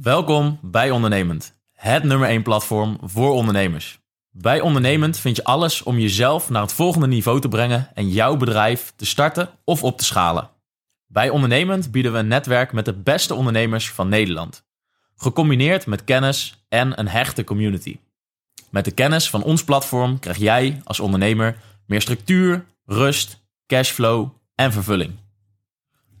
Welkom bij Ondernemend, het nummer 1 platform voor ondernemers. Bij Ondernemend vind je alles om jezelf naar het volgende niveau te brengen en jouw bedrijf te starten of op te schalen. Bij Ondernemend bieden we een netwerk met de beste ondernemers van Nederland. Gecombineerd met kennis en een hechte community. Met de kennis van ons platform krijg jij als ondernemer meer structuur, rust, cashflow en vervulling.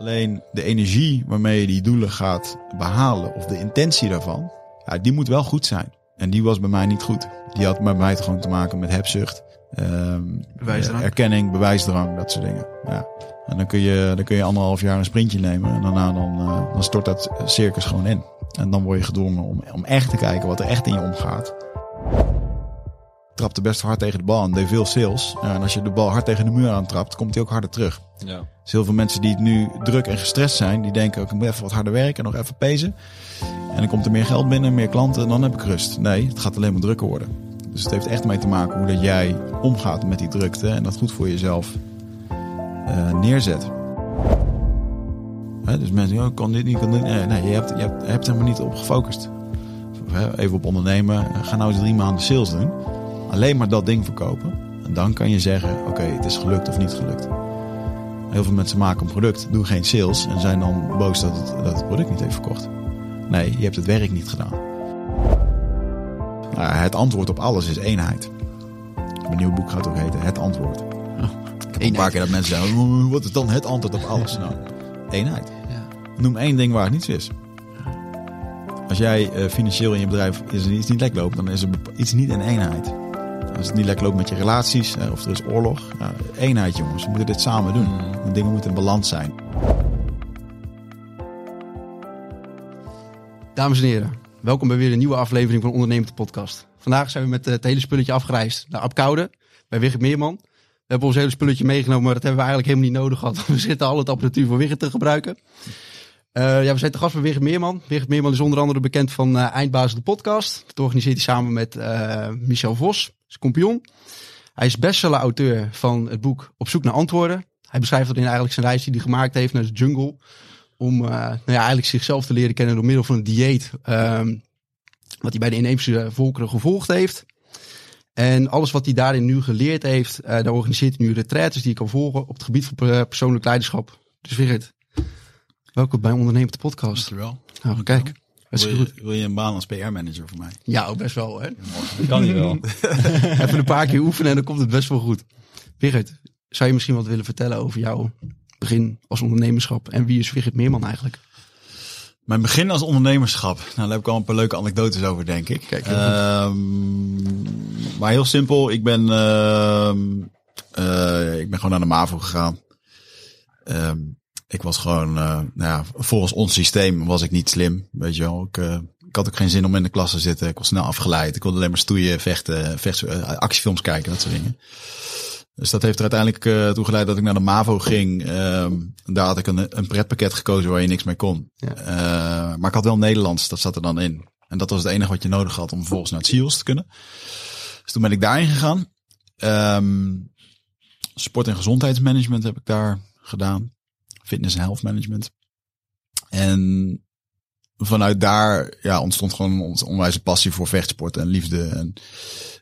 Alleen de energie waarmee je die doelen gaat behalen, of de intentie daarvan, ja, die moet wel goed zijn. En die was bij mij niet goed. Die had bij mij gewoon te maken met hebzucht, ehm, Bewijsdrang. erkenning, bewijsdrang, dat soort dingen. Ja. En dan kun, je, dan kun je anderhalf jaar een sprintje nemen en daarna dan, eh, dan stort dat circus gewoon in. En dan word je gedwongen om, om echt te kijken wat er echt in je omgaat. Trapte best hard tegen de bal en deed veel sales. Ja, en als je de bal hard tegen de muur aantrapt, komt hij ook harder terug. Ja. Dus heel veel mensen die nu druk en gestrest zijn, die denken: ik moet even wat harder werken, nog even pezen. En dan komt er meer geld binnen, meer klanten en dan heb ik rust. Nee, het gaat alleen maar drukker worden. Dus het heeft echt mee te maken hoe dat jij omgaat met die drukte en dat goed voor jezelf eh, neerzet. Hè, dus mensen, oh, ik kan dit niet, kan dit. Nee, nee je, hebt, je hebt, je hebt helemaal niet op gefocust. Even op ondernemen. Ga nou eens drie maanden sales doen. Alleen maar dat ding verkopen. En dan kan je zeggen: oké, het is gelukt of niet gelukt. Heel veel mensen maken een product, doen geen sales en zijn dan boos dat het, dat het product niet heeft verkocht. Nee, je hebt het werk niet gedaan. Nou, het antwoord op alles is eenheid. Mijn nieuwe boek gaat ook heten Het Antwoord. Ik heb een paar keer dat mensen zeggen, "Oeh, wat is dan het antwoord op alles? Nou, eenheid. Noem één ding waar het niet is. Als jij eh, financieel in je bedrijf is iets niet lekker loopt, dan is er iets niet in eenheid. Als het niet lekker loopt met je relaties eh, of er is oorlog. Eenheid jongens, we moeten dit samen doen. De dingen moeten in balans zijn. Dames en heren, welkom bij weer een nieuwe aflevering van Ondernemend Podcast. Vandaag zijn we met eh, het hele spulletje afgereisd naar Apkoude bij Wigert Meerman. We hebben ons hele spulletje meegenomen, maar dat hebben we eigenlijk helemaal niet nodig gehad. We zitten al het apparatuur van Wigert te gebruiken. Eh, ja, we zijn te gast bij Wigert Meerman. Wigert Meerman is onder andere bekend van eh Eindbaas de podcast. Dat organiseert hij samen met eh, Michel Vos, zijn kompion. Hij is bestseller-auteur van het boek Op zoek naar antwoorden. Hij beschrijft dat eigenlijk zijn reis die hij gemaakt heeft naar de jungle om nou ja, eigenlijk zichzelf te leren kennen door middel van een dieet. ehm, wat hij bij de inheemse volkeren gevolgd heeft. En alles wat hij daarin nu geleerd heeft, daar organiseert hij nu retraites die je kan volgen op het gebied van per- persoonlijk leiderschap. Dus Wigert, welkom bij Ondernemend de podcast. Dankjewel. Nou, kijk, Wil goed. je, wil je een baan als PR-manager voor mij? Ja, ook best wel. Hè? Kan niet wel. Even een paar keer oefenen en dan komt het best wel goed. Wigert, zou je misschien wat willen vertellen over jouw begin als ondernemerschap? En wie is Wigert Meerman eigenlijk? Mijn begin als ondernemerschap. Nou, daar heb ik al een paar leuke anekdotes over, denk ik. Kijk, heel. Ehm, maar heel simpel. Ik ben, ehm, eh, ik ben gewoon naar de MAVO gegaan. Ehm, ik was gewoon, eh, nou ja, volgens ons systeem was ik niet slim. Weet je wel. Ik, eh, ik had ook geen zin om in de klas te zitten. Ik was snel afgeleid. Ik wilde alleen maar stoeien, vechten, eh, actiefilms kijken, dat soort dingen. Dus dat heeft er uiteindelijk toe geleid dat ik naar de MAVO ging. Ehm, daar had ik een, een pretpakket gekozen waar je niks mee kon. Ja. Maar ik had wel Nederlands, dat zat er dan in. En dat was het enige wat je nodig had om vervolgens naar het SEALS te kunnen. Dus toen ben ik daarin gegaan. Ehm, sport- en gezondheidsmanagement heb ik daar gedaan. Fitness en health management. En vanuit daar ja, ontstond gewoon een on- onwijze passie voor vechtsport en liefde. En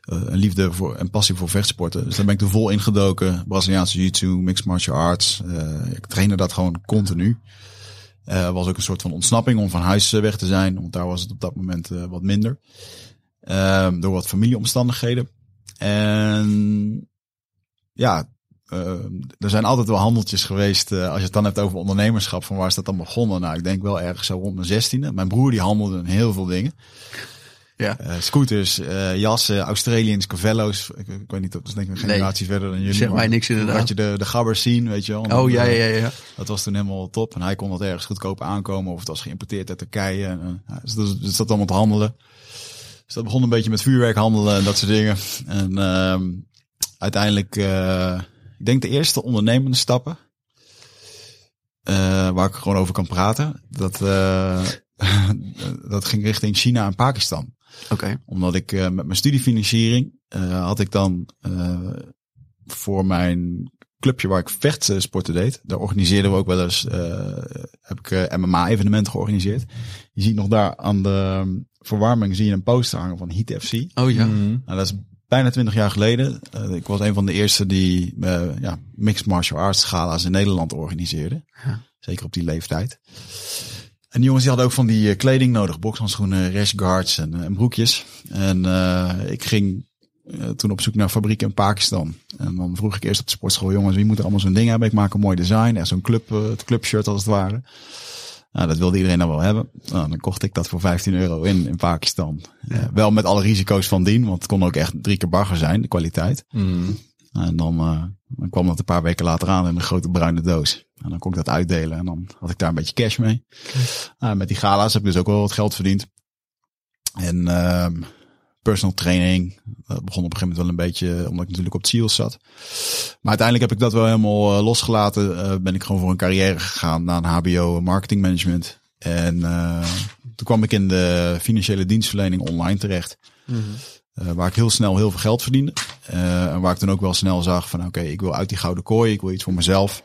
eh, een liefde voor en passie voor vechtsporten. Dus daar ben ik er vol ingedoken. Braziliaanse jiu-jitsu, mixed martial arts. Eh, ik trainde dat gewoon continu. Eh, was ook een soort van ontsnapping om van huis weg te zijn. Want daar was het op dat moment wat minder. Ehm, door wat familieomstandigheden. En ja, ehm, er zijn altijd wel handeltjes geweest. eh, als je het dan hebt over ondernemerschap. Van waar is dat dan begonnen? Nou, ik denk wel ergens zo rond mijn zestiende. Mijn broer die handelde in heel veel dingen. Ja. Eh, scooters, eh, jassen, Australians, Cavello's. Ik, ik weet niet, dat is denk ik een Nee. generatie verder dan jullie. Zeg mij maar niks inderdaad. Had je de, de gabbers zien, weet je wel. Oh ja, ja, ja. ja. Dat was toen helemaal top. En hij kon dat ergens goedkoop aankomen. Of het was geïmporteerd uit Turkije. En, eh, dus dat dus dat allemaal te handelen. Dus dat begon een beetje met vuurwerk handelen en dat soort dingen. En ehm, uiteindelijk, eh, ik denk de eerste ondernemende stappen. eh, waar ik gewoon over kan praten. Dat, eh, dat ging richting China en Pakistan Oké. omdat ik eh, met mijn studiefinanciering eh, had ik dan eh, voor mijn clubje waar ik vechtsporten deed. Daar organiseerden we ook wel eens, eh, heb ik eh, MMA-evenementen georganiseerd. Je ziet nog daar aan de verwarming zie je een poster hangen van Heat FC. Oh ja. Nou, dat is bijna twintig jaar geleden. Eh, ik was een van de eerste die eh, ja, mixed martial arts gala's in Nederland organiseerde. Ja. Zeker op die leeftijd. En die jongens die hadden ook van die eh, kleding nodig. Bokshandschoenen, rash guards en, en broekjes. En ik ging toen op zoek naar fabrieken in Pakistan. En dan vroeg ik eerst op de sportschool, jongens, wie moet er allemaal zo'n ding hebben? Ik maak een mooi design, echt zo'n club, het clubshirt als het ware. Nou, dat wilde iedereen dan wel hebben. Nou, dan kocht ik dat voor 15 euro in, in Pakistan. Eh, wel met alle risico's van dien, want het kon ook echt drie keer bagger zijn, de kwaliteit. En dan, eh, dan kwam dat een paar weken later aan in een grote bruine doos. En dan kon ik dat uitdelen en dan had ik daar een beetje cash mee. Nou, met die gala's heb ik dus ook wel wat geld verdiend. En ehm, personal training. Dat begon op een gegeven moment wel een beetje, omdat ik natuurlijk op Seals zat. Maar uiteindelijk heb ik dat wel helemaal eh, losgelaten. Eh, ben ik gewoon voor een carrière gegaan naar een HBO marketing management. En eh, toen kwam ik in de financiële dienstverlening online terecht. Eh, waar ik heel snel heel veel geld verdiende. En waar ik toen ook wel snel zag van oké, ik wil uit die gouden kooi. Ik wil iets voor mezelf.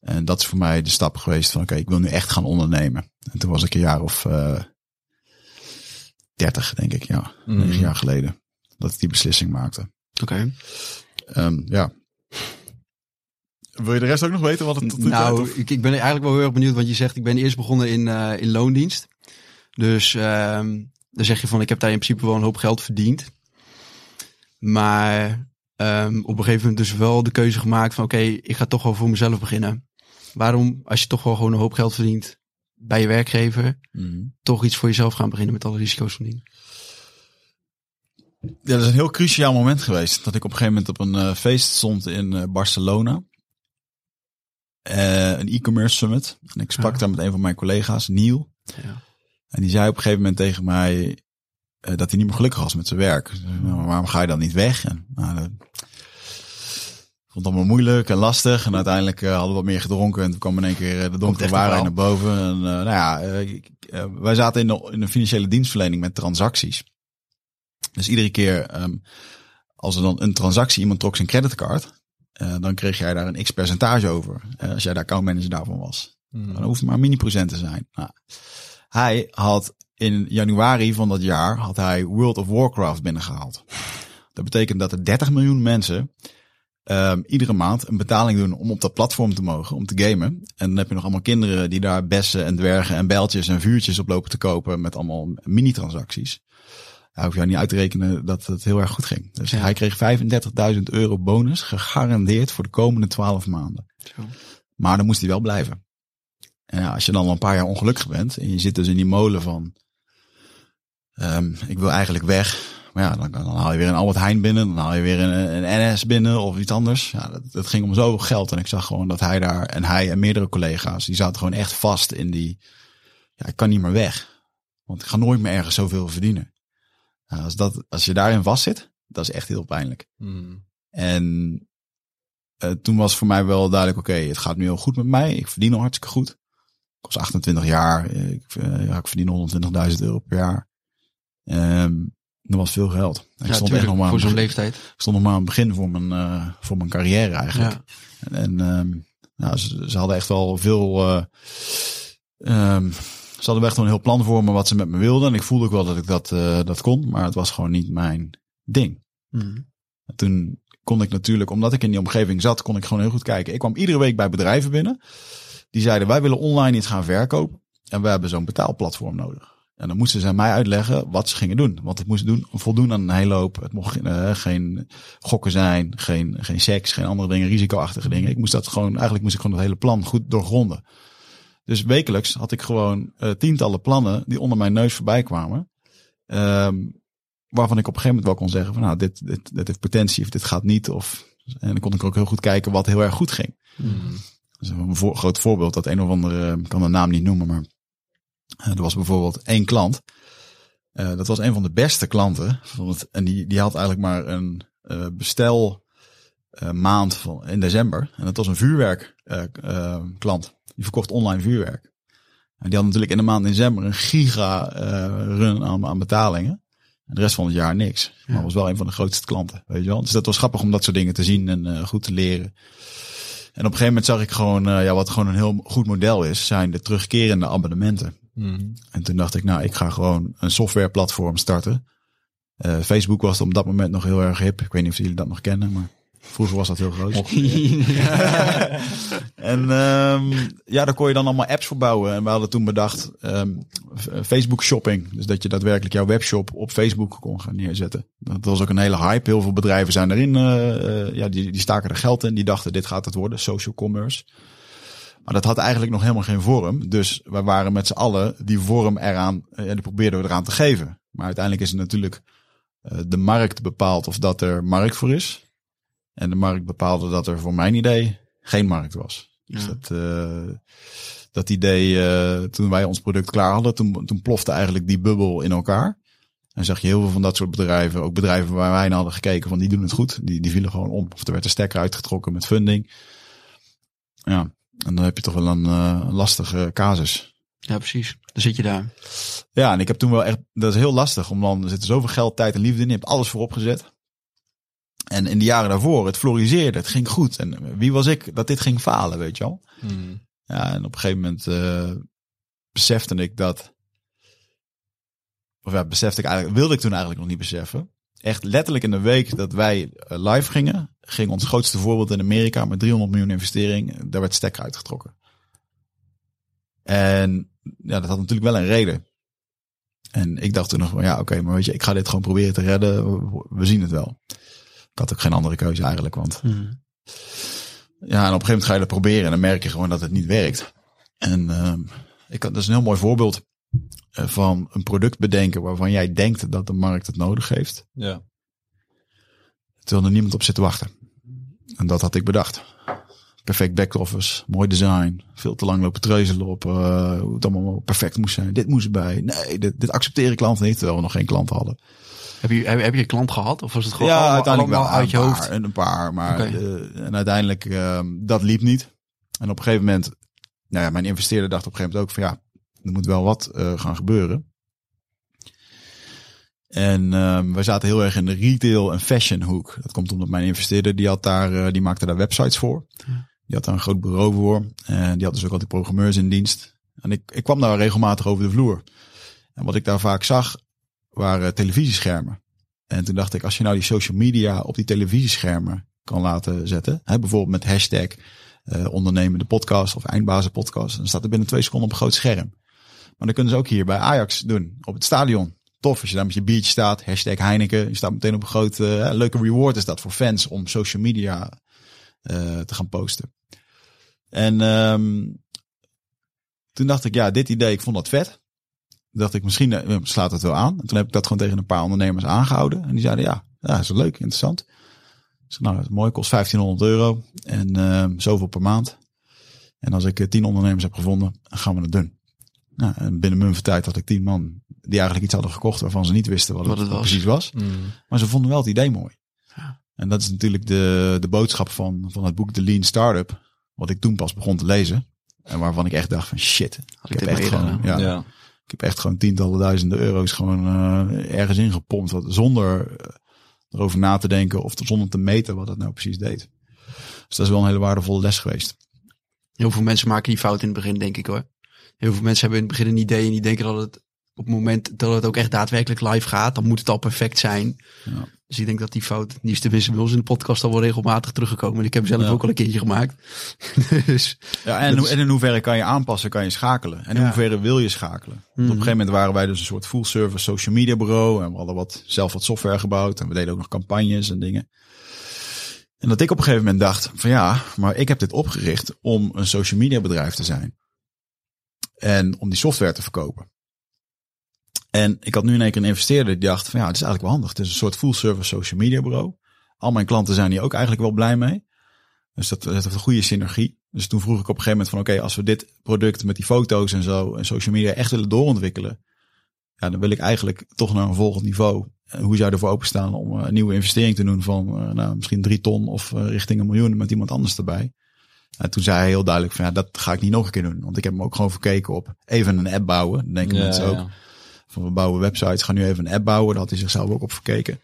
En dat is voor mij de stap geweest van oké, ik wil nu echt gaan ondernemen. En toen was ik een jaar of 30, denk ik, ja. Negen jaar geleden. Dat ik die beslissing maakte. Oké. Ehm, ja. Wil je de rest ook nog weten wat het tot nu toe Nou, uit- ik, ik ben eigenlijk wel heel erg benieuwd, want je zegt ik ben eerst begonnen in, eh, in loondienst. Dus ehm, dan zeg je van ik heb daar in principe wel een hoop geld verdiend. Maar ehm, op een gegeven moment dus wel de keuze gemaakt van oké, ik ga toch wel voor mezelf beginnen. Waarom, als je toch wel gewoon een hoop geld verdient bij je werkgever, Mhm. toch iets voor jezelf gaan beginnen met alle risico's van dien? Ja, dat is een heel cruciaal moment geweest. Dat ik op een gegeven moment op een eh, feest stond in eh, Barcelona. Eh, een e-commerce summit. En ik sprak Ja. daar met een van mijn collega's, Neil. Ja. En die zei op een gegeven moment tegen mij dat hij niet meer gelukkig was met zijn werk. Zei, "Nou, waarom ga je dan niet weg? En, nou, dat vond het allemaal moeilijk en lastig. En uiteindelijk eh, hadden we wat meer gedronken. En toen kwam in één keer eh, de donkere waarheid naar boven. En, eh, nou ja, wij zaten in de, in de financiële dienstverlening met transacties. Dus iedere keer ehm, als er dan een transactie, iemand trok zijn creditcard. dan kreeg jij daar een x percentage over. als jij de accountmanager daarvan was. Dan hoeft het maar mini procent te zijn. Nou, hij had in januari van dat jaar had hij World of Warcraft binnengehaald. Dat betekent dat er 30 miljoen mensen ehm, iedere maand een betaling doen om op dat platform te mogen, om te gamen. En dan heb je nog allemaal kinderen die daar bessen en dwergen en bijltjes en vuurtjes op lopen te kopen met allemaal mini-transacties. Hij hoef je niet uit te rekenen dat het heel erg goed ging. Dus Ja. hij kreeg 35.000 euro bonus gegarandeerd voor de komende 12 maanden. Zo. Maar dan moest hij wel blijven. En ja, als je dan al een paar jaar ongelukkig bent en je zit dus in die molen van, ehm, ik wil eigenlijk weg. Maar ja, dan, dan haal je weer een Albert Heijn binnen, dan haal je weer een, een NS binnen of iets anders. Ja, dat, dat ging om zoveel geld en ik zag gewoon dat hij daar en hij en meerdere collega's, die zaten gewoon echt vast in die, ja, ik kan niet meer weg. Want ik ga nooit meer ergens zoveel verdienen. Ja, als, dat, als je daarin vast zit, dat is echt heel pijnlijk. En eh, toen was voor mij wel duidelijk, oké, het gaat nu heel goed met mij. Ik verdien al hartstikke goed. Ik was 28 jaar. Ik, eh, ja, ik verdien 120.000 euro per jaar. Ehm dat was veel geld. Ik Ja, stond echt nog maar, voor zo'n leeftijd. begin- stond nog maar aan het begin voor mijn, eh, voor mijn carrière eigenlijk. Ja. En, en ehm, nou, ze, ze hadden echt wel veel. eh, ehm, ze hadden echt wel een heel plan voor me wat ze met me wilden. En ik voelde ook wel dat ik dat, eh, dat kon. Maar het was gewoon niet mijn ding. Mhm. En toen kon ik natuurlijk, omdat ik in die omgeving zat, kon ik gewoon heel goed kijken. Ik kwam iedere week bij bedrijven binnen. Die zeiden, wij willen online iets gaan verkopen. En we hebben zo'n betaalplatform nodig. En dan moesten ze mij uitleggen wat ze gingen doen. Want het moest doen, voldoen aan een hele hoop. Het mocht uh, geen gokken zijn, geen, geen seks, geen andere dingen, risicoachtige dingen. Ik moest dat gewoon, eigenlijk moest ik gewoon het hele plan goed doorgronden. Dus wekelijks had ik gewoon uh, tientallen plannen die onder mijn neus voorbij kwamen. Um, waarvan ik op een gegeven moment wel kon zeggen van nou, dit, dit, dit heeft potentie of dit gaat niet. Of, en dan kon ik ook heel goed kijken wat heel erg goed ging. Mm. Dus een voor, groot voorbeeld, dat een of andere, ik kan de naam niet noemen, maar er was bijvoorbeeld één klant. Uh, dat was een van de beste klanten. En die, die had eigenlijk maar een uh, bestel maand van, in december. En dat was een vuurwerk klant. Die verkocht online vuurwerk. En die had natuurlijk in de maand december een giga run aan, aan betalingen. En de rest van het jaar niks. Ja. Maar was wel een van de grootste klanten. Weet je wel? Dus dat was grappig om dat soort dingen te zien en goed te leren. En op een gegeven moment zag ik gewoon, ja, wat gewoon een heel goed model is, zijn de terugkerende abonnementen. Mm. En toen dacht ik, nou, ik ga gewoon een softwareplatform starten. Uh, Facebook was op dat moment nog heel erg hip. Ik weet niet of jullie dat nog kennen, maar vroeger was dat heel groot. en um, ja, daar kon je dan allemaal apps voor bouwen. En we hadden toen bedacht um, Facebook shopping. Dus dat je daadwerkelijk jouw webshop op Facebook kon gaan neerzetten. Dat was ook een hele hype. Heel veel bedrijven zijn erin. Uh, uh, ja, die, die staken er geld in. Die dachten, dit gaat het worden, social commerce. Maar dat had eigenlijk nog helemaal geen vorm. Dus we waren met z'n allen die vorm eraan, en die probeerden we eraan te geven. Maar uiteindelijk is het natuurlijk uh, de markt bepaald of dat er markt voor is. En de markt bepaalde dat er voor mijn idee geen markt was. Dus ja. Dus dat, uh, dat idee, uh, toen wij ons product klaar hadden, toen, toen plofte eigenlijk die bubbel in elkaar. En zag je heel veel van dat soort bedrijven, ook bedrijven waar wij naar hadden gekeken van die doen het goed, die, die vielen gewoon om. Of er werd een stekker uitgetrokken met funding. Ja, en dan heb je toch wel een, uh, lastige casus. Ja, precies. Dan zit je daar. Ja, en ik heb toen wel echt, dat is heel lastig, om dan, er zit zoveel geld, tijd en liefde in, je hebt alles voorop gezet. En in de jaren daarvoor, het floriseerde, het ging goed. En wie was ik dat dit ging falen, weet je wel? Hmm. Ja, en op een gegeven moment uh, besefte ik dat, of ja, besefte ik eigenlijk, wilde ik toen eigenlijk nog niet beseffen. Echt letterlijk in de week dat wij eh, live gingen, ging ons grootste voorbeeld in Amerika met 300 miljoen investering. Daar werd stekker uitgetrokken. En ja, dat had natuurlijk wel een reden. En ik dacht toen nog van ja, oké, maar weet je, ik ga dit gewoon proberen te redden. We zien het wel. Ik had ook geen andere keuze eigenlijk, want hmm. ja, en op een gegeven moment ga je dat proberen en dan merk je gewoon dat het niet werkt. En uh, ik, dat is een heel mooi voorbeeld van een product bedenken waarvan jij denkt dat de markt het nodig heeft. Ja. Terwijl er niemand op zit te wachten. En dat had ik bedacht. Perfect back-office, mooi design, veel te lang lopen treuzelen op uh, hoe het allemaal perfect moest zijn. Dit moest erbij. Nee, dit, dit accepteren klanten niet, terwijl we nog geen klant hadden. Heb je, heb, heb je een klant gehad? Of was het gewoon ja, allemaal, uiteindelijk allemaal wel uit je een hoofd? Paar, en een paar, maar okay. uh, en uiteindelijk uh, dat liep niet. En op een gegeven moment, nou ja, mijn investeerder dacht op een gegeven moment ook van ja, er moet wel wat uh, gaan gebeuren. En um, we zaten heel erg in de retail en fashion hoek. Dat komt omdat mijn investeerder, die, had daar, uh, die maakte daar websites voor. Die had daar een groot bureau voor. En die had dus ook altijd programmeurs in dienst. En ik, ik kwam daar regelmatig over de vloer. En wat ik daar vaak zag, waren televisieschermen. En toen dacht ik, als je nou die social media op die televisieschermen kan laten zetten. Hè, bijvoorbeeld met hashtag uh, ondernemende podcast of eindbazen podcast. Dan staat er binnen twee seconden op een groot scherm. Maar dan kunnen ze ook hier bij Ajax doen, op het stadion. Tof als je daar met je biertje staat, hashtag Heineken. Je staat meteen op een grote, uh, leuke reward is dat voor fans om social media uh, te gaan posten. En um, toen dacht ik, ja, dit idee, ik vond dat vet. Dacht ik, misschien uh, slaat het wel aan. En toen heb ik dat gewoon tegen een paar ondernemers aangehouden. En die zeiden, ja, ja is leuk, interessant. Dus nou, het is mooi, kost 1500 euro en uh, zoveel per maand. En als ik tien ondernemers heb gevonden, gaan we het doen. Nou, en binnen mijn tijd had ik tien man die eigenlijk iets hadden gekocht waarvan ze niet wisten wat, wat het, was. precies was. Mm. Maar ze vonden wel het idee mooi. Ja. En dat is natuurlijk de, de boodschap van, van het boek The Lean Startup. Wat ik toen pas begon te lezen. En waarvan ik echt dacht van shit. Had ik, ik heb echt gewoon, ja, ja, ik heb echt gewoon tientallen duizenden euro's gewoon uh, ergens ingepompt. Wat, zonder uh, erover na te denken of zonder te meten wat het nou precies deed. Dus dat is wel een hele waardevolle les geweest. Heel veel mensen maken die fout in het begin, denk ik hoor. Heel veel mensen hebben in het begin een idee en die denken dat het op het moment dat het ook echt daadwerkelijk live gaat, dan moet het al perfect zijn. Ja. Dus ik denk dat die fout, die is tenminste bij ons in de podcast al wel regelmatig teruggekomen. Ik heb hem zelf Ja. ook al een keertje gemaakt. dus Ja, en, is- en in hoeverre kan je aanpassen, kan je schakelen. En in Ja. hoeverre wil je schakelen. Mhm. Op een gegeven moment waren wij dus een soort full service social media bureau. En we hadden wat, zelf wat software gebouwd. En we deden ook nog campagnes en dingen. En dat ik op een gegeven moment dacht van ja, maar ik heb dit opgericht om een social media bedrijf te zijn. En om die software te verkopen. En ik had nu in één keer een investeerder die dacht van ja, het is eigenlijk wel handig. Het is een soort full service social media bureau. Al mijn klanten zijn hier ook eigenlijk wel blij mee. Dus dat, dat heeft een goede synergie. Dus toen vroeg ik op een gegeven moment van oké, als we dit product met die foto's en zo en social media echt willen doorontwikkelen. Ja, dan wil ik eigenlijk toch naar een volgend niveau. En hoe zou je ervoor openstaan om eh, een nieuwe investering te doen van eh, nou, misschien drie ton of eh, richting een miljoen met iemand anders erbij. En toen zei hij heel duidelijk van ja, dat ga ik niet nog een keer doen. Want ik heb hem ook gewoon verkeken op even een app bouwen. Dan denken mensen ook van we bouwen websites, gaan nu even een app bouwen. Daar had hij zichzelf ook op verkeken.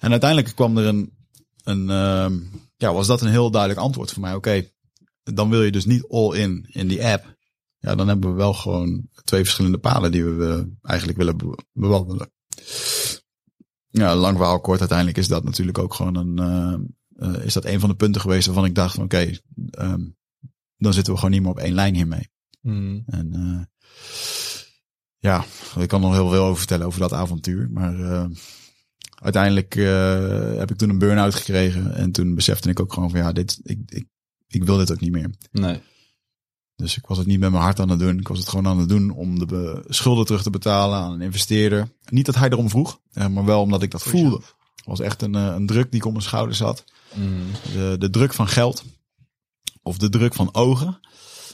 En uiteindelijk kwam er een, een ehm, ja, was dat een heel duidelijk antwoord voor mij. Oké, dan wil je dus niet all in in die app. Ja, dan hebben we wel gewoon twee verschillende paden die we eigenlijk willen be- bewandelen. Ja, lang verhaal kort. Uiteindelijk is dat natuurlijk ook gewoon een, eh, eh, is dat een van de punten geweest waarvan ik dacht van oké, ehm, dan zitten we gewoon niet meer op één lijn hiermee. Hmm. En eh, ja, ik kan nog heel veel over vertellen over dat avontuur. Maar eh, uiteindelijk heb ik toen een burn-out gekregen. En toen besefte ik ook gewoon van ja, dit, ik, ik, ik wil dit ook niet meer. Nee. Dus ik was het niet met mijn hart aan het doen. Ik was het gewoon aan het doen om de schulden terug te betalen aan een investeerder. Niet dat hij erom vroeg, maar wel omdat ik dat voelde. Was echt een, eh, een druk die ik op mijn schouders had. Hmm. De, de druk van geld. Of de druk van ogen.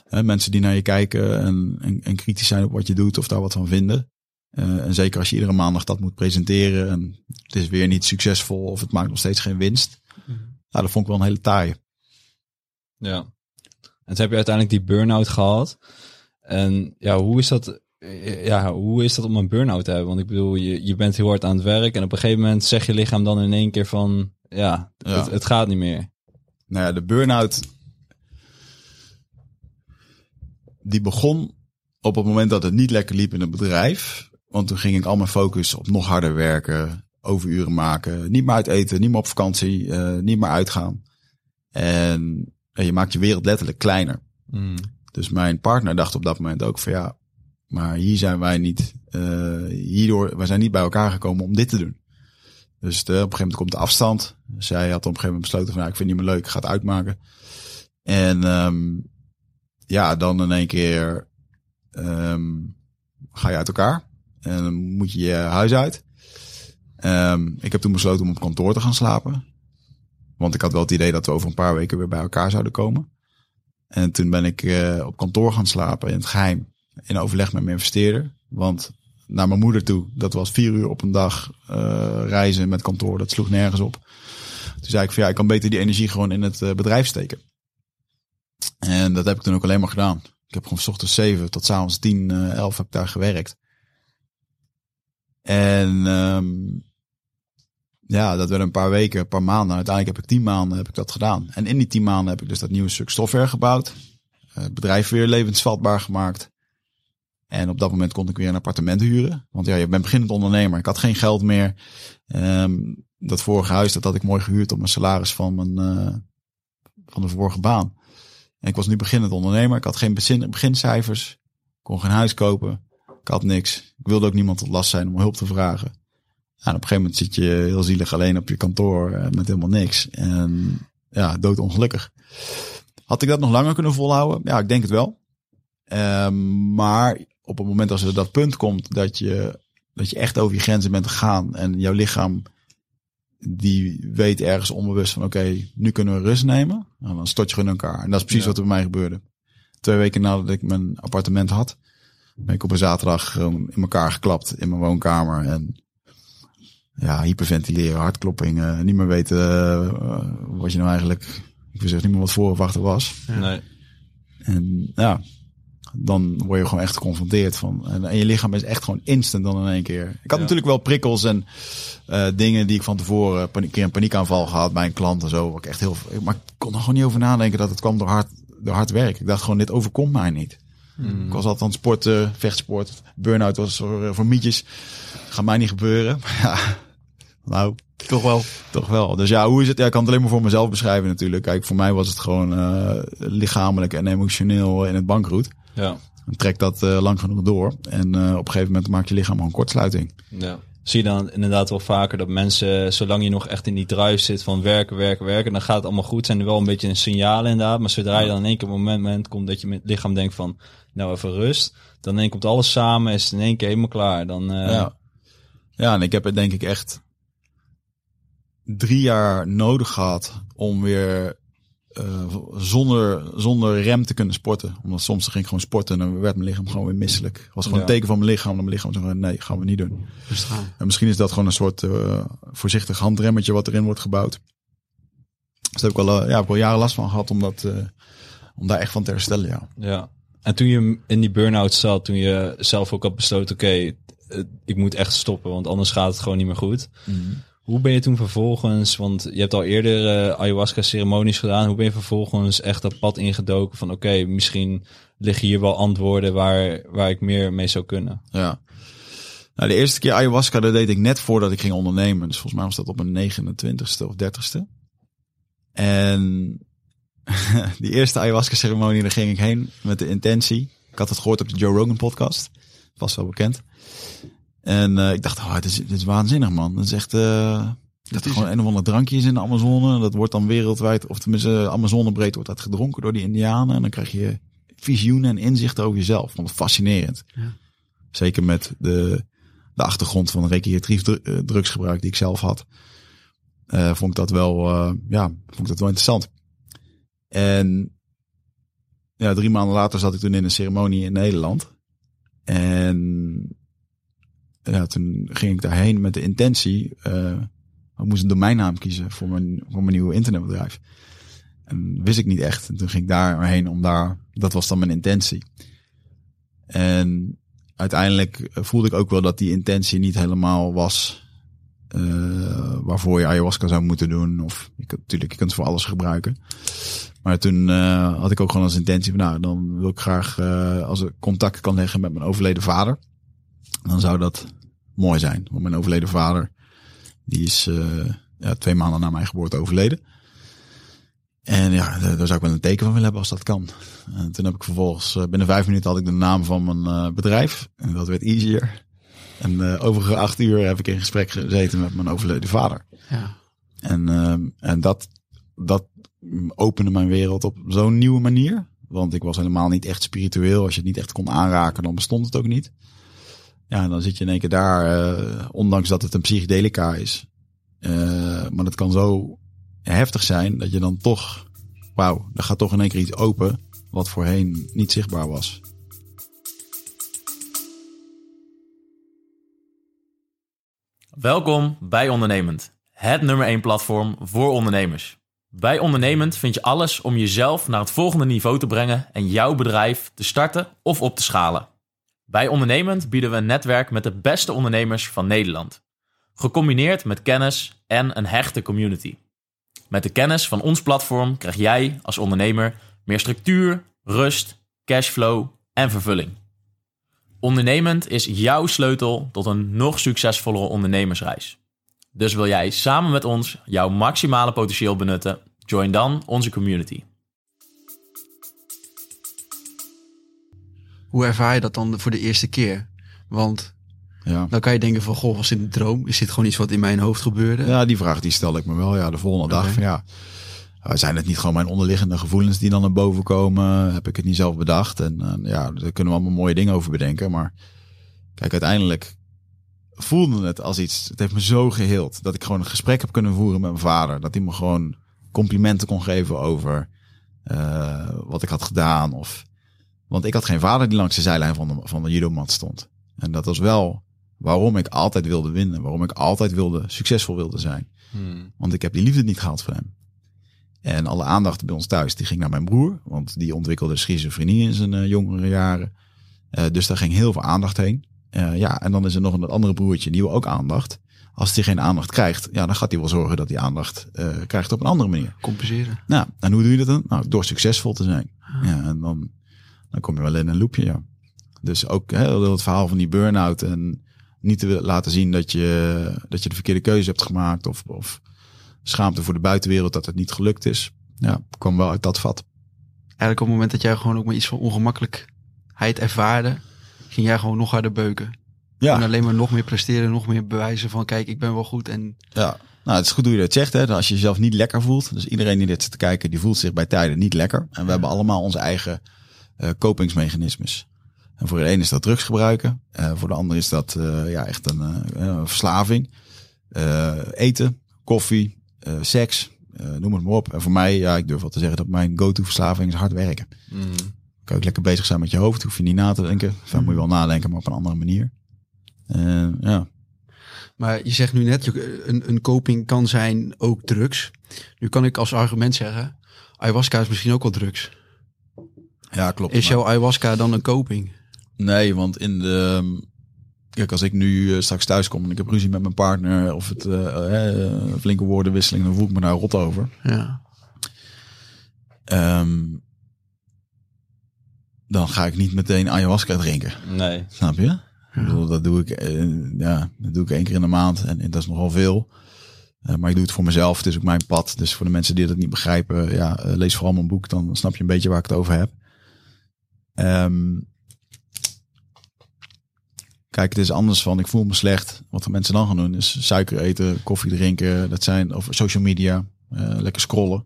Hè, mensen die naar je kijken en, en, en kritisch zijn op wat je doet of daar wat van vinden. Eh, en zeker als je iedere maandag dat moet presenteren en het is weer niet succesvol of het maakt nog steeds geen winst. Nou, dat vond ik wel een hele taaie. Ja. En toen heb je uiteindelijk die burn-out gehad. En ja, hoe is dat? Ja, hoe is dat om een burn-out te hebben? Want ik bedoel, je, je bent heel hard aan het werk en op een gegeven moment zegt je lichaam dan in één keer van, ja, Ja. Het, het gaat niet meer. Nou ja, de burn-out. Die begon op het moment dat het niet lekker liep in het bedrijf. Want toen ging ik al mijn focus op nog harder werken, overuren maken, niet meer uit eten, niet meer op vakantie, eh, niet meer uitgaan. En eh, je maakt je wereld letterlijk kleiner. Hmm. Dus mijn partner dacht op dat moment ook van ja, maar hier zijn wij niet, eh, hierdoor, wij zijn niet bij elkaar gekomen om dit te doen. Dus op een gegeven moment komt de afstand. Zij had op een gegeven moment besloten van ja, ik vind het niet meer leuk, ik ga het uitmaken. En ehm, ja, dan in één keer ehm, ga je uit elkaar. En dan moet je je huis uit. Ehm, ik heb toen besloten om op kantoor te gaan slapen. Want ik had wel het idee dat we over een paar weken weer bij elkaar zouden komen. En toen ben ik eh, op kantoor gaan slapen in het geheim. In overleg met mijn investeerder. Want naar mijn moeder toe, dat was vier uur op een dag eh, reizen met kantoor. Dat sloeg nergens op. Toen zei ik van ja, ik kan beter die energie gewoon in het eh, bedrijf steken. En dat heb ik toen ook alleen maar gedaan. Ik heb gewoon 's ochtends 7 tot 's avonds 10, eh 11 heb ik daar gewerkt. En ehm, ja, dat werd een paar weken, een paar maanden. Uiteindelijk heb ik tien maanden heb ik dat gedaan. En in die tien maanden heb ik dus dat nieuwe stuk software gebouwd. Eh, Het bedrijf weer levensvatbaar gemaakt. En op dat moment kon ik weer een appartement huren. Want ja, je bent beginnend ondernemer. Ik had geen geld meer. Ehm, dat vorige huis, dat had ik mooi gehuurd op mijn salaris van mijn eh, van de vorige baan. En ik was nu beginnend ondernemer. Ik had geen begin, begincijfers. Kon geen huis kopen. Ik had niks. Ik wilde ook niemand tot last zijn om hulp te vragen. En op een gegeven moment zit je heel zielig alleen op je kantoor eh, met helemaal niks. En ja, doodongelukkig. Had ik dat nog langer kunnen volhouden? Ja, ik denk het wel. Ehm, maar op het moment als er dat punt komt dat je, dat je echt over je grenzen bent gegaan en jouw lichaam die weet ergens onbewust van oké, nu kunnen we rust nemen. Nou, dan stort je gewoon in elkaar. En dat is precies Ja. wat er bij mij gebeurde. Twee weken nadat ik mijn appartement had, ben ik op een zaterdag gewoon in elkaar geklapt in mijn woonkamer. En ja, hyperventileren, hartklopping, eh, niet meer weten eh, wat je nou eigenlijk, ik wist echt niet meer wat voor of achter was. Nee. En ja, dan word je gewoon echt geconfronteerd van. En, en je lichaam is echt gewoon instant dan in één keer. Ik had Ja. natuurlijk wel prikkels en eh, dingen die ik van tevoren een keer een paniekaanval gehad bij een klant en zo. Wat ik echt heel, maar ik kon er gewoon niet over nadenken dat het kwam door hard, door hard werk. Ik dacht gewoon, dit overkomt mij niet. Hmm. Ik was altijd aan het sporten, vechtsport. Burn-out was voor, voor mietjes. Gaat mij niet gebeuren. Maar ja, nou, Toch wel. Toch wel. Dus ja, hoe is het? Ja, ik kan het alleen maar voor mezelf beschrijven natuurlijk. Kijk, voor mij was het gewoon eh, lichamelijk en emotioneel in het bankroet. Ja. Dan trekt dat eh, lang genoeg door. En eh, op een gegeven moment maakt je lichaam een kortsluiting. ja. Zie je dan inderdaad wel vaker dat mensen, zolang je nog echt in die drive zit van werken, werken, werken, dan gaat het allemaal goed. Zijn er wel een beetje een signaal inderdaad. Maar zodra je dan in één keer op een moment komt dat je met het lichaam denkt van, nou even rust. Dan in één komt alles samen, is het in één keer helemaal klaar. Dan, eh, Ja. ja, en ik heb het denk ik echt drie jaar nodig gehad om weer eh, zonder, zonder rem te kunnen sporten. Omdat soms ging ik gewoon sporten en dan werd mijn lichaam gewoon weer misselijk. Het was gewoon Ja. een teken van mijn lichaam. En mijn lichaam zei, nee, gaan we niet doen. En misschien is dat gewoon een soort eh, voorzichtig handremmetje wat erin wordt gebouwd. Dus daar heb ik wel, eh, ja, heb ik wel jaren last van gehad om, dat, eh, om daar echt van te herstellen. Ja. Ja. En toen je in die burn-out zat, toen je zelf ook had besloten, oké, ik moet echt stoppen, want anders gaat het gewoon niet meer goed. Hoe ben je toen vervolgens, want je hebt al eerder eh, ayahuasca ceremonies gedaan, hoe ben je vervolgens echt dat pad ingedoken van oké, misschien liggen hier wel antwoorden waar, waar ik meer mee zou kunnen. Ja. Nou, de eerste keer ayahuasca, dat deed ik net voordat ik ging ondernemen. Dus volgens mij was dat op mijn 29ste of 30ste. En die eerste ayahuasca ceremonie, daar ging ik heen met de intentie. Ik had het gehoord op de Joe Rogan podcast. Vast wel bekend. En eh, ik dacht, oh, dit is, dit is waanzinnig man. Dat is echt, eh, dat er gewoon een of ander drankje is in de Amazone. Dat wordt dan wereldwijd, of tenminste Amazonebreed wordt dat gedronken door die indianen. En dan krijg je visioenen en inzichten over jezelf. Vond het fascinerend. Zeker met de, de achtergrond van recreatief eh, drugsgebruik die ik zelf had. vond ik dat wel, ja, vond ik dat wel interessant. En ja, drie maanden later zat ik toen in een ceremonie in Nederland. En ja, toen ging ik daarheen met de intentie. eh ik moest een domeinnaam kiezen voor mijn, voor mijn nieuwe internetbedrijf. En wist ik niet echt. En toen ging ik daarheen om daar, dat was dan mijn intentie. En uiteindelijk voelde ik ook wel dat die intentie niet helemaal was eh, waarvoor je ayahuasca zou moeten doen. Of natuurlijk, je kunt het voor alles gebruiken. Maar toen eh, had ik ook gewoon als intentie van, nou, dan wil ik graag, als ik contact kan leggen met mijn overleden vader, dan zou dat mooi zijn. Want mijn overleden vader, die is eh, ja, twee maanden na mijn geboorte overleden. En ja, daar zou ik wel een teken van willen hebben als dat kan. En toen heb ik vervolgens, eh, binnen vijf minuten had ik de naam van mijn eh, bedrijf. En dat werd easier. En de overige acht uur heb ik in gesprek gezeten met mijn overleden vader. Ja. En, ehm, en dat, dat opende mijn wereld op zo'n nieuwe manier. Want ik was helemaal niet echt spiritueel. Als je het niet echt kon aanraken, dan bestond het ook niet. Ja, dan zit je in één keer daar, eh, ondanks dat het een psychedelica is. Eh, maar dat kan zo heftig zijn dat je dan toch, wauw, er gaat toch in één keer iets open wat voorheen niet zichtbaar was. Welkom bij Ondernemend, het nummer 1 platform voor ondernemers. Bij Ondernemend vind je alles om jezelf naar het volgende niveau te brengen en jouw bedrijf te starten of op te schalen. Bij Ondernemend bieden we een netwerk met de beste ondernemers van Nederland. Gecombineerd met kennis en een hechte community. Met de kennis van ons platform krijg jij als ondernemer meer structuur, rust, cashflow en vervulling. Ondernemend is jouw sleutel tot een nog succesvollere ondernemersreis. Dus wil jij samen met ons jouw maximale potentieel benutten? Join dan onze community. Hoe ervaar je dat dan voor de eerste keer? Want Ja. dan kan je denken van, goh, was dit een droom? Is dit gewoon iets wat in mijn hoofd gebeurde? Ja, die vraag die stelde ik me wel. Ja, de volgende dag van ja, zijn het niet gewoon mijn onderliggende gevoelens die dan naar boven komen? Heb ik het niet zelf bedacht? En uh, ja, daar kunnen we allemaal mooie dingen over bedenken. Maar kijk, uiteindelijk voelde het als iets. Het heeft me zo geheeld dat ik gewoon een gesprek heb kunnen voeren met mijn vader. Dat hij me gewoon complimenten kon geven over uh, wat ik had gedaan. Of, want ik had geen vader die langs de zijlijn van de, van de judomat stond. En dat was wel waarom ik altijd wilde winnen. Waarom ik altijd wilde, succesvol wilde zijn. Hmm. Want ik heb die liefde niet gehad voor hem. En alle aandacht bij ons thuis, die ging naar mijn broer. Want die ontwikkelde schizofrenie in zijn uh, jongere jaren. Uh, dus daar ging heel veel aandacht heen. Uh, ja, en dan is er nog een andere broertje, die wil ook aandacht. Als hij geen aandacht krijgt, ja, dan gaat hij wel zorgen dat hij aandacht krijgt op een andere manier. Compenseren. Nou, en hoe doe je dat dan? Nou, door succesvol te zijn. Ah. Ja, en dan, dan kom je wel in een loopje, ja. Dus ook hè, het verhaal van die burn-out en Niet te laten zien dat je, dat je de verkeerde keuze hebt gemaakt. Of, of schaamte voor de buitenwereld dat het niet gelukt is. Ja, kwam wel uit dat vat. Eigenlijk op het moment dat jij gewoon ook maar iets van ongemakkelijkheid ervaarde, ging jij gewoon nog harder beuken. En alleen maar nog meer presteren, nog meer bewijzen van kijk, ik ben wel goed. En Ja, nou, het is goed hoe je dat zegt. Hè? Als je jezelf niet lekker voelt. Dus iedereen die dit zit te kijken, die voelt zich bij tijden niet lekker. En we hebben allemaal onze eigen kopingsmechanismes. En voor de een is dat drugs gebruiken. Eh, voor de ander is dat eh, ja, echt een, eh, verslaving. Eh, eten, koffie, eh, seks, eh, noem het maar op. En voor mij, ja, ik durf wel te zeggen dat mijn go-to verslaving is hard werken. Mm. Kan ook lekker bezig zijn met je hoofd. Hoef je niet na te denken. Enfin, moet je wel nadenken, maar op een andere manier. Eh, ja. Maar je zegt nu net, een, een coping kan zijn ook drugs. Nu kan ik als argument zeggen, ayahuasca is misschien ook wel drugs. Ja, klopt. Is maar- jouw ayahuasca dan een coping? Nee, want in de. Kijk, als ik nu eh, straks thuis kom en ik heb ruzie met mijn partner of het eh, eh, flinke woordenwisseling, dan voel ik me daar rot over. Ja. Ehm, dan ga ik niet meteen ayahuasca drinken. Nee. Snap je? Ik bedoel, dat doe ik, ja, dat doe ik één keer in de maand en, en dat is nogal veel. Eh, maar ik doe het voor mezelf. Het is ook mijn pad. Dus voor de mensen die dat niet begrijpen, ja, lees vooral mijn boek. Dan snap je een beetje waar ik het over heb. Ehm, kijk, het is anders van ik voel me slecht. Wat de mensen dan gaan doen is suiker eten, koffie drinken. Dat zijn, of social media, eh, lekker scrollen.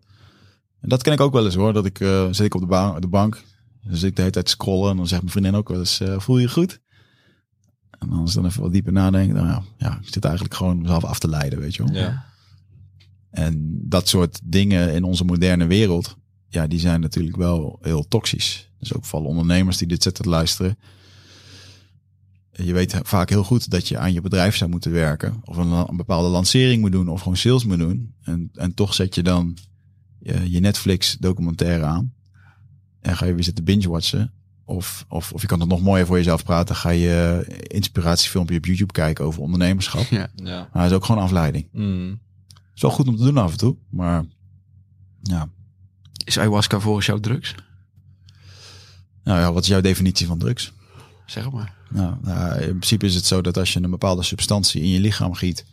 En dat ken ik ook wel eens hoor. Dat ik eh, zit ik op de, ba- de bank. Dan zit ik de hele tijd scrollen. En dan zegt mijn vriendin ook wel eens, eh, voel je je goed? En dan als ik dan even wat dieper nadenken, dan ja, ja, ik zit eigenlijk gewoon mezelf af te leiden, weet je wel. Ja. En dat soort dingen in onze moderne wereld, ja, die zijn natuurlijk wel heel toxisch. Dus ook voor alle ondernemers die dit zitten te luisteren. Je weet vaak heel goed dat je aan je bedrijf zou moeten werken. Of een, een bepaalde lancering moet doen. Of gewoon sales moet doen. En, en toch zet je dan je, je Netflix documentaire aan. En ga je weer zitten binge-watchen. Of, of, of je kan het nog mooier voor jezelf praten. Ga je inspiratiefilmpje op YouTube kijken over ondernemerschap. Ja. Ja. Maar dat is ook gewoon afleiding. Mm. is wel goed om te doen af en toe. Maar ja, Is ayahuasca volgens jou drugs? Nou ja, wat is jouw definitie van drugs? Zeg maar. Nou, nou, in principe is het zo dat als je een bepaalde substantie in je lichaam giet,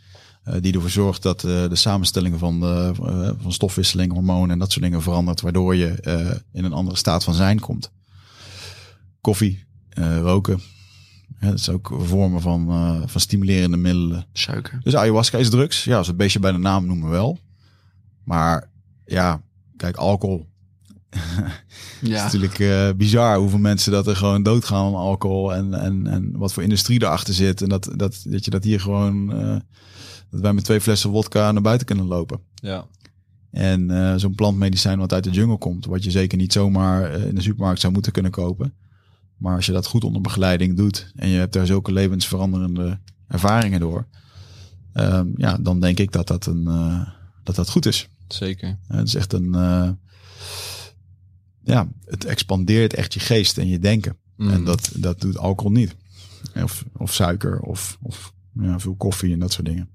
eh, die ervoor zorgt dat eh, de samenstelling van, de, eh, van stofwisseling, hormonen en dat soort dingen verandert, waardoor je in een andere staat van zijn komt. Koffie, roken, ja, dat is ook vormen van, van stimulerende middelen. Suiker. Dus ayahuasca is drugs. Ja, als we het beestje bij de naam noemen wel. Maar ja, kijk, alcohol. Het is Ja. natuurlijk eh, bizar hoeveel mensen dat er gewoon doodgaan aan alcohol. En, en, en wat voor industrie erachter zit. En dat, dat, dat je dat hier gewoon... eh, dat wij met twee flessen wodka naar buiten kunnen lopen. Ja. En eh, zo'n plantmedicijn wat uit de jungle komt. Wat je zeker niet zomaar in de supermarkt zou moeten kunnen kopen. Maar als je dat goed onder begeleiding doet. En je hebt daar zulke levensveranderende ervaringen door. ehm, ja, dan denk ik dat dat, een, dat, dat goed is. Zeker. Het is echt een. Ja, het expandeert echt je geest en je denken. Mm. En dat, dat doet alcohol niet. Of, of suiker of, of ja, veel koffie en dat soort dingen.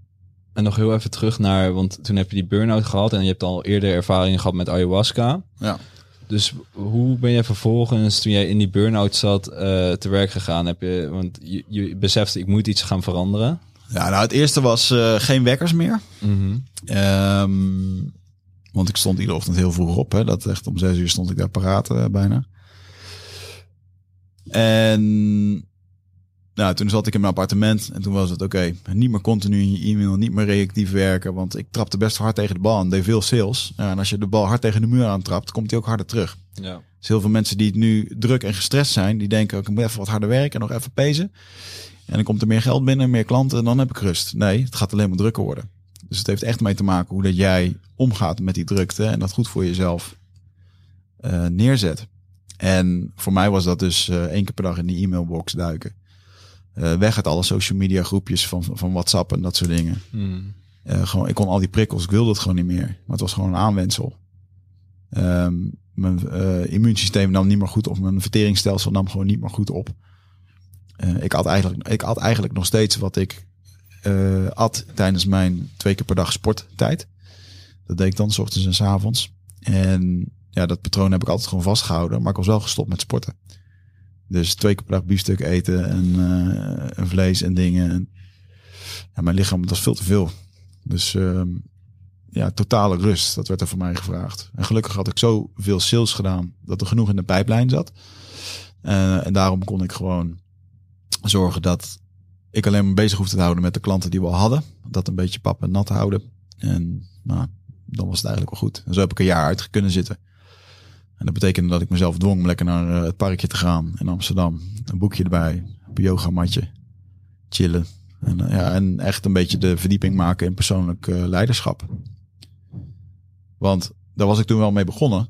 En nog heel even terug naar, want toen heb je die burn-out gehad en je hebt al eerder ervaring gehad met ayahuasca. Ja. Dus hoe ben je vervolgens, toen jij in die burn-out zat, eh, te werk gegaan? Heb je, want je, je besefte, ik moet iets gaan veranderen. Ja, nou, het eerste was eh, geen wekkers meer. Ehm, want ik stond iedere ochtend heel vroeg op. Hè. Dat echt om zes uur stond ik daar paraat eh, bijna. En nou, toen zat ik in mijn appartement en toen was het oké. niet meer continu in je e-mail, niet meer reactief werken. Want ik trapte best hard tegen de bal en deed veel sales. Ja, en als je de bal hard tegen de muur aantrapt, komt hij ook harder terug. Ja. Dus heel veel mensen die nu druk en gestrest zijn, die denken ook, ik moet even wat harder werken en nog even pezen. En dan komt er meer geld binnen, meer klanten en dan heb ik rust. Nee, het gaat alleen maar drukker worden. Dus het heeft echt mee te maken hoe dat jij omgaat met die drukte en dat goed voor jezelf eh, neerzet. En voor mij was dat dus eh, één keer per dag in die e-mailbox duiken. Eh, weg uit alle social media groepjes van, van WhatsApp en dat soort dingen. Mm. Eh, gewoon, ik kon al die prikkels, ik wilde het gewoon niet meer. Maar het was gewoon een aanwensel. Ehm, mijn immuunsysteem nam niet meer goed op. Mijn verteringsstelsel nam gewoon niet meer goed op. Ik, had eigenlijk, ik had eigenlijk nog steeds wat ik eh at tijdens mijn twee keer per dag sporttijd. Dat deed ik dan, s ochtends en s avonds. En ja, dat patroon heb ik altijd gewoon vastgehouden. Maar ik was wel gestopt met sporten. Dus twee keer per dag biefstuk eten en, eh, vlees en dingen. En, ja, mijn lichaam, dat is veel te veel. Dus ehm, ja, totale rust, dat werd er van mij gevraagd. En gelukkig had ik zoveel sales gedaan dat er genoeg in de pijplijn zat. Eh, en daarom kon ik gewoon zorgen dat ik alleen maar bezig hoefde te houden met de klanten die we al hadden. Dat een beetje pap en nat houden. En nou, dan was het eigenlijk wel goed. En zo heb ik een jaar uit kunnen zitten. En dat betekende dat ik mezelf dwong om lekker naar eh, het parkje te gaan in Amsterdam. Een boekje erbij, een yogamatje, chillen. En, eh, ja, en echt een beetje de verdieping maken in persoonlijk eh, leiderschap. Want daar was ik toen wel mee begonnen.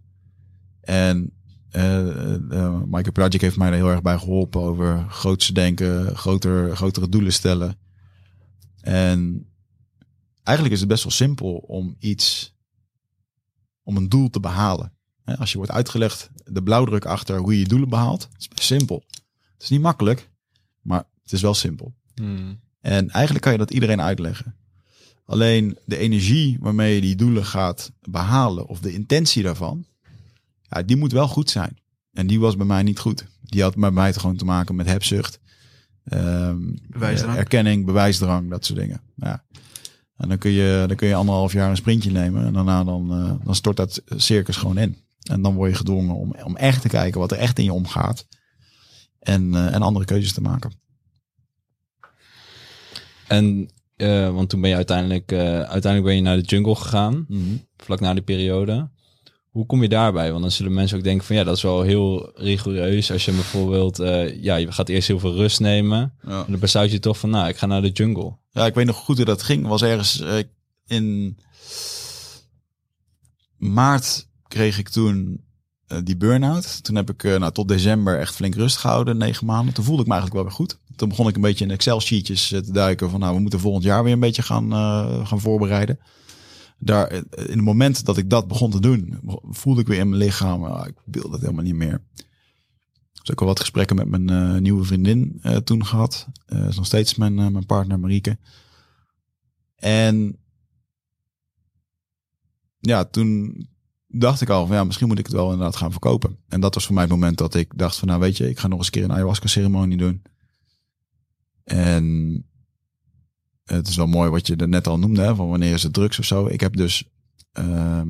En uh, Michael Project heeft mij er heel erg bij geholpen over grootste denken, groter, grotere doelen stellen. En eigenlijk is het best wel simpel om iets, om een doel te behalen. Als je wordt uitgelegd, de blauwdruk achter hoe je je doelen behaalt, is best simpel. Het is niet makkelijk, maar het is wel simpel. En eigenlijk kan je dat iedereen uitleggen. Alleen de energie waarmee je die doelen gaat behalen, of de intentie daarvan, ja, die moet wel goed zijn. En die was bij mij niet goed. Die had bij mij gewoon te maken met hebzucht, ehm, Bewijsdrang. erkenning, bewijsdrang, dat soort dingen. Ja. En dan kun, je, dan kun je anderhalf jaar een sprintje nemen en daarna dan, eh, dan stort dat circus gewoon in. En dan word je gedwongen om, om echt te kijken wat er echt in je omgaat. En, eh, en andere keuzes te maken. En, eh, want toen ben je uiteindelijk, eh, uiteindelijk ben je naar de jungle gegaan, vlak na die periode. Hoe kom je daarbij? Want dan zullen mensen ook denken van ja, dat is wel heel rigoureus. Als je bijvoorbeeld, eh, ja, je gaat eerst heel veel rust nemen. Ja. En dan besluit je toch van, nou, ik ga naar de jungle. Ja, ik weet nog goed hoe dat ging. Was ergens eh, in maart kreeg ik toen eh, die burn-out. Toen heb ik nou, tot december echt flink rust gehouden, negen maanden. Toen voelde ik me eigenlijk wel weer goed. Toen begon ik een beetje in Excel-sheetjes te duiken van nou, we moeten volgend jaar weer een beetje gaan, gaan voorbereiden. Daar, eh, in het moment dat ik dat begon te doen, voelde ik weer in mijn lichaam, ah, ik wil dat helemaal niet meer. Dus ook al wat gesprekken met mijn eh, nieuwe vriendin eh, toen gehad. Eh nog steeds mijn, mijn partner Marieke. En ja, toen dacht ik al van ja, misschien moet ik het wel inderdaad gaan verkopen. En dat was voor mij het moment dat ik dacht van nou weet je, ik ga nog eens een keer een ayahuasca ceremonie doen. En het is wel mooi wat je er net al noemde, hè, van wanneer is het drugs of zo. Ik heb dus ehm,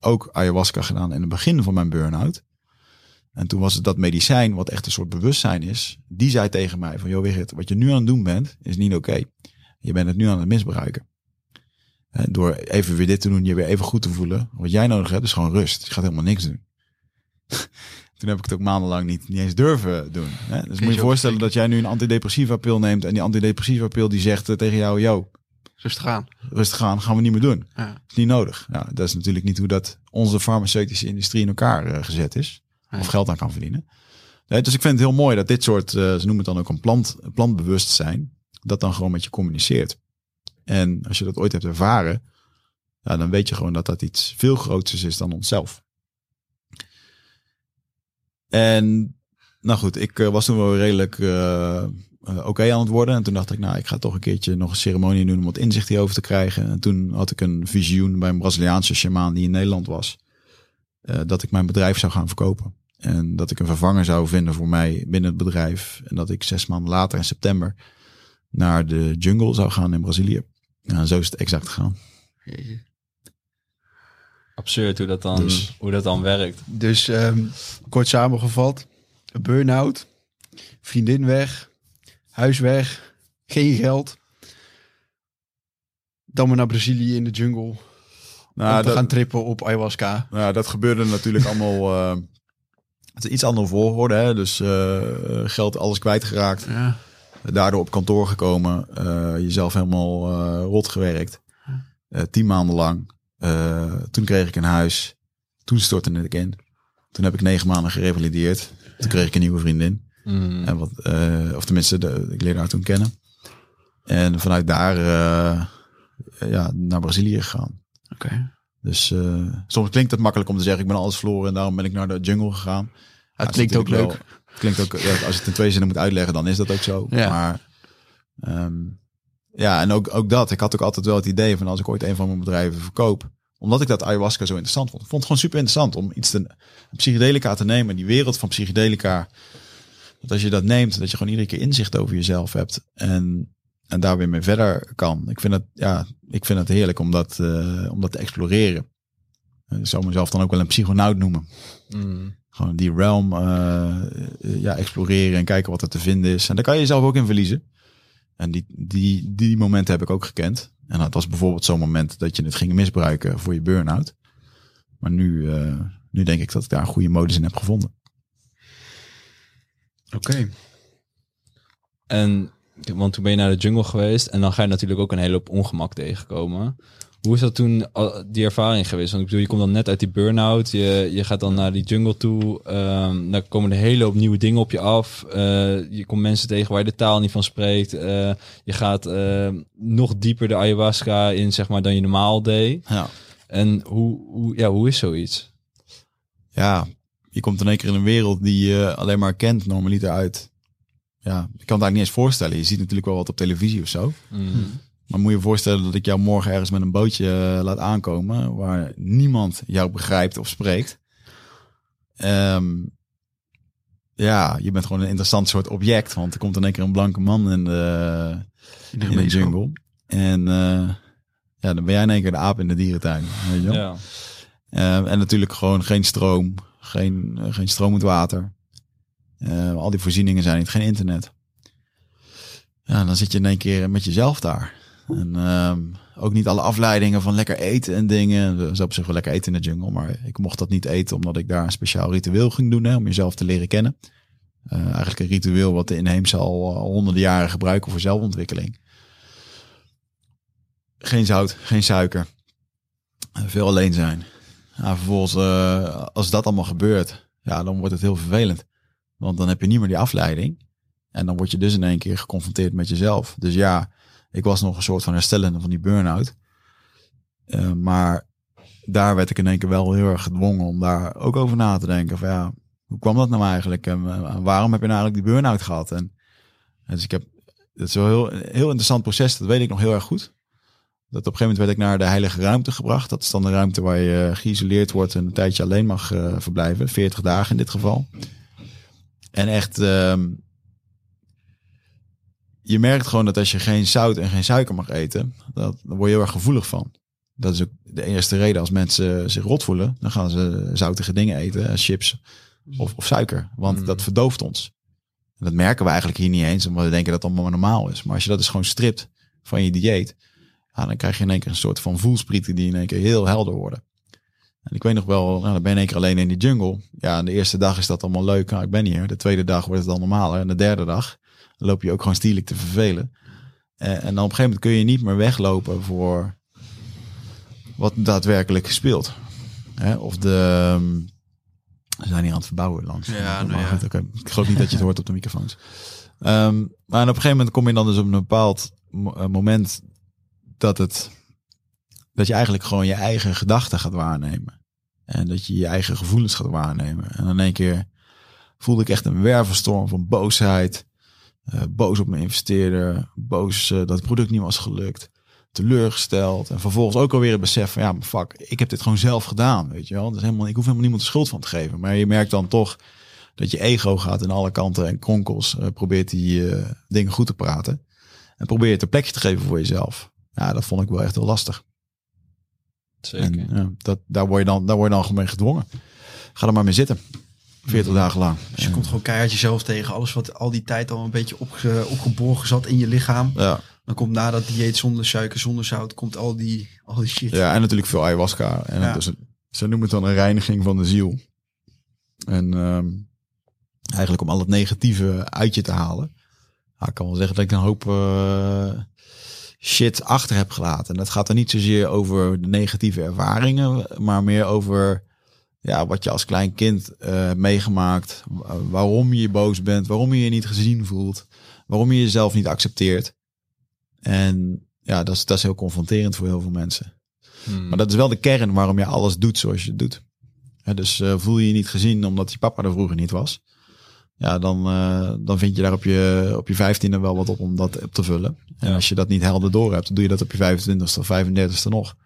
ook ayahuasca gedaan in het begin van mijn burn-out. En toen was het dat medicijn, wat echt een soort bewustzijn is, die zei tegen mij van, joh Wigert, wat je nu aan het doen bent, is niet oké. Je bent het nu aan het misbruiken. En door even weer dit te doen, je weer even goed te voelen. Wat jij nodig hebt, is gewoon rust. Je gaat helemaal niks doen. Toen heb ik het ook maandenlang niet, niet eens durven doen. Hè? Dus moet je je je voorstellen dat jij nu een antidepressiva pil neemt en die antidepressiva pil die zegt eh, tegen jou, yo, Rustig aan. rustig aan, gaan we niet meer doen. Ja. is niet nodig. Ja, dat is natuurlijk niet hoe dat onze farmaceutische industrie in elkaar eh, gezet is. Of geld aan kan verdienen. Nee, dus ik vind het heel mooi dat dit soort, eh, ze noemen het dan ook een plant, plantbewustzijn, dat dan gewoon met je communiceert. En als je dat ooit hebt ervaren, ja, dan weet je gewoon dat dat iets veel groters is dan onszelf. En nou goed, ik eh, was toen wel redelijk eh, eh, oké aan het worden. En toen dacht ik, nou, ik ga toch een keertje nog een ceremonie doen om wat inzicht hierover te krijgen. En toen had ik een visioen bij een Braziliaanse shamaan die in Nederland was. dat ik mijn bedrijf zou gaan verkopen. En dat ik een vervanger zou vinden voor mij binnen het bedrijf. En dat ik zes maanden later in september naar de jungle zou gaan in Brazilië. En zo is het exact gegaan. Absurd hoe dat dan, Dus- hoe dat dan werkt. Dus ehm, kort samengevat, een burn-out, vriendin weg, huis weg, geen geld. Dan maar naar Brazilië in de jungle om Nou, te dat, gaan trippen op ayahuasca. nou, dat gebeurde natuurlijk allemaal. eh, het is iets andere volgorde. Hè? Dus eh, geld alles kwijtgeraakt. Ja. Daardoor op kantoor gekomen. eh, jezelf helemaal eh, rot gewerkt. Eh, tien maanden lang. Eh, toen kreeg ik een huis. Toen stortte ik in. Toen heb ik negen maanden gerevalideerd. Toen kreeg ik een nieuwe vriendin. Mm. En wat, eh, of tenminste, de, ik leerde haar toen kennen. En vanuit daar eh, ja, naar Brazilië gegaan. Oké. Dus soms klinkt het makkelijk om te zeggen, ik ben alles verloren en daarom ben ik naar de jungle gegaan. Het klinkt ook leuk. wel- het klinkt ook, ja, als je het in twee zinnen moet uitleggen, dan is dat ook zo. Ja. Maar ehm, ja, en ook, ook dat. Ik had ook altijd wel het idee van als ik ooit een van mijn bedrijven verkoop, omdat ik dat ayahuasca zo interessant vond. Ik vond het gewoon super interessant om iets te, een psychedelica te nemen, die wereld van psychedelica Want als je dat neemt, dat je gewoon iedere keer inzicht over jezelf hebt en, en daar weer mee verder kan. Ik vind het, ja, ik vind het heerlijk om dat, eh, om dat te exploreren. Ik zou mezelf dan ook wel een psychonaut noemen. Mm. Gewoon die realm eh, ja, exploreren en kijken wat er te vinden is. En daar kan je jezelf ook in verliezen. En die, die, die momenten heb ik ook gekend. En dat was bijvoorbeeld zo'n moment dat je het ging misbruiken voor je burn-out. Maar nu, eh, nu denk ik dat ik daar een goede modus in heb gevonden. Oké. En, want toen ben je naar de jungle geweest en dan ga je natuurlijk ook een hele hoop ongemak tegenkomen. Hoe is dat toen, al- die ervaring geweest? Want ik bedoel, je komt dan net uit die burn-out, je, je gaat dan naar die jungle toe, ehm dan komen er hele hoop nieuwe dingen op je af. Eh, je komt mensen tegen waar je de taal niet van spreekt. Eh, je gaat eh, nog dieper de ayahuasca in, zeg maar, dan je normaal deed. Ja. En hoe, hoe, ja, hoe is zoiets? ja, je komt in één keer in een wereld die je alleen maar kent normaliter uit. Ja, ik kan het eigenlijk niet eens voorstellen. Je ziet natuurlijk wel wat op televisie of zo. Maar moet je je voorstellen dat ik jou morgen ergens met een bootje eh, laat aankomen waar niemand jou begrijpt of spreekt. Ehm, ja, je bent gewoon een interessant soort object, want er komt in één keer een blanke man in de, In de in de gemeenschap. jungle. En eh, ja, dan ben jij in één keer de aap in de dierentuin. Weet je wel? Ja. Eh, en natuurlijk gewoon geen stroom, geen, eh, geen stromend water. Eh, al die voorzieningen zijn niet, geen internet. Ja, dan zit je in één keer met jezelf daar. En ehm, ook niet alle afleidingen van lekker eten en dingen. Zo op zich wel lekker eten in de jungle, maar ik mocht dat niet eten omdat ik daar een speciaal ritueel ging doen hè, om jezelf te leren kennen. Eh, eigenlijk een ritueel wat de inheemse al, al honderden jaren gebruiken voor zelfontwikkeling. Geen zout, geen suiker. Eh, Veel alleen zijn. Ja, vervolgens, eh, als dat allemaal gebeurt, ja, dan wordt het heel vervelend. Want dan heb je niet meer die afleiding. En dan word je dus in één keer geconfronteerd met jezelf. Dus ja, ik was nog een soort van herstellende van die burn-out. Eh, maar daar werd ik in één keer wel heel erg gedwongen om daar ook over na te denken. Van ja, hoe kwam dat nou eigenlijk? En, eh, waarom heb je nou eigenlijk die burn-out gehad? En dus ik heb, het is wel heel, heel interessant proces. Dat weet ik nog heel erg goed. Dat op een gegeven moment werd ik naar de heilige ruimte gebracht. Dat is dan de ruimte waar je geïsoleerd wordt en een tijdje alleen mag eh, verblijven. 40 dagen in dit geval. En echt, ehm, je merkt gewoon dat als je geen zout en geen suiker mag eten, dat, daar word je heel erg gevoelig van. Dat is ook de eerste reden als mensen zich rot voelen. Dan gaan ze zoutige dingen eten, eh, chips of, of suiker. Want Mm. dat verdooft ons. En dat merken we eigenlijk hier niet eens, omdat we denken dat het allemaal normaal is. Maar als je dat dus gewoon stript van je dieet, ja, dan krijg je in één keer een soort van voelsprieten die in één keer heel helder worden. En ik weet nog wel, nou, dan ben keer alleen in die jungle. Ja, en de eerste dag is dat allemaal leuk. Nou, ik ben hier. De tweede dag wordt het dan normaler. En de derde dag dan loop je ook gewoon stierlijk te vervelen. En, en dan op een gegeven moment kun je niet meer weglopen voor wat daadwerkelijk speelt. Hè? Of de... ehm, We zijn hier aan het verbouwen langs. Ja, nou ja. Ik geloof niet dat je het hoort op de microfoons. Ehm, maar op een gegeven moment kom je dan dus op een bepaald eh, moment dat het dat je eigenlijk gewoon je eigen gedachten gaat waarnemen. En dat je je eigen gevoelens gaat waarnemen. En dan in één keer voelde ik echt een wervelstorm van boosheid. Eh, boos op mijn investeerder. Boos eh, dat het product niet was gelukt. Teleurgesteld. En vervolgens ook alweer het besef van ja, maar fuck, ik heb dit gewoon zelf gedaan. Weet je wel. Dus helemaal, ik hoef helemaal niemand de schuld van te geven. Maar je merkt dan toch dat je ego gaat in alle kanten en kronkels. eh, probeert die dingen goed te praten. En probeer het een plekje te geven voor jezelf. Ja, dat vond ik wel echt heel lastig. Zeker. En dat, daar, word je dan, daar word je dan gewoon mee gedwongen. Ga er maar mee zitten. 40 dagen lang. Dus je komt gewoon keihard jezelf tegen. Alles wat al die tijd al een beetje opge, opgeborgen zat in je lichaam. Ja, Dan komt na dat dieet zonder suiker, zonder zout, komt al die, al die shit. ja, en natuurlijk veel ayahuasca. En Ja. het is een, ze noemen het dan een reiniging van de ziel. En ehm, eigenlijk om al het negatieve uit je te halen. Nou, ik kan wel zeggen dat ik een hoop eh, shit achter heb gelaten. En dat gaat dan niet zozeer over de negatieve ervaringen, maar meer over ja, wat je als klein kind eh, meegemaakt. Wa- Waarom je boos bent, waarom je je niet gezien voelt, waarom je jezelf niet accepteert. En ja, dat is, dat is heel confronterend voor heel veel mensen. Hmm. Maar dat is wel de kern waarom je alles doet zoals je het doet. Dus eh, voel je je niet gezien omdat je papa er vroeger niet was. Ja, dan, eh, dan vind je daar op je, op je vijftiende wel wat op om dat op te vullen. En Ja. als je dat niet helder door hebt, dan doe je dat op je 25ste of 35ste nog.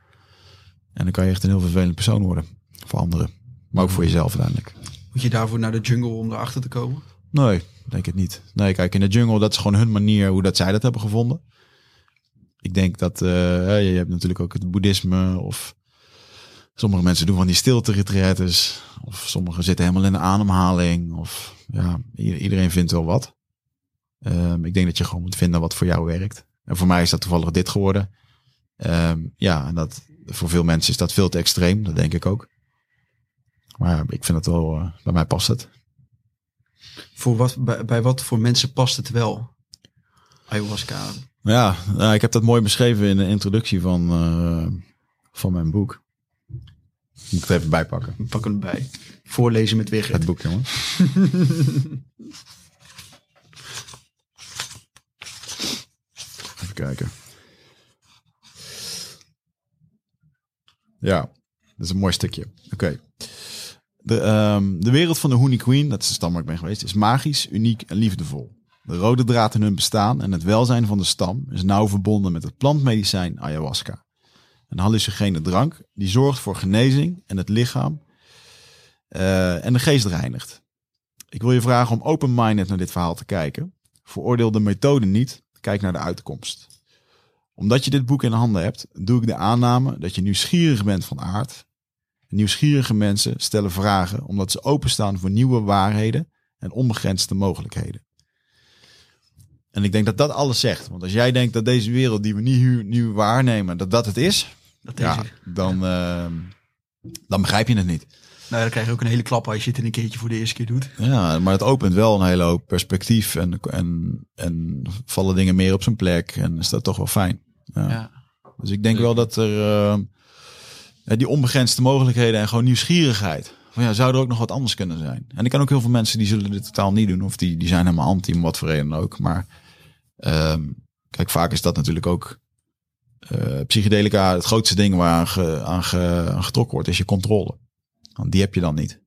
En dan kan je echt een heel vervelend persoon worden. Voor anderen. Maar ook voor jezelf uiteindelijk. Moet je daarvoor naar de jungle om erachter te komen? Nee, denk het niet. Nee, kijk, in de jungle, dat is gewoon hun manier hoe dat zij dat hebben gevonden. Ik denk dat, uh, je hebt natuurlijk ook het boeddhisme of sommige mensen doen van die stilte retreats. Of sommigen zitten helemaal in de ademhaling. Of ja, iedereen vindt wel wat. Um, ik denk dat je gewoon moet vinden wat voor jou werkt. En voor mij is dat toevallig dit geworden. Um, ja, en dat, voor veel mensen is dat veel te extreem. Dat denk ik ook. Maar ik vind het wel, uh, bij mij past het. Voor wat, bij, bij wat voor mensen past het wel? Ayahuasca. Ja, nou, ik heb dat mooi beschreven in de introductie van, uh, van mijn boek. Moet ik het even bijpakken. Pak hem bij. Voorlezen met Wigert. Het boek, jongen. even kijken. Ja, dat is een mooi stukje. Oké. De, um, de wereld van de Honey Queen, dat is de stam waar ik ben geweest, is magisch, uniek en liefdevol. De rode draad in hun bestaan en het welzijn van de stam is nauw verbonden met het plantmedicijn ayahuasca. Een hallucinogene drank die zorgt voor genezing en het lichaam uh, en de geest reinigt. Ik wil je vragen om open-minded naar dit verhaal te kijken. Veroordeel de methode niet, kijk naar de uitkomst. Omdat je dit boek in handen hebt, doe ik de aanname dat je nieuwsgierig bent van aard. Nieuwsgierige mensen stellen vragen omdat ze openstaan voor nieuwe waarheden en onbegrensde mogelijkheden. En ik denk dat dat alles zegt. Want als jij denkt dat deze wereld die we nu, nu waarnemen, dat dat het is, Dat ja, dan, uh, dan begrijp je het niet. Nou, dan krijg je ook een hele klap als je het een keertje voor de eerste keer doet. Ja, maar het opent wel een hele hoop perspectief en, en, en vallen dingen meer op zijn plek en is dat toch wel fijn. Ja. Ja. Dus ik denk wel dat er uh, die onbegrensde mogelijkheden en gewoon nieuwsgierigheid. Van ja, zou er ook nog wat anders kunnen zijn? En ik ken ook heel veel mensen die zullen dit totaal niet doen of die, die zijn helemaal anti, om wat voor reden ook. Maar um, kijk, vaak is dat natuurlijk ook uh, psychedelica. Het grootste ding waar aan, aan getrokken wordt is je controle. Want die heb je dan niet.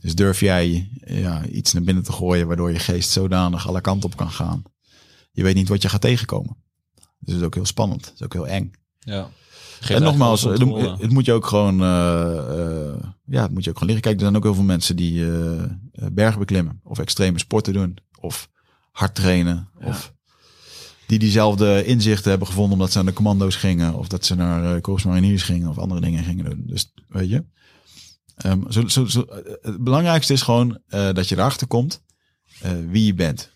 Dus durf jij ja, iets naar binnen te gooien waardoor je geest zodanig alle kanten op kan gaan. Je weet niet wat je gaat tegenkomen. Dus het is ook heel spannend. Het is ook heel eng. Ja. En nogmaals, het, moet je ook gewoon, uh, uh, ja, het moet je ook gewoon leren. Kijk, er zijn ook heel veel mensen die uh, bergen beklimmen of extreme sporten doen of hard trainen ja. of die diezelfde inzichten hebben gevonden omdat ze naar de commando's gingen of dat ze naar uh, Mariniers gingen of andere dingen gingen doen. Dus weet je, um, zo, zo, zo, het belangrijkste is gewoon dat je erachter komt wie je bent.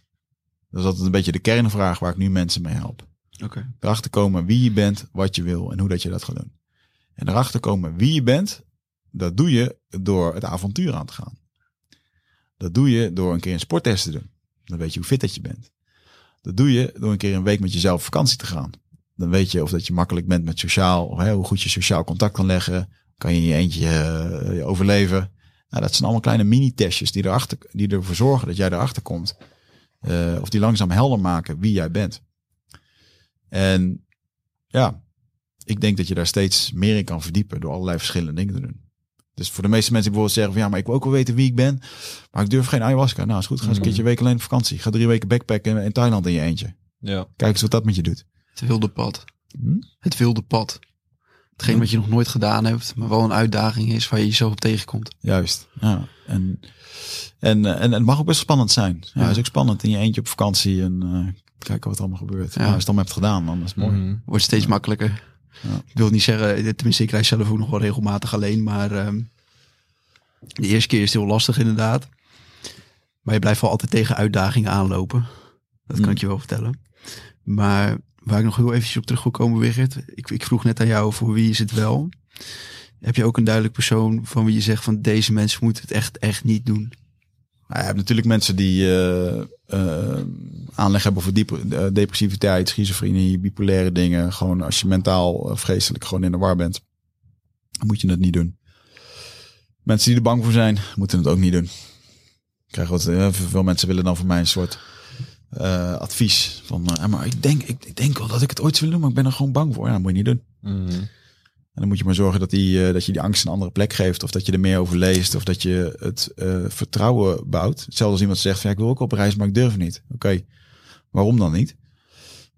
Dat is altijd een beetje de kernvraag waar ik nu mensen mee help. Okay. Erachter komen wie je bent, wat je wil en hoe dat je dat gaat doen. En erachter komen wie je bent, dat doe je door het avontuur aan te gaan. Dat doe je door een keer een sporttest te doen. Dan weet je hoe fit dat je bent. Dat doe je door een keer een week met jezelf op vakantie te gaan. Dan weet je of dat je makkelijk bent met sociaal, of hè, hoe goed je sociaal contact kan leggen. Kan je in je eentje uh, overleven. Nou, dat zijn allemaal kleine mini-testjes die, erachter, die ervoor zorgen dat jij erachter komt. Uh, of die langzaam helder maken wie jij bent. En ja, ik denk dat je daar steeds meer in kan verdiepen door allerlei verschillende dingen te doen. Dus voor de meeste mensen die bijvoorbeeld zeggen van ja, maar ik wil ook wel weten wie ik ben, maar ik durf geen ayahuasca. Nou, is goed, ga eens een keertje een week alleen op vakantie. Ga drie weken backpacken in Thailand in je eentje. Ja. Kijk eens wat dat met je doet. Het wilde pad. Hm? Het wilde pad. Hetgeen wat je nog nooit gedaan hebt, maar wel een uitdaging is waar je jezelf op tegenkomt. Juist, ja. En, en, en, en het mag ook best spannend zijn. Ja, ja. is ook spannend in je eentje op vakantie en uh, kijken wat er allemaal gebeurt. Ja. Nou, als je het allemaal hebt gedaan, dan is het mooi. Mhm. Wordt steeds makkelijker. Ja. Ik wil niet zeggen, tenminste ik reis zelf ook nog wel regelmatig alleen, maar um, de eerste keer is het heel lastig inderdaad. Maar je blijft wel altijd tegen uitdagingen aanlopen. Dat kan ik je wel vertellen. Maar waar ik nog heel eventjes op terug wil komen, Wigert. Ik, ik vroeg net aan jou voor wie is het wel. Heb je ook een duidelijk persoon van wie je zegt van deze mensen moeten het echt, echt niet doen? Nou, je hebt natuurlijk mensen die uh, uh, aanleg hebben voor diep, uh, depressiviteit, schizofrenie, bipolaire dingen. Gewoon als je mentaal of geestelijk gewoon in de war bent, moet je het niet doen. Mensen die er bang voor zijn, moeten het ook niet doen. Ik krijg wat, veel mensen willen dan van mij een soort advies. Van, maar ik denk, ik, ik, denk wel dat ik het ooit wil doen, maar ik ben er gewoon bang voor. Ja, dat moet je niet doen. -hmm. En dan moet je maar zorgen dat, die, uh, dat je die angst een andere plek geeft. Of dat je er meer over leest. Of dat je het uh, vertrouwen bouwt. Hetzelfde als iemand zegt ja, ik wil ook op reis, maar ik durf niet. Oké, okay. waarom dan niet?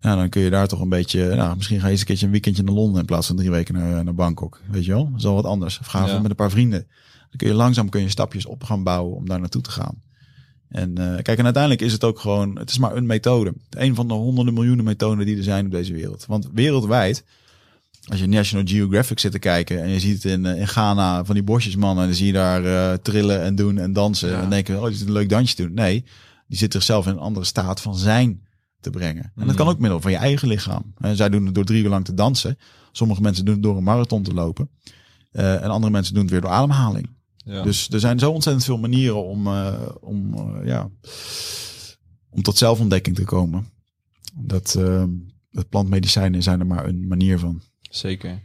Ja, dan kun je daar toch een beetje... Nou, misschien ga je eens een keertje een weekendje naar Londen in plaats van drie weken naar, naar Bangkok. Weet je wel? Dat is al wat anders. Of ga ja. met een paar vrienden. Dan kun je langzaam kun je stapjes op gaan bouwen om daar naartoe te gaan. En eh, kijk, en uiteindelijk is het ook gewoon, het is maar een methode. Een van de honderden miljoenen methoden die er zijn op deze wereld. Want wereldwijd, als je National Geographic zit te kijken en je ziet in, eh, in Ghana van die bosjesmannen, en dan zie je daar eh, trillen en doen en dansen. Ja. En denken, oh, die zit een leuk dansje doen. Nee, die zit zichzelf in een andere staat van zijn te brengen. En dat kan ook middel van je eigen lichaam. En zij doen het door drie uur lang te dansen. Sommige mensen doen het door een marathon te lopen. Eh, en andere mensen doen het weer door ademhaling. Ja. Dus er zijn zo ontzettend veel manieren om, om, ja, om tot zelfontdekking te komen. Dat, dat plantmedicijnen zijn er maar een manier van. Zeker.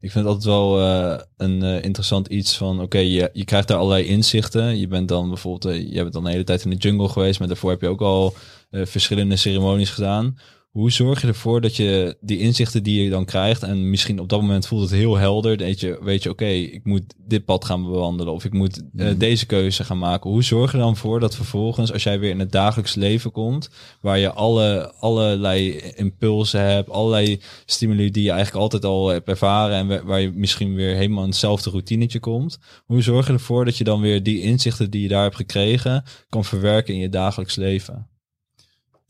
Ik vind het altijd wel eh, een eh, interessant iets van, oké, je, je krijgt daar allerlei inzichten. Je bent dan bijvoorbeeld, eh, je bent dan de hele tijd in de jungle geweest, maar daarvoor heb je ook al verschillende ceremonies gedaan. Hoe zorg je ervoor dat je die inzichten die je dan krijgt, en misschien op dat moment voelt het heel helder, weet je, weet je oké, ik moet dit pad gaan bewandelen of ik moet eh, deze keuze gaan maken. Hoe zorg je dan voor dat vervolgens, als jij weer in het dagelijks leven komt, waar je alle, allerlei impulsen hebt, allerlei stimuli die je eigenlijk altijd al hebt ervaren en wa- waar je misschien weer helemaal in hetzelfde routinetje komt. Hoe zorg je ervoor dat je dan weer die inzichten die je daar hebt gekregen, kan verwerken in je dagelijks leven?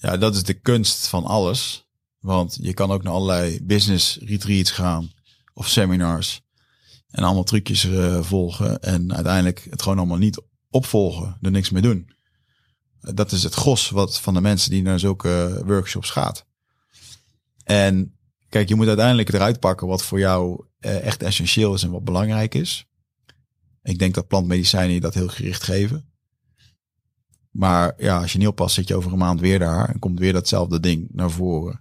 Ja, dat is de kunst van alles. Want je kan ook naar allerlei business retreats gaan of seminars. En allemaal trucjes eh, volgen. En uiteindelijk het gewoon allemaal niet opvolgen. Er niks mee doen. Eh, Dat is het gros wat van de mensen die naar zulke workshops gaat. En kijk, je moet uiteindelijk eruit pakken wat voor jou eh, echt essentieel is en wat belangrijk is. Ik denk dat plantmedicijnen je dat heel gericht geven. Maar ja, als je niet oppast, zit je over een maand weer daar en komt weer datzelfde ding naar voren.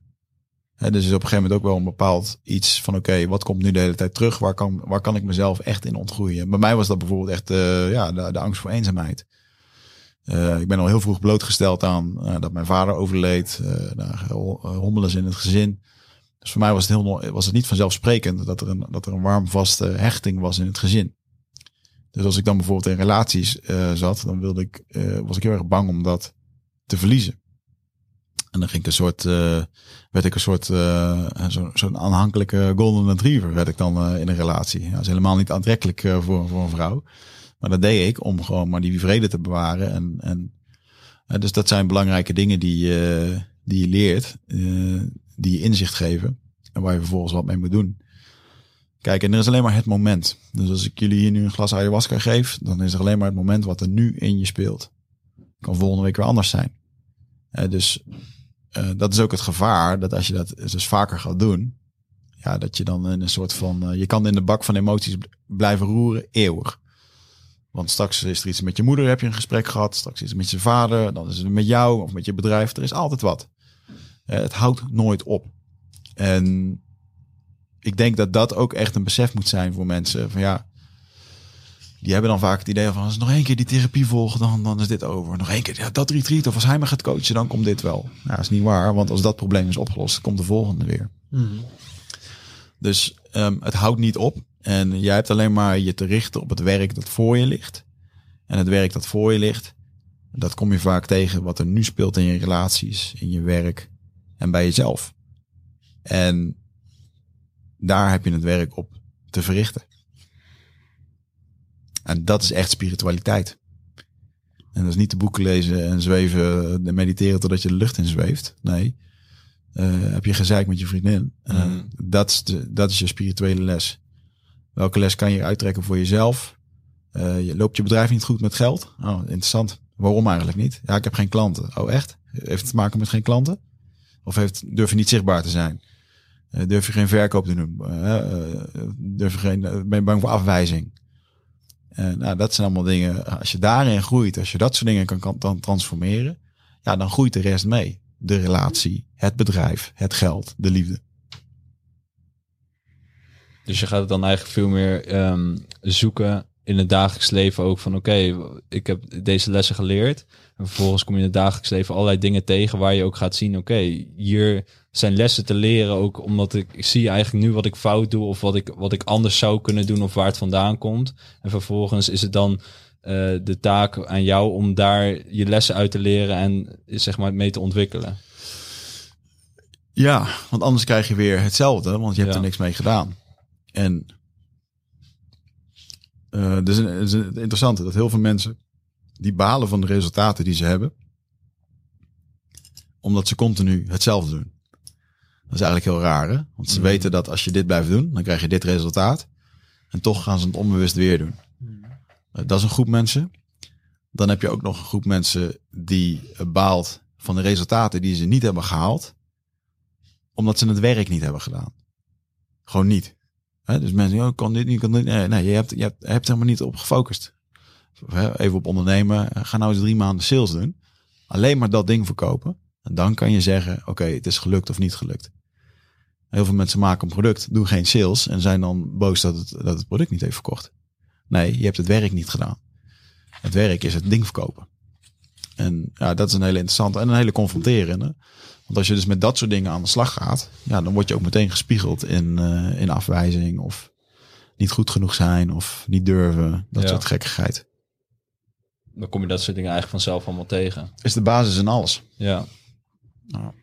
Hè, dus is op een gegeven moment ook wel een bepaald iets van oké, wat komt nu de hele tijd terug? Waar kan, waar kan ik mezelf echt in ontgroeien? Bij mij was dat bijvoorbeeld echt eh, ja, de, angst voor eenzaamheid. Eh, ik ben al heel vroeg blootgesteld aan eh, dat mijn vader overleed. hommeles in het gezin. Dus voor mij was het, heel, was het niet vanzelfsprekend dat er, een, dat er een warm vaste hechting was in het gezin. Dus als ik dan bijvoorbeeld in relaties eh, zat, dan wilde ik, eh, was ik heel erg bang om dat te verliezen. En dan ging ik een soort, eh, werd ik een soort, eh, zo- zo'n aanhankelijke golden retriever werd ik dan in een relatie. Ja, dat is helemaal niet aantrekkelijk voor, voor een vrouw. Maar dat deed ik om gewoon maar die vrede te bewaren. En, en dus dat zijn belangrijke dingen die, die je leert, die je inzicht geven. En waar je vervolgens wat mee moet doen. Kijk, en er is alleen maar het moment. Dus als ik jullie hier nu een glas ayahuasca geef, dan is er alleen maar het moment wat er nu in je speelt. Kan volgende week weer anders zijn. Eh, dus eh, dat is ook het gevaar, dat als je dat dus vaker gaat doen, ja, dat je dan in een soort van, eh, je kan in de bak van emoties bl- blijven roeren, eeuwig. Want straks is er iets met je moeder, heb je een gesprek gehad. Straks is het met je vader, dan is het met jou of met je bedrijf. Er is altijd wat. Het houdt nooit op. En ik denk dat dat ook echt een besef moet zijn voor mensen. Van ja, die hebben dan vaak het idee van als ik nog één keer die therapie volg, dan, dan is dit over. Nog één keer ja, dat retreat of als hij me gaat coachen, dan komt dit wel. Ja, dat is niet waar, want als dat probleem is opgelost, komt de volgende weer. Dus ehm, het houdt niet op. En jij hebt alleen maar je te richten op het werk dat voor je ligt. En het werk dat voor je ligt, dat kom je vaak tegen wat er nu speelt in je relaties, in je werk en bij jezelf. En daar heb je het werk op te verrichten. En dat is echt spiritualiteit. En dat is niet de boeken lezen en zweven en mediteren totdat je de lucht in zweeft. Nee. Eh, heb je gezeik met je vriendin. Eh, Mhm. dat, is de, dat is je spirituele les. Welke les kan je uittrekken voor jezelf? Eh, je loopt je bedrijf niet goed met geld? Oh, interessant. Waarom eigenlijk niet? Ja, ik heb geen klanten. Oh, echt? Heeft het te maken met geen klanten? Of heeft, durf je niet zichtbaar te zijn? Eh, durf je geen verkoop te doen? Eh, eh, durf je geen, ben je bang voor afwijzing? Nou, dat zijn allemaal dingen. Als je daarin groeit, als je dat soort dingen kan, kan dan transformeren, ja, dan groeit de rest mee. De relatie, het bedrijf, het geld, de liefde. Dus je gaat het dan eigenlijk veel meer ehm, zoeken in het dagelijks leven ook van oké, ik heb deze lessen geleerd. En vervolgens kom je in het dagelijks leven allerlei dingen tegen waar je ook gaat zien, oké, hier zijn lessen te leren ook omdat ik, ik zie eigenlijk nu wat ik fout doe of wat ik, wat ik anders zou kunnen doen of waar het vandaan komt. En vervolgens is het dan eh, de taak aan jou om daar je lessen uit te leren en zeg maar mee te ontwikkelen. Ja, want anders krijg je weer hetzelfde, want je hebt Ja. er niks mee gedaan. En eh dus het is een- interessante dat heel veel mensen die balen van de resultaten die ze hebben. Omdat ze continu hetzelfde doen. Dat is eigenlijk heel raar, hè? Want ze Mhm. weten dat als je dit blijft doen, dan krijg je dit resultaat. En toch gaan ze het onbewust weer doen. Eh, Dat is een groep mensen. Dan heb je ook nog een groep mensen die eh, baalt van de resultaten die ze niet hebben gehaald. Omdat ze het werk niet hebben gedaan. Gewoon niet. Dus mensen, oh, ik kan dit niet, kan dit. Nee, je hebt, je hebt, hebt helemaal niet op gefocust. Even op ondernemen. Ga nou eens drie maanden sales doen. Alleen maar dat ding verkopen. En dan kan je zeggen, oké, het is gelukt of niet gelukt. Heel veel mensen maken een product, doen geen sales en zijn dan boos dat het, dat het product niet heeft verkocht. Nee, je hebt het werk niet gedaan. Het werk is het ding verkopen. En ja, dat is een hele interessante en een hele confronterende. Want als je dus met dat soort dingen aan de slag gaat, ja, dan word je ook meteen gespiegeld in, eh, in afwijzing of niet goed genoeg zijn of niet durven. Dat Ja. soort gekkigheid. Dan kom je dat soort dingen eigenlijk vanzelf allemaal tegen. Is de basis in alles. Ja. Ja.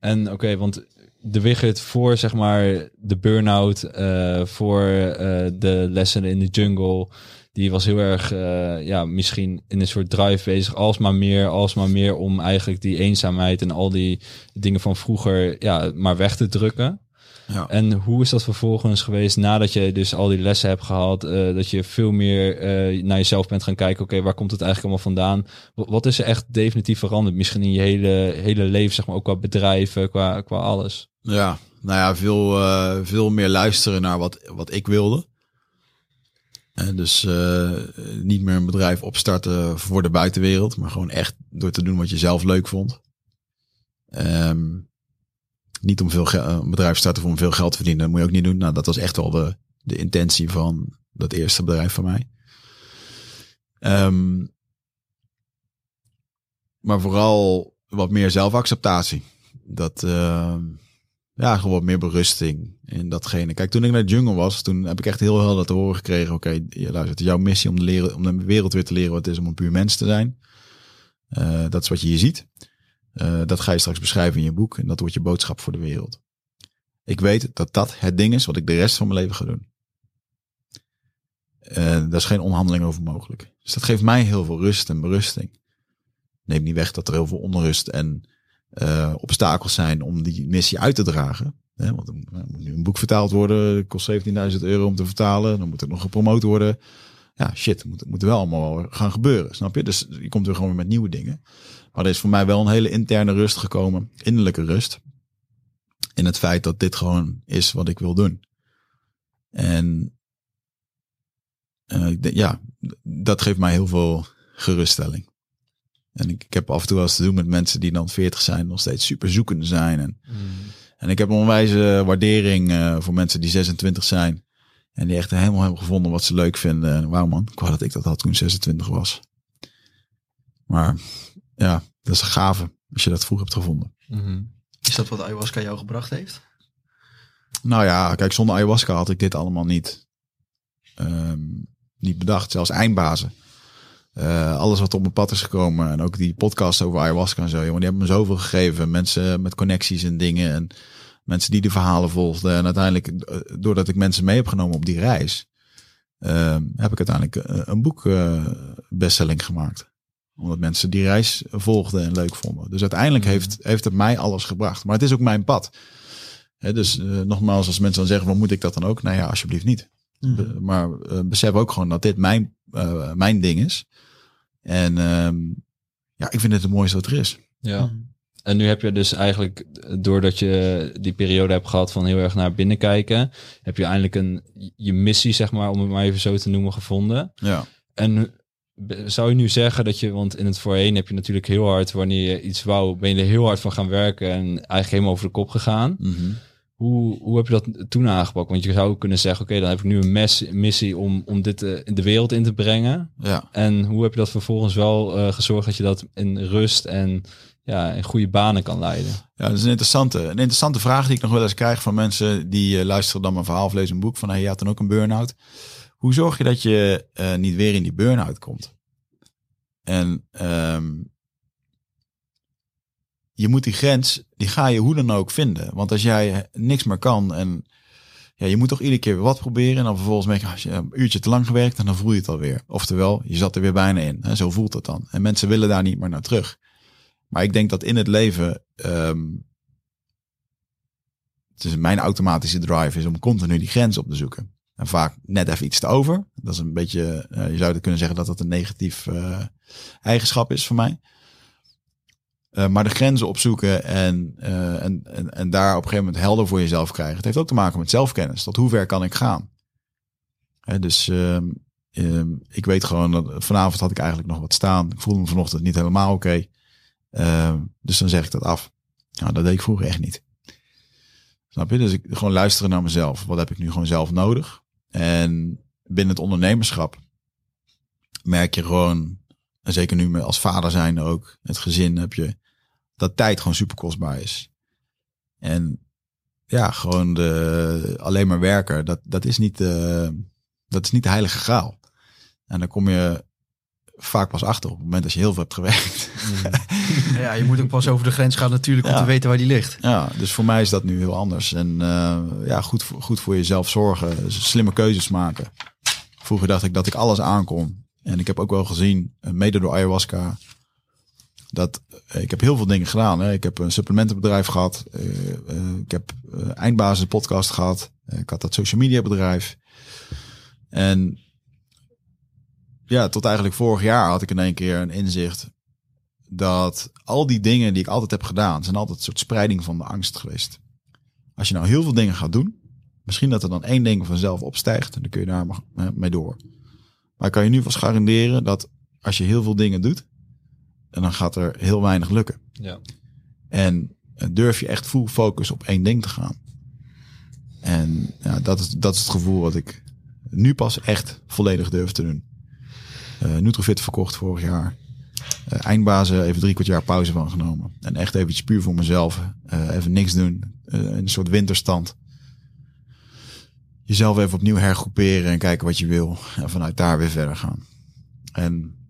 En oké, want de Wigget voor zeg maar de burn-out, eh, voor eh, de lessen in de jungle, die was heel erg, eh, ja, misschien in een soort drive bezig, alsmaar meer, alsmaar meer om eigenlijk die eenzaamheid en al die dingen van vroeger, ja, maar weg te drukken. Ja. En hoe is dat vervolgens geweest nadat je dus al die lessen hebt gehad, eh, dat je veel meer eh, naar jezelf bent gaan kijken, oké, waar komt het eigenlijk allemaal vandaan? Wat, wat is er echt definitief veranderd? Misschien in je hele, hele leven, zeg maar, ook qua bedrijven, qua, qua alles. Ja, nou ja, veel, veel meer luisteren naar wat, wat ik wilde. Dus eh, niet meer een bedrijf opstarten voor de buitenwereld, maar gewoon echt door te doen wat je zelf leuk vond. Ehm, niet om veel een bedrijf starten om veel geld te verdienen, dat moet je ook niet doen. Nou, dat was echt wel de, de intentie van dat eerste bedrijf van mij. Ehm, maar vooral wat meer zelfacceptatie. Dat, ehm, ja, gewoon wat meer berusting in datgene. Kijk, toen ik naar de jungle was, toen heb ik echt heel helder te horen gekregen. Oké, luister, jouw missie om de, leren, om de wereld weer te leren wat het is om een puur mens te zijn. Eh, dat is wat je hier ziet. Eh, dat ga je straks beschrijven in je boek en dat wordt je boodschap voor de wereld. Ik weet dat dat het ding is wat ik de rest van mijn leven ga doen. Eh daar is geen onhandeling over mogelijk. Dus dat geeft mij heel veel rust en berusting. Neemt niet weg dat er heel veel onrust en eh, obstakels zijn om die missie uit te dragen. Hè, want er moet- nu een boek vertaald worden, kost 17.000 euro om te vertalen. Dan moet het nog gepromoot worden. Ja, shit, moet, moet wel allemaal gaan gebeuren, snap je? Dus je komt weer gewoon weer met nieuwe dingen. Maar er is voor mij wel een hele interne rust gekomen, innerlijke rust. In het feit dat dit gewoon is wat ik wil doen. En eh, ja, dat geeft mij heel veel geruststelling. En ik, ik heb af en toe wel eens te doen met mensen die dan 40 zijn, nog steeds super zoekende zijn. En, en ik heb een onwijze waardering eh, voor mensen die 26 zijn. En die echt helemaal hebben gevonden wat ze leuk vinden. En wauw man, ik wou dat ik dat had toen ik 26 was. Maar ja, dat is een gave als je dat vroeg hebt gevonden. Is dat wat ayahuasca jou gebracht heeft? Nou ja, kijk, zonder ayahuasca had ik dit allemaal niet, ehm, niet bedacht. Zelfs eindbazen. Eh, alles wat op mijn pad is gekomen. En ook die podcast over ayahuasca en zo. Jongen, die hebben me zoveel gegeven. Mensen met connecties en dingen. En mensen die de verhalen volgden. En uiteindelijk, eh, doordat ik mensen mee heb genomen op die reis. ehm, heb ik uiteindelijk eh, een boek eh, bestselling gemaakt. Omdat mensen die reis volgden en leuk vonden. Dus uiteindelijk heeft, heeft het mij alles gebracht. Maar het is ook mijn pad. Dus eh, nogmaals, als mensen dan zeggen, wat moet ik dat dan ook? Nou ja, alsjeblieft niet. Be- maar eh, besef ook gewoon dat dit mijn, eh, mijn ding is. En ehm, ja, ik vind het het mooiste wat er is. Ja. En nu heb je dus eigenlijk, doordat je die periode hebt gehad van heel erg naar binnen kijken, heb je eindelijk een, je missie, zeg maar, om het maar even zo te noemen, gevonden. Ja. En zou je nu zeggen dat je, want in het voorheen heb je natuurlijk heel hard, wanneer je iets wou, ben je er heel hard van gaan werken en eigenlijk helemaal over de kop gegaan. Mhm. Hoe, hoe heb je dat toen aangepakt? Want je zou kunnen zeggen, oké, dan heb ik nu een mes, missie om, om dit eh, in de wereld in te brengen. Ja. En hoe heb je dat vervolgens wel eh, gezorgd dat je dat in rust en ja, in goede banen kan leiden? ja, dat is een interessante, een interessante vraag die ik nog wel eens krijg van mensen die eh, luisteren dan mijn verhaal of lezen een boek van hey, je had dan ook een burn-out. Hoe zorg je dat je niet weer in die burn-out komt? En ehm, je moet die grens, die ga je hoe dan ook vinden. Want als jij niks meer kan en ja, je moet toch iedere keer weer wat proberen. En dan vervolgens merk je, als je een uurtje te lang gewerkt, dan voel je het alweer. Oftewel, je zat er weer bijna in. Hè? Zo voelt het dan. En mensen willen daar niet meer naar terug. Maar ik denk dat in het leven, ehm, het is mijn automatische drive is om continu die grens op te zoeken. En vaak net even iets te over. Dat is een beetje, eh, je zou kunnen zeggen dat dat een negatief eh, eigenschap is voor mij. Uh, maar de grenzen opzoeken en, uh, en, en, en daar op een gegeven moment helder voor jezelf krijgen. Het heeft ook te maken met zelfkennis. Tot hoe ver kan ik gaan? Hè, dus uh, ik weet gewoon dat vanavond had ik eigenlijk nog wat staan. Ik voelde me vanochtend niet helemaal oké. Ehm, dus dan zeg ik dat af. Nou, dat deed ik vroeger echt niet. Snap je? Dus ik gewoon luisteren naar mezelf. Wat heb ik nu gewoon zelf nodig? En binnen het ondernemerschap merk je gewoon, en zeker nu als vader zijn ook, het gezin heb je, dat tijd gewoon super kostbaar is. En ja, gewoon de, alleen maar werken, dat, dat, is niet, uh, dat is niet de heilige graal. En dan kom je vaak pas achter op het moment dat je heel veel hebt gewerkt. Ja, je moet ook pas over de grens gaan natuurlijk om Ja. te weten waar die ligt. Ja, dus voor mij is dat nu heel anders. En uh, ja, goed, voor- goed voor jezelf zorgen, slimme keuzes maken. Vroeger dacht ik dat ik alles aankon. En ik heb ook wel gezien, eh, mede door ayahuasca, dat eh, ik heb heel veel dingen gedaan. Hè. Ik heb een supplementenbedrijf gehad. eh, eh, ik heb eh, eindbazen podcast gehad. Eh, ik had dat social media bedrijf. En ja, tot eigenlijk vorig jaar had ik in één keer een inzicht dat al die dingen die ik altijd heb gedaan, zijn altijd een soort spreiding van de angst geweest. Als je nou heel veel dingen gaat doen, misschien dat er dan één ding vanzelf opstijgt en dan kun je daar mee door. Maar ik kan je nu vast garanderen dat als je heel veel dingen doet, en dan gaat er heel weinig lukken. Ja. En eh, durf je echt full focus op één ding te gaan. En ja, dat, is, dat is het gevoel wat ik nu pas echt volledig durf te doen. Eh Nutrofit verkocht vorig jaar. Eh, eindbazen even drie kwart jaar pauze van genomen. En echt eventjes puur voor mezelf. even niks doen. een soort winterstand. Jezelf even opnieuw hergroeperen en kijken wat je wil. En vanuit daar weer verder gaan. En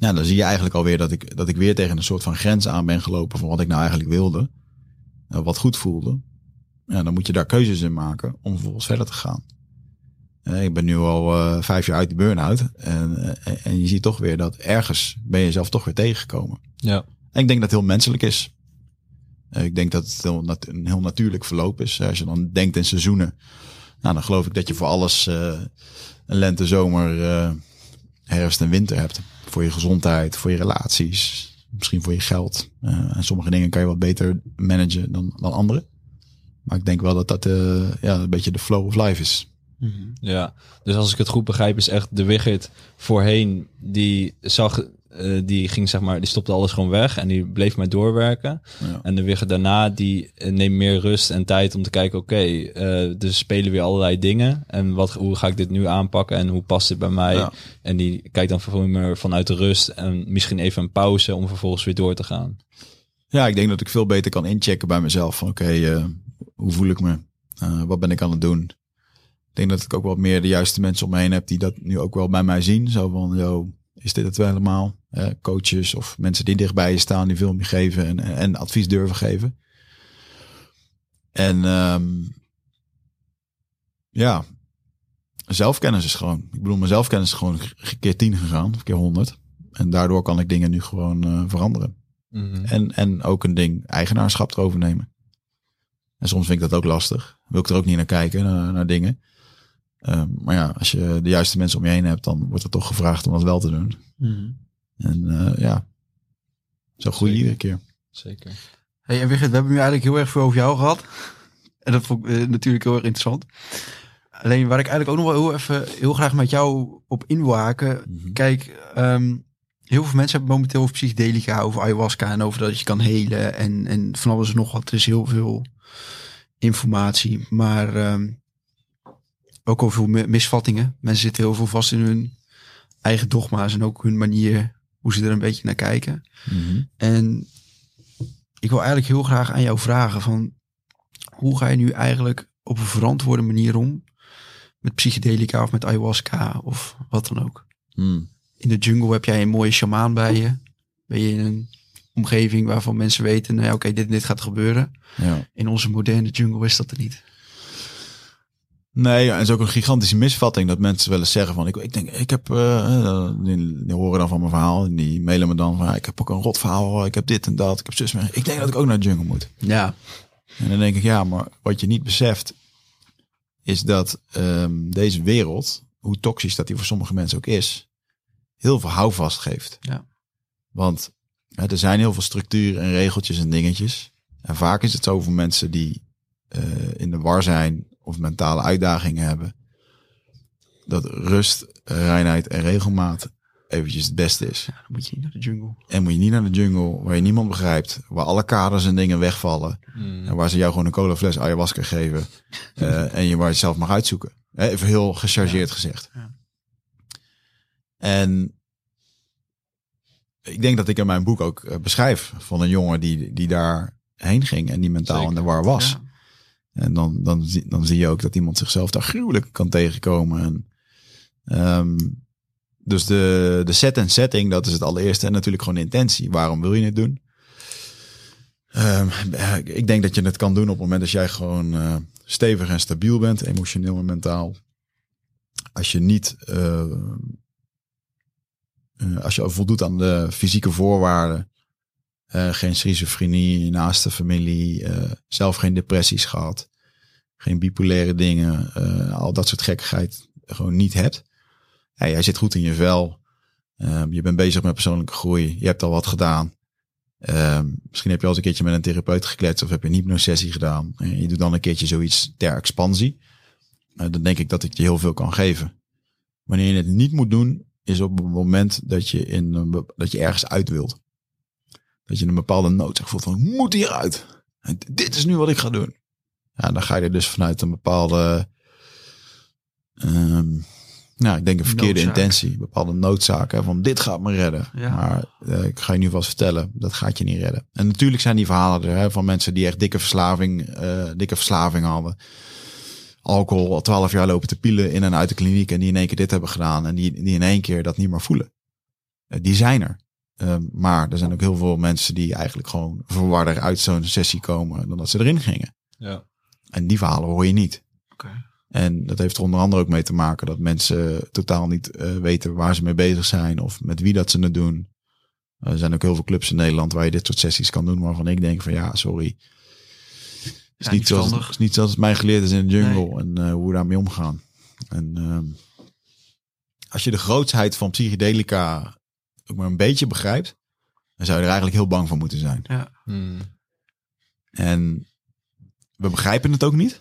ja, dan zie je eigenlijk alweer dat ik, dat ik weer tegen een soort van grens aan ben gelopen van wat ik nou eigenlijk wilde. eh, wat goed voelde. Ja, dan moet je daar keuzes in maken om vervolgens verder te gaan. Eh, Ik ben nu al eh, vijf jaar uit de burn-out. En, en je ziet toch weer dat ergens ben je jezelf toch weer tegengekomen. Ja. En ik denk dat het heel menselijk is. Ik denk dat het heel nat- een heel natuurlijk verloop is. Als je dan denkt in seizoenen. Nou, dan geloof ik dat je voor alles een lente, zomer, herfst en winter hebt. Voor je gezondheid, voor je relaties, misschien voor je geld. Eh, en sommige dingen kan je wat beter managen dan, dan andere. Maar ik denk wel dat dat eh, ja, een beetje de flow of life is. Ja, dus als ik het goed begrijp, is echt de Wigget voorheen, die zag, eh, die ging zeg maar, die stopte alles gewoon weg en die bleef maar doorwerken. Ja. En de Wigget daarna, die eh, neemt meer rust en tijd om te kijken, oké, eh, er spelen weer allerlei dingen. En wat, hoe ga ik dit nu aanpakken en hoe past dit bij mij? Ja. En die kijkt dan vervolgens meer vanuit de rust en misschien even een pauze om vervolgens weer door te gaan. Ja, ik denk dat ik veel beter kan inchecken bij mezelf. Van oké, hoe voel ik me? Wat ben ik aan het doen? Ik denk dat ik ook wat meer de juiste mensen om me heen heb die dat nu ook wel bij mij zien. Zo van, yo, is dit het wel helemaal? Eh, coaches of mensen die dichtbij je staan, die veel je geven en, en advies durven geven. En ehm, ja, zelfkennis is gewoon. Ik bedoel, mijn zelfkennis is gewoon keer tien gegaan, of keer honderd. En daardoor kan ik dingen nu gewoon eh, veranderen. En, en ook een ding eigenaarschap erover nemen. En soms vind ik dat ook lastig. Wil ik er ook niet naar kijken, naar, naar dingen. Ehm, maar ja, als je de juiste mensen om je heen hebt, dan wordt er toch gevraagd om dat wel te doen. En eh, ja, zo groei je iedere keer. Zeker. Hey, en Wigert, we hebben nu eigenlijk heel erg veel over jou gehad. En dat vond ik eh, natuurlijk heel erg interessant. Alleen waar ik eigenlijk ook nog wel heel even heel graag met jou op in wil haken. Mhm. Kijk, ehm, heel veel mensen hebben momenteel over psychedelica, over ayahuasca en over dat je kan helen en, en van alles en nog wat. Er is heel veel informatie, maar ehm, ook over misvattingen. Mensen zitten heel veel vast in hun eigen dogma's en ook hun manier hoe ze er een beetje naar kijken. Mhm. En ik wil eigenlijk heel graag aan jou vragen van hoe ga je nu eigenlijk op een verantwoorde manier om met psychedelica of met ayahuasca of wat dan ook. Hmm. In de jungle heb jij een mooie shamaan bij je. Ben je in een omgeving waarvan mensen weten, nou ja, oké, dit en dit gaat gebeuren. Ja. In onze moderne jungle is dat er niet. Nee, en het is ook een gigantische misvatting dat mensen wel eens zeggen van, ik, ik denk, ik heb, eh, die, die horen dan van mijn verhaal, en die mailen me dan van, ik heb ook een rot verhaal, ik heb dit en dat, ik heb zus, ik denk dat ik ook naar de jungle moet. Ja. En dan denk ik, ja, maar wat je niet beseft, is dat ehm, deze wereld, hoe toxisch dat die voor sommige mensen ook is, heel veel houvast geeft. Ja. Want hè, er zijn heel veel structuren en regeltjes en dingetjes. En vaak is het zo voor mensen die eh, in de war zijn of mentale uitdagingen hebben, dat rust, reinheid en regelmaat eventjes het beste is. Dan moet je niet naar de jungle. En moet je niet naar de jungle waar je niemand begrijpt, waar alle kaders en dingen wegvallen. En waar ze jou gewoon een cola fles ayahuasca geven. eh, en je waar je zelf mag uitzoeken. Hè, Even heel gechargeerd gezegd. Ja. En ik denk dat ik in mijn boek ook eh, beschrijf van een jongen die, die daar heen ging en die mentaal Zeker. in de war was. Ja. En dan, dan, zie, dan zie je ook dat iemand zichzelf daar gruwelijk kan tegenkomen. En, ehm, dus de, de set en setting, dat is het allereerste. En natuurlijk gewoon intentie. Waarom wil je het doen? Ehm, ik denk dat je het kan doen op het moment dat jij gewoon eh, stevig en stabiel bent, emotioneel en mentaal. Als je niet, eh, eh, als je voldoet aan de fysieke voorwaarden, eh, geen schizofrenie, naaste familie, eh, zelf geen depressies gehad, geen bipolaire dingen, eh, al dat soort gekkigheid gewoon niet hebt. Ja, jij zit goed in je vel. Ehm, je bent bezig met persoonlijke groei. Je hebt al wat gedaan. Ehm, misschien heb je al eens een keertje met een therapeut gekletst of heb je een hypnosessie gedaan. En je doet dan een keertje zoiets ter expansie. Eh, dan denk ik dat ik je heel veel kan geven. Wanneer je het niet moet doen, is op het moment dat je, in dat je ergens uit wilt. Dat je een bepaalde noodzaak voelt van, ik moet hieruit. Dit is nu wat ik ga doen. Ja, dan ga je er dus vanuit een bepaalde, ehm, nou, ik denk een verkeerde Noodzaak. intentie. Een bepaalde noodzaak, hè, van dit gaat me redden. Ja. Maar eh, ik ga je nu vast vertellen, dat gaat je niet redden. En natuurlijk zijn die verhalen er, hè, van mensen die echt dikke verslaving, eh, dikke verslaving hadden alcohol al twaalf jaar lopen te pielen in en uit de kliniek en die in één keer dit hebben gedaan en die, die in één keer dat niet meer voelen. Eh, die zijn er. Ehm, maar er zijn ook heel veel mensen die eigenlijk gewoon verwarder uit zo'n sessie komen dan dat ze erin gingen. Ja. En die verhalen hoor je niet. Oké. En dat heeft er onder andere ook mee te maken dat mensen totaal niet eh, weten waar ze mee bezig zijn of met wie dat ze het doen. Er zijn ook heel veel clubs in Nederland waar je dit soort sessies kan doen waarvan ik denk van ja, sorry. Het is, Ja, niet, niet zoals, het is niet zoals het mij geleerd is in de jungle Nee. en eh, hoe we daarmee omgaan. En ehm, als je de grootsheid van psychedelica ook maar een beetje begrijpt, dan zou je er eigenlijk heel bang voor moeten zijn. Hmm. En we begrijpen het ook niet.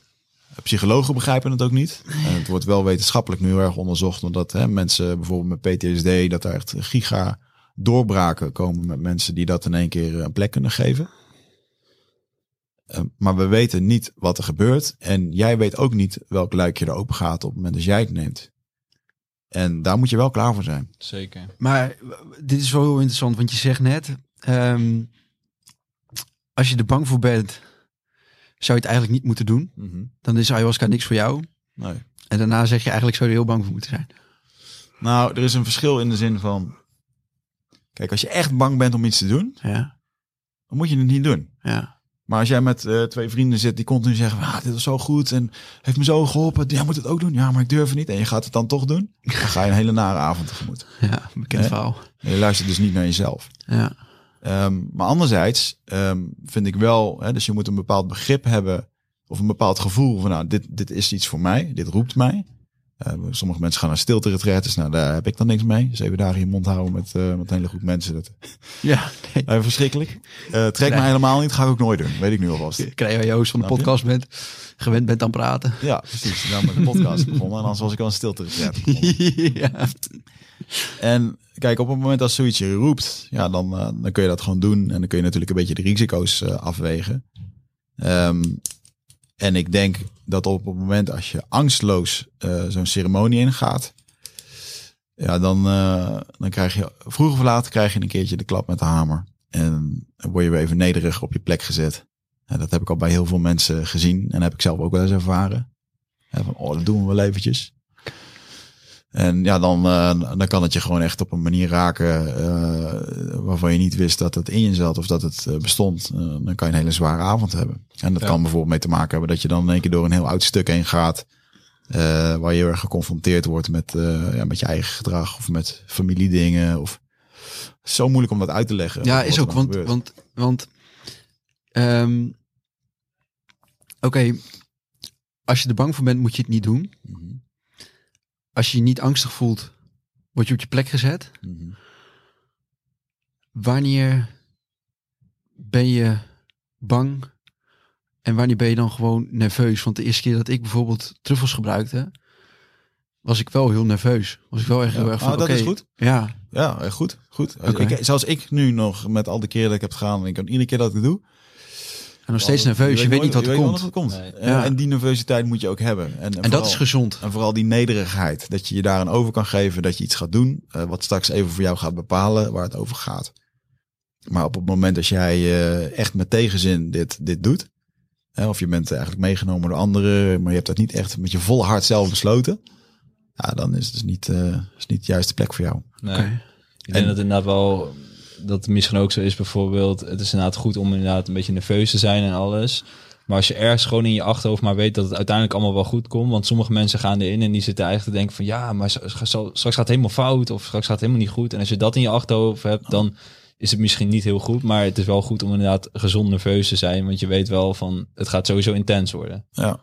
Psychologen begrijpen het ook niet. En het wordt wel wetenschappelijk nu heel erg onderzocht. Omdat hè, mensen bijvoorbeeld met PTSD, dat er echt giga doorbraken komen met mensen die dat in één keer een plek kunnen geven. Eh, maar we weten niet wat er gebeurt. En jij weet ook niet welk luikje er open gaat op het moment dat jij het neemt. En daar moet je wel klaar voor zijn. Zeker. Maar w- dit is wel heel interessant, want je zegt net, ehm, als je er bang voor bent, zou je het eigenlijk niet moeten doen. Dan is ayahuasca niks voor jou. Nee. En daarna zeg je eigenlijk zou je er heel bang voor moeten zijn. Nou, er is een verschil in de zin van. Kijk, als je echt bang bent om iets te doen, Ja, dan moet je het niet doen. ja, Maar als jij met eh, twee vrienden zit die continu zeggen, ah, dit is zo goed en heeft me zo geholpen, jij moet het ook doen. Ja, maar ik durf het niet. En je gaat het dan toch doen, dan ga je een hele nare avond tegemoet. ja, bekend verhaal. En je luistert dus niet naar jezelf. Ja, Ehm, maar anderzijds ehm, vind ik wel, hè, dus je moet een bepaald begrip hebben of een bepaald gevoel van, nou, dit, dit is iets voor mij, dit roept mij. Eh, sommige mensen gaan naar stilte retreats, nou daar heb ik dan niks mee. Zeven dagen in je mond houden met, eh, met een hele groep mensen, dat ja. Nee. eh, verschrikkelijk. Trek me helemaal niet, ga ik ook nooit doen, weet ik nu alvast. Krijg je Joost van de podcast bent, gewend bent aan praten. Ja, precies. Nou, met de podcast begonnen en anders was ik al een stilte retreat ja. En kijk, op het moment dat zoiets je roept, ja, dan, eh, dan kun je dat gewoon doen. En dan kun je natuurlijk een beetje de risico's eh, afwegen. Ehm, en ik denk dat op het moment als je angstloos eh, zo'n ceremonie ingaat, ja, dan, dan krijg je vroeg of laat krijg je een keertje de klap met de hamer. En dan word je weer even nederig op je plek gezet. Ja, dat heb ik al bij heel veel mensen gezien en heb ik zelf ook wel eens ervaren. Van, oh, dat doen we wel eventjes. En ja, dan, eh, dan kan het je gewoon echt op een manier raken eh, waarvan je niet wist dat het in je zat of dat het eh, bestond. Dan kan je een hele zware avond hebben. En dat Ja. kan bijvoorbeeld mee te maken hebben dat je dan in één keer door een heel oud stuk heen gaat. Waar je heel erg geconfronteerd wordt met, ja, met je eigen gedrag of met familiedingen. Of... Zo moeilijk om dat uit te leggen. Ja, is ook, want, gebeurt. want, want ehm, oké, als je er bang voor bent, moet je het niet doen. Mhm, Als je je niet angstig voelt, word je op je plek gezet. mhm. Wanneer ben je bang en wanneer ben je dan gewoon nerveus? Want de eerste keer dat ik bijvoorbeeld truffels gebruikte, was ik wel heel nerveus. Was ik wel echt heel Ja. erg van, Ah, dat is goed. Ja, Ja, goed. goed. Oké. Ik, zoals ik nu nog met al de keren dat ik heb gegaan. En ik kan iedere keer dat ik het doe. En nog steeds nerveus. Je weet niet wat er komt. wat komt. Nee. Eh, Ja. En die nervositeit moet je ook hebben. En, en En dat is gezond. En vooral die nederigheid. Dat je je daaraan over kan geven. Dat je iets gaat doen. eh, wat straks even voor jou gaat bepalen waar het over gaat. Maar op het moment dat jij eh, echt met tegenzin dit, dit doet. Hè, of je bent eigenlijk meegenomen door anderen. Maar je hebt dat niet echt met je volle hart zelf besloten. Ja, dan is het dus niet, eh, is niet de juiste plek voor jou. Nee. Ik denk En- dat het inderdaad wel, dat misschien ook zo is bijvoorbeeld, het is inderdaad goed om inderdaad een beetje nerveus te zijn en alles. Maar als je ergens gewoon in je achterhoofd maar weet dat het uiteindelijk allemaal wel goed komt. Want sommige mensen gaan erin en die zitten eigenlijk te denken van ja, maar straks gaat het helemaal fout of straks gaat helemaal niet goed. En als je dat in je achterhoofd hebt, dan is het misschien niet heel goed. Maar het is wel goed om inderdaad gezond nerveus te zijn. Want je weet wel van het gaat sowieso intens worden. Ja.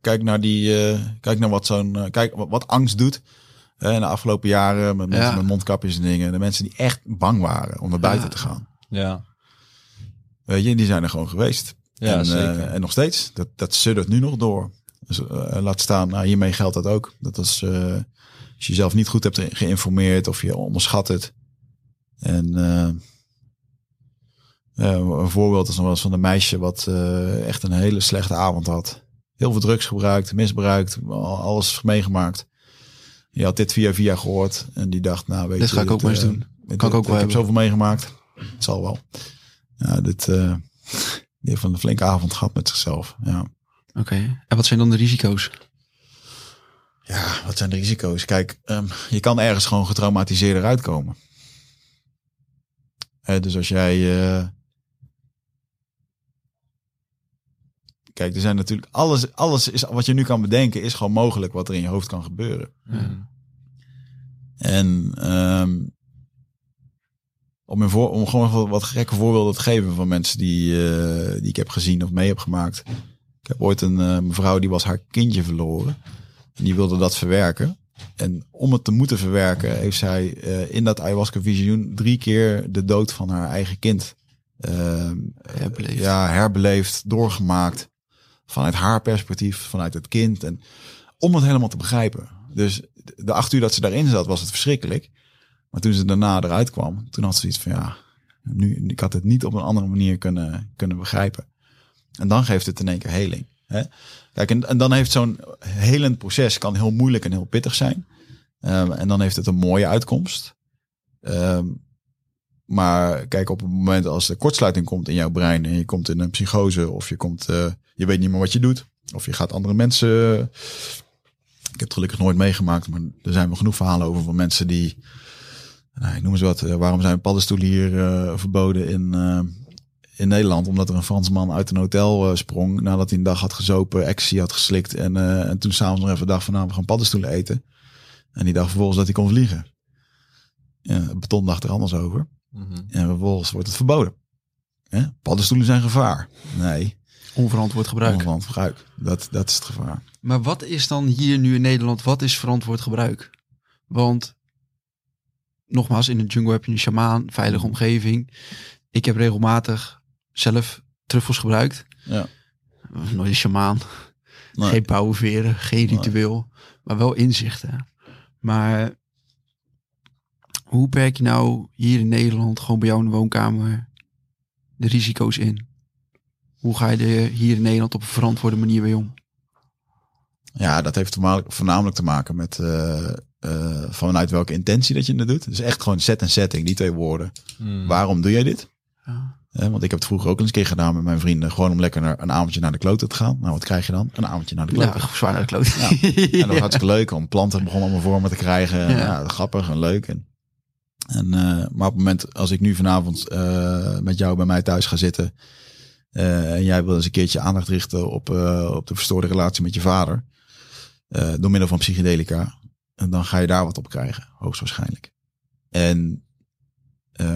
Kijk naar die, eh, kijk naar wat zo'n, eh, kijk wat angst doet. In de afgelopen jaren met mensen Ja. met mondkapjes en dingen. De mensen die echt bang waren om naar buiten Ja. te gaan. Ja, Weet je, die zijn er gewoon geweest. ja en, zeker. eh, en nog steeds. Dat, dat suddert nu nog door. Dus, eh, laat staan, nou, hiermee geldt dat ook. Dat als, eh, als je jezelf niet goed hebt geïnformeerd of je onderschat het. En een voorbeeld is nog wel eens van een meisje wat echt een hele slechte avond had. Heel veel drugs gebruikt, misbruikt, al- alles meegemaakt. Je had dit via via gehoord en die dacht, nou weet Dit je... ga ik ook maar eens eh, doen. dit- Kan ik ook ik wel heb hebben. zoveel meegemaakt. Het zal wel. Ja, dit... eh die heeft een flinke avond gehad met zichzelf. Ja. Oké. En wat zijn dan de risico's? Ja, wat zijn de risico's? Kijk, ehm, je kan ergens gewoon getraumatiseerd eruit komen. Hè, dus als jij. eh, Kijk, er zijn natuurlijk alles, alles is wat je nu kan bedenken, is gewoon mogelijk wat er in je hoofd kan gebeuren. Mm. En ehm, om, een voor, om gewoon wat- wat gekke voorbeelden te geven van mensen die, eh, die ik heb gezien of mee heb gemaakt. Ik heb ooit een eh, mevrouw die was haar kindje verloren. En die wilde dat verwerken. En om het te moeten verwerken, heeft zij eh, in dat ayahuasca visioen drie keer de dood van haar eigen kind ehm, Herbeleefd. ja, herbeleefd, doorgemaakt. Vanuit haar perspectief, vanuit het kind. En om het helemaal te begrijpen. Dus de acht uur dat ze daarin zat, was het verschrikkelijk. Maar toen ze daarna eruit kwam, toen had ze iets van ja, nu, ik had het niet op een andere manier kunnen, kunnen begrijpen. En dan geeft het in één keer heling. Hè? Kijk, en, dan heeft zo'n helend proces kan heel moeilijk en heel pittig zijn. Ehm, en dan heeft het een mooie uitkomst. Ehm, maar kijk, op het moment als er kortsluiting komt in jouw brein en je komt in een psychose of je komt, eh, je weet niet meer wat je doet, of je gaat andere mensen. Ik heb het gelukkig nooit meegemaakt, maar er zijn wel genoeg verhalen over van mensen die, nou, ik noem eens wat, eh, waarom zijn paddenstoelen hier eh, verboden in, eh, in Nederland? Omdat er een Fransman uit een hotel sprong nadat hij een dag had gezopen, ecstasy had geslikt en, en toen s'avonds nog even dacht van nou, we gaan paddenstoelen eten. En die dacht vervolgens dat hij kon vliegen. Ja, het beton dacht er anders over. Mhm. En vervolgens wordt het verboden. Hè? Paddenstoelen zijn gevaar. Nee, Onverantwoord gebruik. onverantwoord gebruik. Dat, dat is het gevaar. Maar wat is dan hier nu in Nederland, wat is verantwoord gebruik? Want, nogmaals, in de jungle heb je een shamaan, veilige omgeving. Ik heb regelmatig zelf truffels gebruikt. Ja. Nooit een shamaan. Nee. Geen pauwenveren, geen Nee. ritueel. Maar wel inzichten. Maar hoe perk je nou hier in Nederland, gewoon bij jou in de woonkamer, de risico's in? Hoe ga je er hier in Nederland op een verantwoorde manier mee om? Ja, dat heeft voornamelijk- voornamelijk te maken met eh, eh, vanuit welke intentie dat je het doet. Dus echt gewoon set en setting, die twee woorden. Mm. Waarom doe jij dit? Ja. Hè, want ik heb het vroeger ook eens een keer gedaan met mijn vrienden. Gewoon om lekker naar, een avondje naar de kloten te gaan. Nou, wat krijg je dan? Een avondje naar de kloten. Ja, zwaar naar de. Ja. En dat was hartstikke leuk om planten begonnen allemaal vormen te krijgen. En, Ja. ja. grappig en leuk. En, en, eh, maar op het moment als ik nu vanavond eh, met jou bij mij thuis ga zitten. Eh, en jij wil eens een keertje aandacht richten op, eh, op de verstoorde relatie met je vader. eh, door middel van psychedelica. En dan ga je daar wat op krijgen, hoogstwaarschijnlijk. En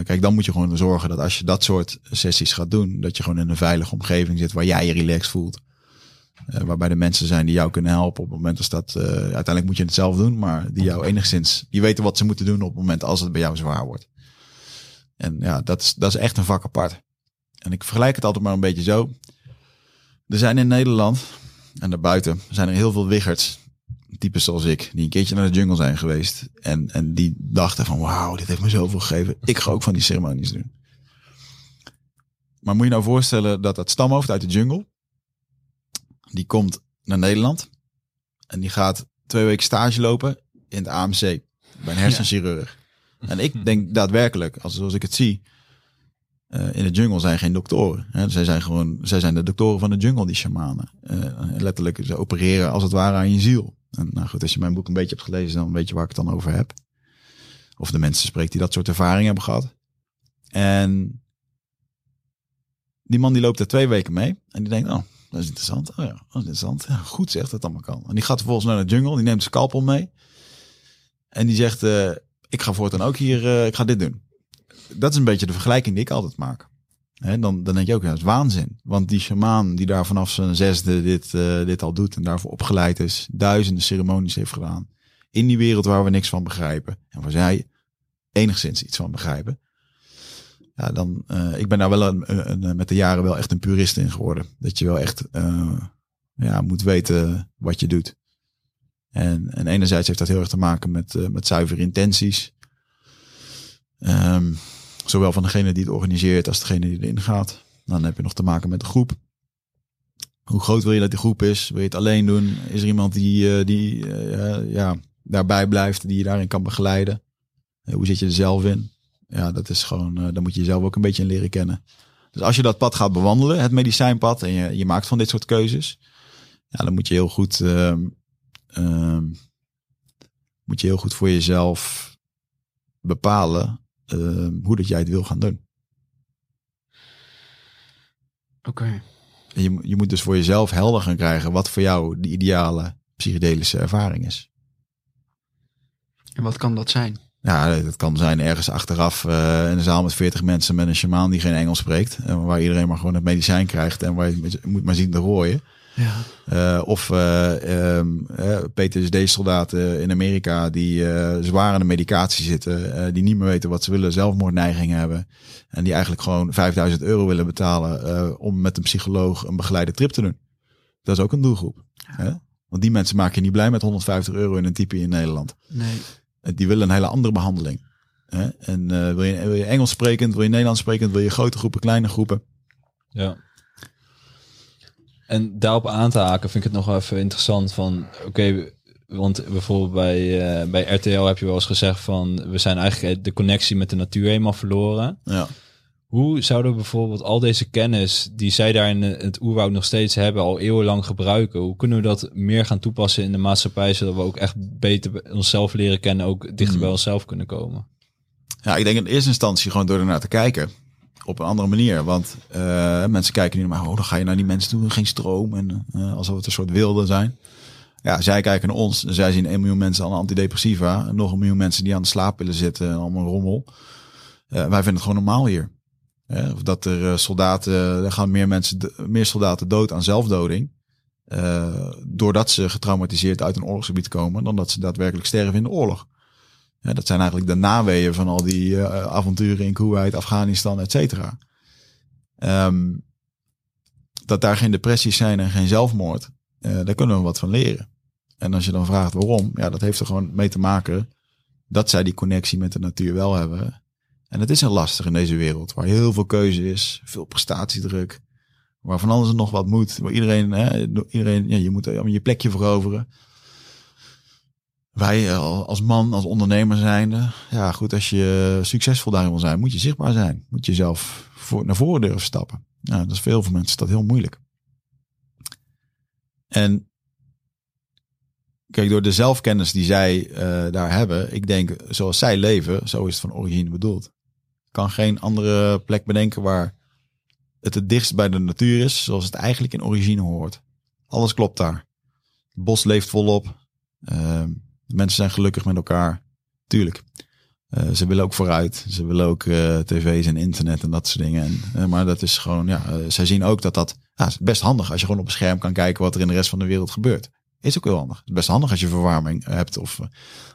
kijk, dan moet je gewoon zorgen dat als je dat soort sessies gaat doen, dat je gewoon in een veilige omgeving zit waar jij je relaxed voelt. Waarbij de mensen zijn die jou kunnen helpen op het moment als dat. uiteindelijk moet je het zelf doen, maar die jou enigszins. die weten wat ze moeten doen op het moment als het bij jou zwaar wordt. En ja, dat is, dat is echt een vak apart. En ik vergelijk het altijd maar een beetje zo. Er zijn in Nederland en daarbuiten zijn er heel veel wiggerts. Types zoals ik, die een keertje naar de jungle zijn geweest. En, en die dachten van wauw, dit heeft me zoveel gegeven. Ik ga ook van die ceremonies doen. Maar moet je nou voorstellen dat dat stamhoofd uit de jungle, die komt naar Nederland. En die gaat twee weken stage lopen in het AMC. Bij een hersenchirurg. En ik denk daadwerkelijk, als, zoals ik het zie, in de jungle zijn geen doktoren. Hè. Zij zijn gewoon, zij zijn de doktoren van de jungle, die shamanen. Eh, letterlijk, ze opereren als het ware aan je ziel. En nou goed, als je mijn boek een beetje hebt gelezen, dan weet je waar ik het dan over heb. Of de mensen spreekt die dat soort ervaringen hebben gehad. En die man die loopt er twee weken mee. En die denkt, oh, dat is interessant. Oh ja, dat is interessant. Goed zegt dat allemaal kan. En die gaat vervolgens naar de jungle. Die neemt de scalpel mee. En die zegt, eh, ik ga voortaan ook hier, eh, ik ga dit doen. Dat is een beetje de vergelijking die ik altijd maak. Hè, dan, dan denk je ook, ja, is waanzin. Want die shamaan die daar vanaf zijn zesde dit, eh, dit al doet en daarvoor opgeleid is, duizenden ceremonies heeft gedaan. In die wereld waar we niks van begrijpen. En waar zij enigszins iets van begrijpen. Ja, dan, eh, ik ben daar wel een, een, met de jaren wel echt een purist in geworden. Dat je wel echt eh, ja, moet weten wat je doet. En, en enerzijds heeft dat heel erg te maken met, met zuivere intenties. Ehm, zowel van degene die het organiseert als degene die erin gaat. Dan heb je nog te maken met de groep. Hoe groot wil je dat die groep is? Wil je het alleen doen? Is er iemand die, eh, die eh, ja, daarbij blijft, die je daarin kan begeleiden? Eh, hoe zit je er zelf in? Ja, dat is gewoon, eh daar moet je jezelf ook een beetje in leren kennen. Dus als je dat pad gaat bewandelen, het medicijnpad, en je, je maakt van dit soort keuzes, ja, dan moet je heel goed, ehm, ehm, moet je heel goed voor jezelf bepalen ehm, hoe dat jij het wil gaan doen. Oké. Je, je moet dus voor jezelf helder gaan krijgen wat voor jou de ideale psychedelische ervaring is. En wat kan dat zijn? Ja, dat kan zijn ergens achteraf eh, in een zaal met 40 mensen met een shamaan die geen Engels spreekt. En waar iedereen maar gewoon het medicijn krijgt en waar je moet maar zien te rooien. Ja. Eh, of eh, ehm, eh, PTSD-soldaten in Amerika die eh, zwaar aan de medicatie zitten. eh, die niet meer weten wat ze willen, zelfmoordneigingen hebben. En die eigenlijk gewoon 5000 euro willen betalen eh, om met een psycholoog een begeleide trip te doen. Dat is ook een doelgroep. Hè? Want die mensen maken je niet blij met 150 euro in een type in Nederland. Nee. Die willen een hele andere behandeling. Hè? En eh, wil, je, wil je Engels sprekend, wil je Nederlands sprekend, wil je grote groepen, kleine groepen. Ja. En daarop aan te haken vind ik het nog wel even interessant van, oké, want bijvoorbeeld bij, eh, bij RTL heb je wel eens gezegd van, we zijn eigenlijk de connectie met de natuur helemaal verloren. Ja. Hoe zouden we bijvoorbeeld al deze kennis die zij daar in het oerwoud nog steeds hebben, al eeuwenlang gebruiken? Hoe kunnen we dat meer gaan toepassen in de maatschappij, zodat we ook echt beter onszelf leren kennen, ook dichter Hmm. bij onszelf kunnen komen? Ja, ik denk in eerste instantie gewoon door ernaar te kijken. Op een andere manier. Want eh, mensen kijken nu naar mij. Oh, dan ga je naar die mensen toe. Geen stroom. En eh, alsof het een soort wilde zijn. Ja, zij kijken naar ons. Zij zien 1 miljoen mensen aan antidepressiva. En nog een miljoen mensen die aan de slaappillen zitten. En allemaal rommel. Eh, wij vinden het gewoon normaal hier. Of dat er soldaten. Er gaan meer mensen, meer soldaten dood aan zelfdoding. doordat ze getraumatiseerd uit een oorlogsgebied komen. Dan dat ze daadwerkelijk sterven in de oorlog. Ja, dat zijn eigenlijk de naweeën van al die eh, avonturen in Kuwait, Afghanistan, et cetera. Ehm, dat daar geen depressies zijn en geen zelfmoord, eh, daar kunnen we wat van leren. En als je dan vraagt waarom, ja, dat heeft er gewoon mee te maken dat zij die connectie met de natuur wel hebben. En het is heel lastig in deze wereld, waar heel veel keuze is, veel prestatiedruk, waar van alles nog wat moet, waar iedereen, hè, iedereen ja, je moet je plekje veroveren wij eh, als man, als ondernemer zijnde, ja goed, als je succesvol daarin wil zijn, moet je zichtbaar zijn. Moet je zelf voor, naar voren durven stappen. Nou, dat is voor veel mensen is dat heel moeilijk. En kijk, door de zelfkennis die zij eh, daar hebben, ik denk, zoals zij leven, zo is het van origine bedoeld. Ik kan geen andere plek bedenken waar het het dichtst bij de natuur is, zoals het eigenlijk in origine hoort. Alles klopt daar. Het bos leeft volop. Mensen zijn gelukkig met elkaar. Tuurlijk. Eh, ze willen ook vooruit. Ze willen ook eh, tv's en internet en dat soort dingen. En, eh, maar dat is gewoon, ja, zij zien ook dat dat ja, is best handig als je gewoon op een scherm kan kijken wat er in de rest van de wereld gebeurt. Is ook heel handig. Het is best handig als je verwarming hebt of,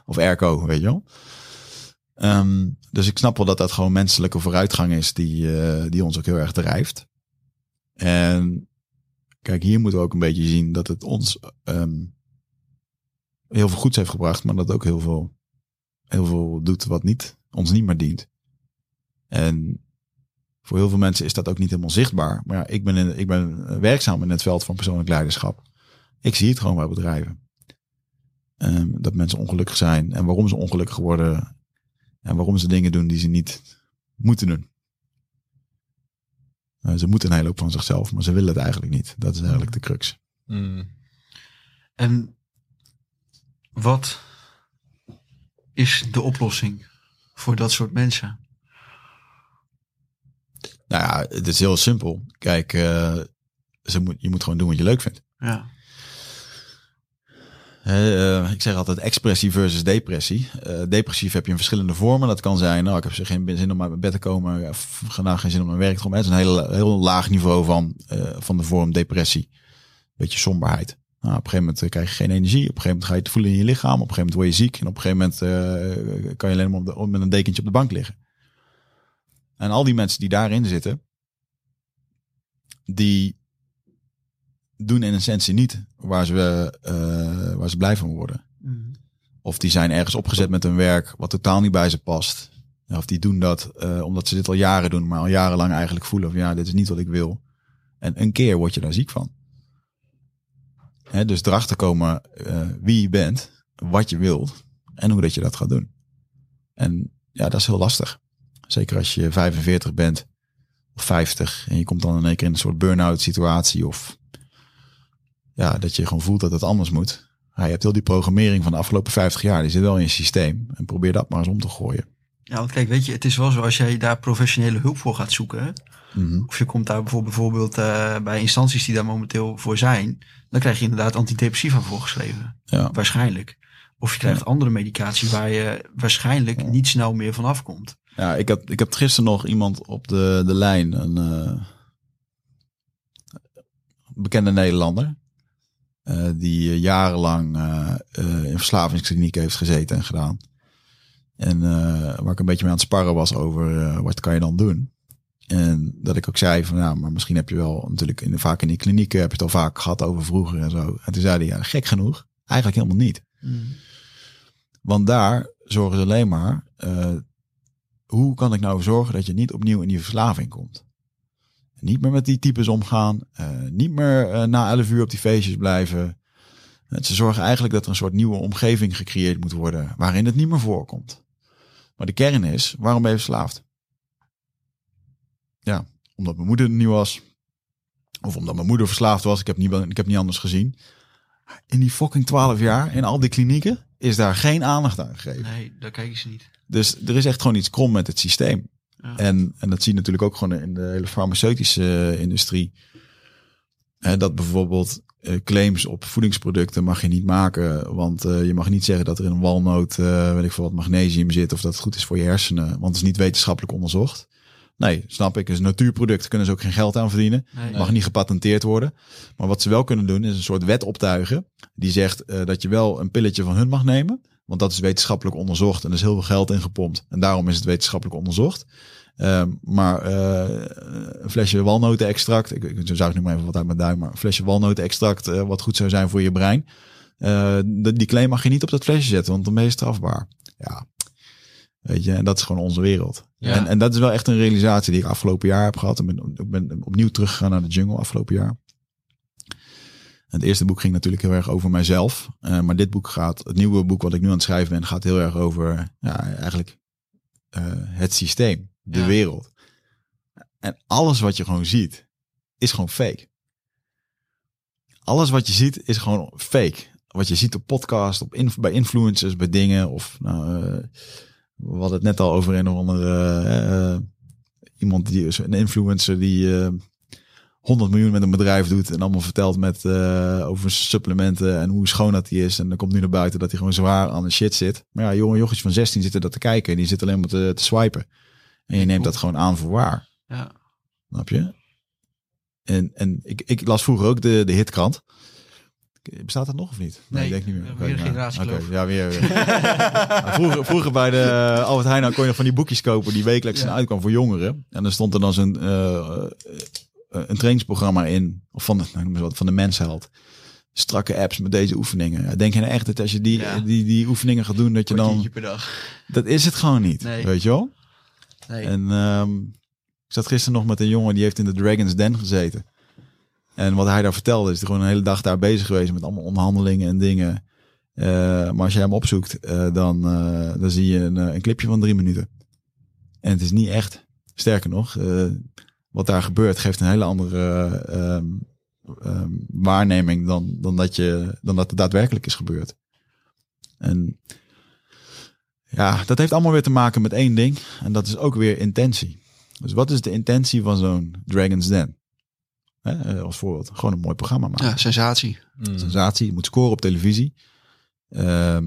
of airco, weet je wel. Ehm, dus ik snap wel dat dat gewoon menselijke vooruitgang is die, die ons ook heel erg drijft. En kijk, hier moeten we ook een beetje zien dat het ons ehm, heel veel goeds heeft gebracht, maar dat ook heel veel, heel veel doet wat niet, ons niet meer dient. En voor heel veel mensen is dat ook niet helemaal zichtbaar. Maar ja, ik ben, in, ik ben werkzaam in het veld van persoonlijk leiderschap. Ik zie het gewoon bij bedrijven. Ehm, dat mensen ongelukkig zijn en waarom ze ongelukkig worden. En waarom ze dingen doen die ze niet moeten doen. Eh, ze moeten een hele hoop van zichzelf, maar ze willen het eigenlijk niet. Dat is eigenlijk de crux. Mm. En wat is de oplossing voor dat soort mensen? Nou ja, het is heel simpel. Kijk, eh, ze moet, je moet gewoon doen wat je leuk vindt. Ja. Eh, ik zeg altijd expressie versus depressie. Eh, depressief heb je in verschillende vormen. Dat kan zijn, nou, ik heb geen zin om uit mijn bed te komen. Ja, f- vandaag geen zin om naar werk te komen. Het is een heel, heel laag niveau van, van de vorm depressie. Beetje somberheid. Nou, op een gegeven moment eh, krijg je geen energie. Op een gegeven moment ga je het voelen in je lichaam. Op een gegeven moment word je ziek. En op een gegeven moment eh, kan je alleen maar op de, met een dekentje op de bank liggen. En al die mensen die daarin zitten, die doen in essentie niet waar ze, eh, waar ze blij van worden. Mhm. Of die zijn ergens opgezet met hun werk wat totaal niet bij ze past. Of die doen dat omdat ze dit al jaren doen, maar al jarenlang eigenlijk voelen van ja, dit is niet wat ik wil. En een keer word je daar ziek van. Dus erachter komen eh, wie je bent, wat je wilt en hoe dat je dat gaat doen. En ja, dat is heel lastig. Zeker als je 45 bent of 50 en je komt dan in één keer in een soort burn-out situatie of ja, dat je gewoon voelt dat het anders moet. Je hebt heel die programmering van de afgelopen 50 jaar, die zit wel in je systeem. En probeer dat maar eens om te gooien. Ja, want kijk, weet je, het is wel zo als jij daar professionele hulp voor gaat zoeken. Mhm. Of je komt daar bijvoorbeeld, eh, bij instanties die daar momenteel voor zijn. Dan krijg je inderdaad antidepressiva voorgeschreven. Ja. Waarschijnlijk. Of je krijgt andere medicatie waar je waarschijnlijk niet snel meer van afkomt. Ja, ik heb, ik heb gisteren nog iemand op de, de lijn, een eh, bekende Nederlander. eh, die jarenlang in verslavingskliniek heeft gezeten en gedaan. En eh, waar ik een beetje mee aan het sparren was over eh, wat kan je dan doen. En dat ik ook zei van ja, maar misschien heb je wel natuurlijk in, vaak in die klinieken heb je het al vaak gehad over vroeger en zo. En toen zei hij ja, gek genoeg, eigenlijk helemaal niet. Want daar zorgen ze alleen maar, eh, hoe kan ik nou zorgen dat je niet opnieuw in die verslaving komt? Niet meer met die types omgaan, niet meer na 11 uur op die feestjes blijven. Ze zorgen eigenlijk dat er een soort nieuwe omgeving gecreëerd moet worden waarin het niet meer voorkomt. Maar de kern is, waarom ben je verslaafd? Ja, omdat mijn moeder er niet was. Of omdat mijn moeder verslaafd was. Ik heb niet, ik heb niet anders gezien. In die fucking 12 jaar, in al die klinieken, is daar geen aandacht aan gegeven. Nee, daar kijken ze niet. Dus er is echt gewoon iets krom met het systeem. Ja. En, en dat zie je natuurlijk ook gewoon in de hele farmaceutische eh, industrie. Hè, dat bijvoorbeeld claims op voedingsproducten mag je niet maken. Want eh, je mag niet zeggen dat er in een walnoot, eh, weet ik veel wat, magnesium zit. Of dat het goed is voor je hersenen. Want het is niet wetenschappelijk onderzocht. Nee, snap ik. Het is een natuurproduct. Kunnen ze ook geen geld aan verdienen. Nee. Mag niet gepatenteerd worden. Maar wat ze wel kunnen doen is een soort wet optuigen. Die zegt eh, dat je wel een pilletje van hun mag nemen. Want dat is wetenschappelijk onderzocht. En er is heel veel geld in gepompt. En daarom is het wetenschappelijk onderzocht. Ehm, maar eh, een flesje walnotenextract. Ik, ik zou nu maar even wat uit mijn duim. Maar een flesje walnotenextract. eh, wat goed zou zijn voor je brein. eh, die claim mag je niet op dat flesje zetten. Want dan ben je strafbaar. Ja. Weet je, en dat is gewoon onze wereld. Ja. En, en dat is wel echt een realisatie die ik afgelopen jaar heb gehad. Ik ben, ik ben opnieuw teruggegaan naar de jungle afgelopen jaar. Het eerste boek ging natuurlijk heel erg over mijzelf. Maar dit boek gaat, het nieuwe boek wat ik nu aan het schrijven ben, gaat heel erg over ja, eigenlijk het systeem, de Ja. wereld. En alles wat je gewoon ziet, is gewoon fake. Alles wat je ziet, is gewoon fake. Wat je ziet op podcast, op inf- bij influencers, bij dingen. Of nou, eh, we hadden het net al over een of andere eh, eh, iemand die is een influencer die eh, 100 miljoen met een bedrijf doet en allemaal vertelt met, over supplementen en hoe schoon dat hij is. En dan komt nu naar buiten dat hij gewoon zwaar aan de shit zit. Maar ja, jonge jochies van 16 zitten dat te kijken en die zitten alleen maar te, te swipen. En je neemt dat gewoon aan voor waar. Ja. Snap je? En, en ik, ik las vroeger ook de, de hitkrant. Bestaat dat nog of niet? Nee, ik denk niet meer. weer nou, generatie. Ja, weer. weer. Ja, vroeger, vroeger bij de eh, Albert Heijn nou kon je nog van die boekjes kopen die wekelijks Ja. uitkwam voor jongeren. En dan stond er dan zo'n eh, eh, een trainingsprogramma in. Of van, de- nou, wat, van de mensheld. Strakke apps met deze oefeningen. Denk je nou echt dat als je die, Ja. die, die oefeningen gaat doen, dat je dan... Kwartiertje per dag. Dat is het gewoon niet. Nee. Weet je wel? En ehm, ik zat gisteren nog met een jongen die heeft in de Dragon's Den gezeten. En wat hij daar vertelde, is hij gewoon een hele dag daar bezig geweest met allemaal onderhandelingen en dingen. Eh, maar als je hem opzoekt, eh, dan, eh, dan zie je een, een clipje van drie minuten. En het is niet echt. Sterker nog, wat daar gebeurt geeft een hele andere eh, ehm, ehm, waarneming dan, dan, dat je, dan dat het daadwerkelijk is gebeurd. En ja, dat heeft allemaal weer te maken met één ding. En dat is ook weer intentie. Dus wat is de intentie van zo'n Dragon's Den? Hè, eh, als voorbeeld. Gewoon een mooi programma maken. Ja, sensatie. Mm. Sensatie. Je moet scoren op televisie. Ehm,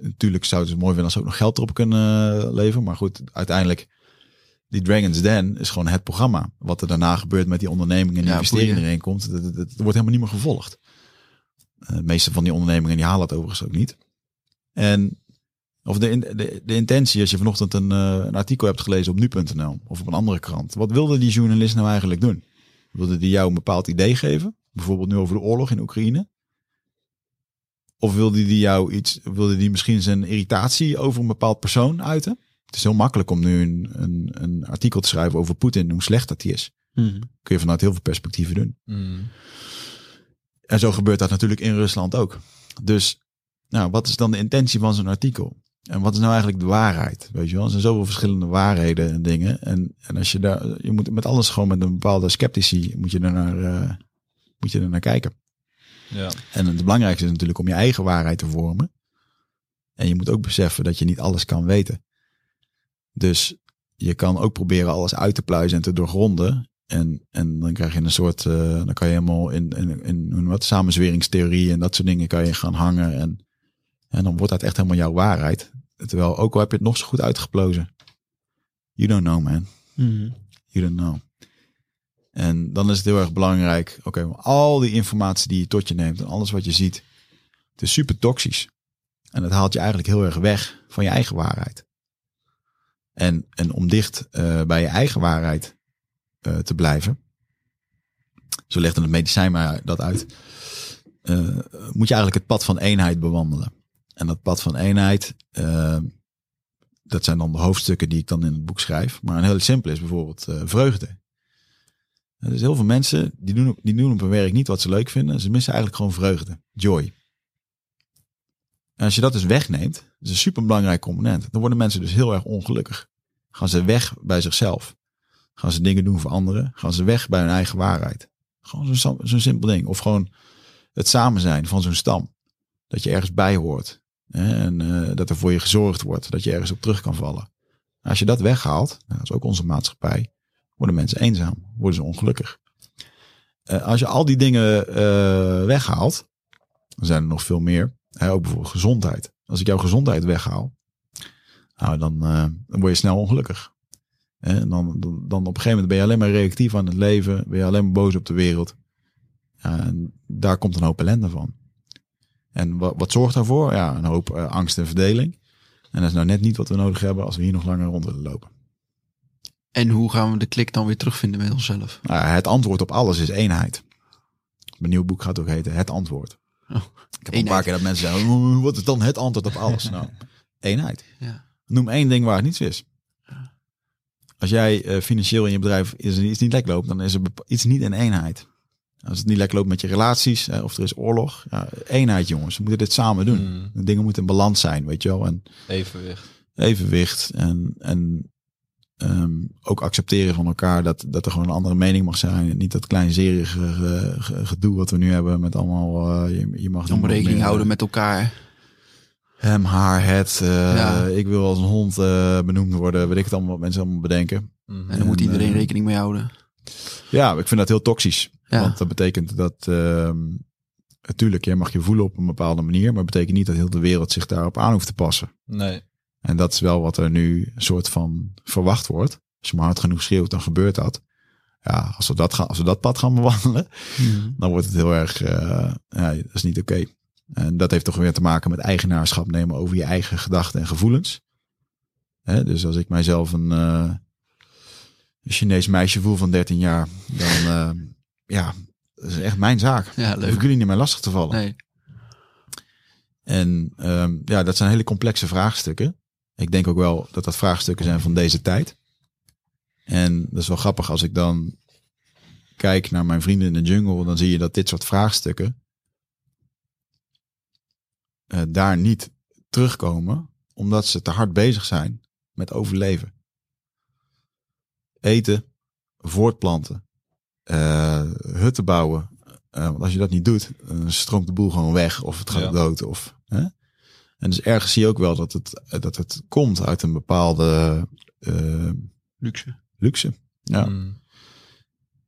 natuurlijk zouden ze het mooi vinden als ze ook nog geld erop kunnen eh, leveren. Maar goed, uiteindelijk... Die Dragon's Den is gewoon het programma. Wat er daarna gebeurt met die ondernemingen en die Ja, investeringen boeien. erin komt. Dat, dat, dat wordt helemaal niet meer gevolgd. Eh, de meeste van die ondernemingen die halen het overigens ook niet. En of de, de, de intentie, als je vanochtend een, eh, een artikel hebt gelezen op nu.nl of op een andere krant. Wat wilde die journalist nou eigenlijk doen? Wilde die jou een bepaald idee geven? Bijvoorbeeld nu over de oorlog in Oekraïne? Of wilde die jou iets, wilde die misschien zijn irritatie over een bepaald persoon uiten? Het is heel makkelijk om nu een, een, een artikel te schrijven over Poetin, hoe slecht dat hij is. Kun je vanuit heel veel perspectieven doen. Mm. En zo gebeurt dat natuurlijk in Rusland ook. Dus, nou, wat is dan de intentie van zo'n artikel? En wat is nou eigenlijk de waarheid? Weet je wel, er zijn zoveel verschillende waarheden en dingen. En, en als je daar, je moet met alles gewoon met een bepaalde sceptici, moet je er naar, eh, moet je er naar kijken. Ja. En het belangrijkste is natuurlijk om je eigen waarheid te vormen. En je moet ook beseffen dat je niet alles kan weten. Dus je kan ook proberen alles uit te pluizen en te doorgronden. En, en dan krijg je een soort, eh, dan kan je helemaal in, in, in wat, samenzweringstheorie en dat soort dingen kan je gaan hangen. En, en dan wordt dat echt helemaal jouw waarheid. Terwijl ook al heb je het nog zo goed uitgeplozen. You don't know man. You don't know. En dan is het heel erg belangrijk, oké, al die informatie die je tot je neemt en alles wat je ziet, het is super toxisch. En dat haalt je eigenlijk heel erg weg van je eigen waarheid. En, en om dicht eh, bij je eigen waarheid eh, te blijven, zo legt het medicijn maar dat uit, eh, moet je eigenlijk het pad van eenheid bewandelen. En dat pad van eenheid, eh, dat zijn dan de hoofdstukken die ik dan in het boek schrijf. Maar een hele simpele is bijvoorbeeld eh, vreugde. Er dus heel veel mensen die doen, die doen op hun werk niet wat ze leuk vinden. Ze missen eigenlijk gewoon vreugde, joy. En als je dat dus wegneemt, dat is een super belangrijk component. Dan worden mensen dus heel erg ongelukkig. Gaan ze weg bij zichzelf. Gaan ze dingen doen voor anderen. Gaan ze weg bij hun eigen waarheid. Gewoon zo'n zo'n simpel ding. Of gewoon het samen zijn van zo'n stam. Dat je ergens bij hoort. En eh, dat er voor je gezorgd wordt. Dat je ergens op terug kan vallen. Als je dat weghaalt, nou, dat is ook onze maatschappij worden mensen eenzaam, worden ze ongelukkig. Eh, als je al die dingen eh, weghaalt, dan zijn er nog veel meer. Ook bijvoorbeeld gezondheid. Als ik jouw gezondheid weghaal, nou, dan, word je snel ongelukkig. En dan, dan, dan op een gegeven moment ben je alleen maar reactief aan het leven, ben je alleen maar boos op de wereld. En daar komt een hoop ellende van. En wat, wat zorgt daarvoor? Ja, een hoop eh, angst en verdeling. En dat is nou net niet wat we nodig hebben als we hier nog langer rond willen lopen. En hoe gaan we de klik dan weer terugvinden met onszelf? Nou, het antwoord op alles is eenheid. Mijn nieuw boek gaat ook heten Het Antwoord. Oh, ik heb een paar keer dat mensen zeggen, "Oeh, wat is dan het antwoord op alles? nou, eenheid. Ja. Noem één ding waar het niets is. Als jij eh, financieel in je bedrijf is iets niet lekker loopt, dan is er iets niet in eenheid. Als het niet lekker loopt met je relaties, hè, of er is oorlog. Ja, eenheid jongens, we moeten dit samen doen. Mm. Dingen moeten in balans zijn, weet je wel. En Evenwicht. evenwicht en, en ehm, ook accepteren van elkaar dat, dat er gewoon een andere mening mag zijn. En niet dat kleinzerige eh, ge- gedoe wat we nu hebben met allemaal, eh, je, je mag Om niet rekening meer, houden met elkaar. hem, haar, het. eh, Ja. Ik wil als een hond eh, benoemd worden, weet ik het allemaal wat mensen allemaal bedenken. Mhm. En daar moet En, iedereen eh, rekening mee houden. Ja, ik vind dat heel toxisch. Ja. Want dat betekent dat... ehm natuurlijk, jij mag je voelen op een bepaalde manier. Maar dat betekent niet dat heel de wereld zich daarop aan hoeft te passen. Nee. En dat is wel wat er nu een soort van verwacht wordt. Als je maar hard genoeg schreeuwt, dan gebeurt dat. Ja, als we dat, gaan, als we dat pad gaan bewandelen, dan wordt het heel erg, eh, ja, dat is niet oké. En dat heeft toch weer te maken met eigenaarschap nemen over je eigen gedachten en gevoelens. Hè, dus als ik mijzelf een, eh, een Chinees meisje voel van 13 jaar, dan eh, ja, dat is echt mijn zaak. Ja, Hoef leuk. ik jullie niet meer lastig te vallen. Nee. En ehm, ja, dat zijn hele complexe vraagstukken. Ik denk ook wel dat dat vraagstukken zijn van deze tijd. En dat is wel grappig als ik dan kijk naar mijn vrienden in de jungle, dan zie je dat dit soort vraagstukken eh, daar niet terugkomen, omdat ze te hard bezig zijn met overleven. Eten, voortplanten, eh, hutten bouwen. Eh, want als je dat niet doet, dan stroomt de boel gewoon weg of het gaat Ja. dood. Of, hè? En dus ergens zie je ook wel dat het, dat het komt uit een bepaalde eh, Luxe. luxe. Ja. Mm.